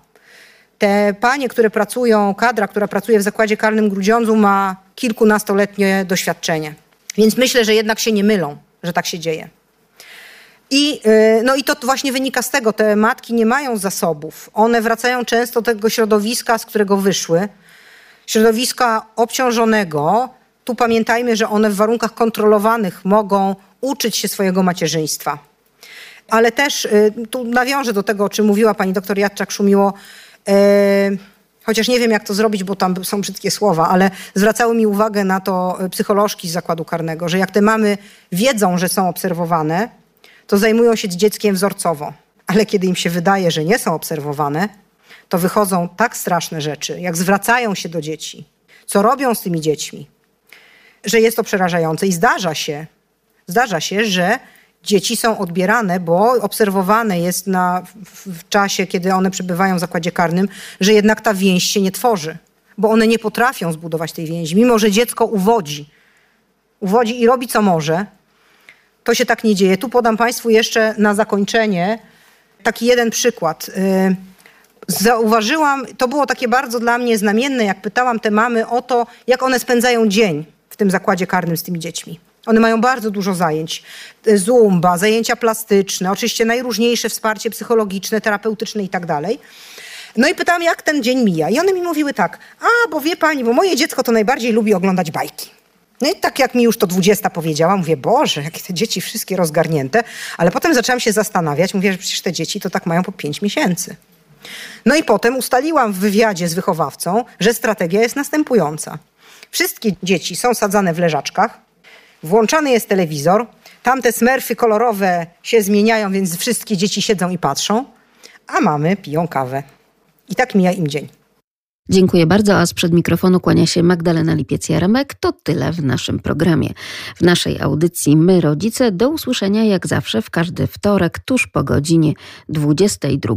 Te panie, które pracują, kadra, która pracuje w zakładzie karnym Grudziądzu ma kilkunastoletnie doświadczenie. Więc myślę, że jednak się nie mylą, że tak się dzieje. I, y, no i to właśnie wynika z tego, te matki nie mają zasobów. One wracają często do tego środowiska, z którego wyszły. Środowiska obciążonego. Tu pamiętajmy, że one w warunkach kontrolowanych mogą uczyć się swojego macierzyństwa. Ale też y, tu nawiążę do tego, o czym mówiła pani doktor Jadczak-Szumiło. Y, chociaż nie wiem, jak to zrobić, bo tam są brzydkie słowa, ale zwracały mi uwagę na to psycholożki z zakładu karnego, że jak te mamy wiedzą, że są obserwowane, to zajmują się dzieckiem wzorcowo. Ale kiedy im się wydaje, że nie są obserwowane, to wychodzą tak straszne rzeczy, jak zwracają się do dzieci, co robią z tymi dziećmi, że jest to przerażające. I zdarza się, zdarza się, że dzieci są odbierane, bo obserwowane jest na, w, czasie, kiedy one przebywają w zakładzie karnym, że jednak ta więź się nie tworzy, bo one nie potrafią zbudować tej więzi, mimo że dziecko uwodzi. Uwodzi i robi co może, to się tak nie dzieje. Tu podam Państwu jeszcze na zakończenie taki jeden przykład. Y, zauważyłam, to było takie bardzo dla mnie znamienne, jak pytałam te mamy o to, jak one spędzają dzień w tym zakładzie karnym z tymi dziećmi. One mają bardzo dużo zajęć. Zumba, zajęcia plastyczne, oczywiście najróżniejsze wsparcie psychologiczne, terapeutyczne i tak dalej. No i pytałam, jak ten dzień mija. I one mi mówiły tak, a bo wie pani, bo moje dziecko to najbardziej lubi oglądać bajki. No i tak jak mi już to dwudziesta powiedziała, mówię, Boże, jakie te dzieci wszystkie rozgarnięte. Ale potem zaczęłam się zastanawiać, mówię, że przecież te dzieci to tak mają po pięć miesięcy. No i potem ustaliłam w wywiadzie z wychowawcą, że strategia jest następująca. Wszystkie dzieci są sadzane w leżaczkach, włączany jest telewizor, tamte smerfy kolorowe się zmieniają, więc wszystkie dzieci siedzą i patrzą, a mamy piją kawę. I tak mija im dzień.
Dziękuję bardzo, a sprzed mikrofonu kłania się Magdalena Lipiec-Jaremek. To tyle w naszym programie. W naszej audycji My Rodzice do usłyszenia jak zawsze w każdy wtorek tuż po godzinie 22.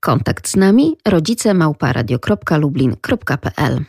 Kontakt z nami rodzicemałparadio.lublin.pl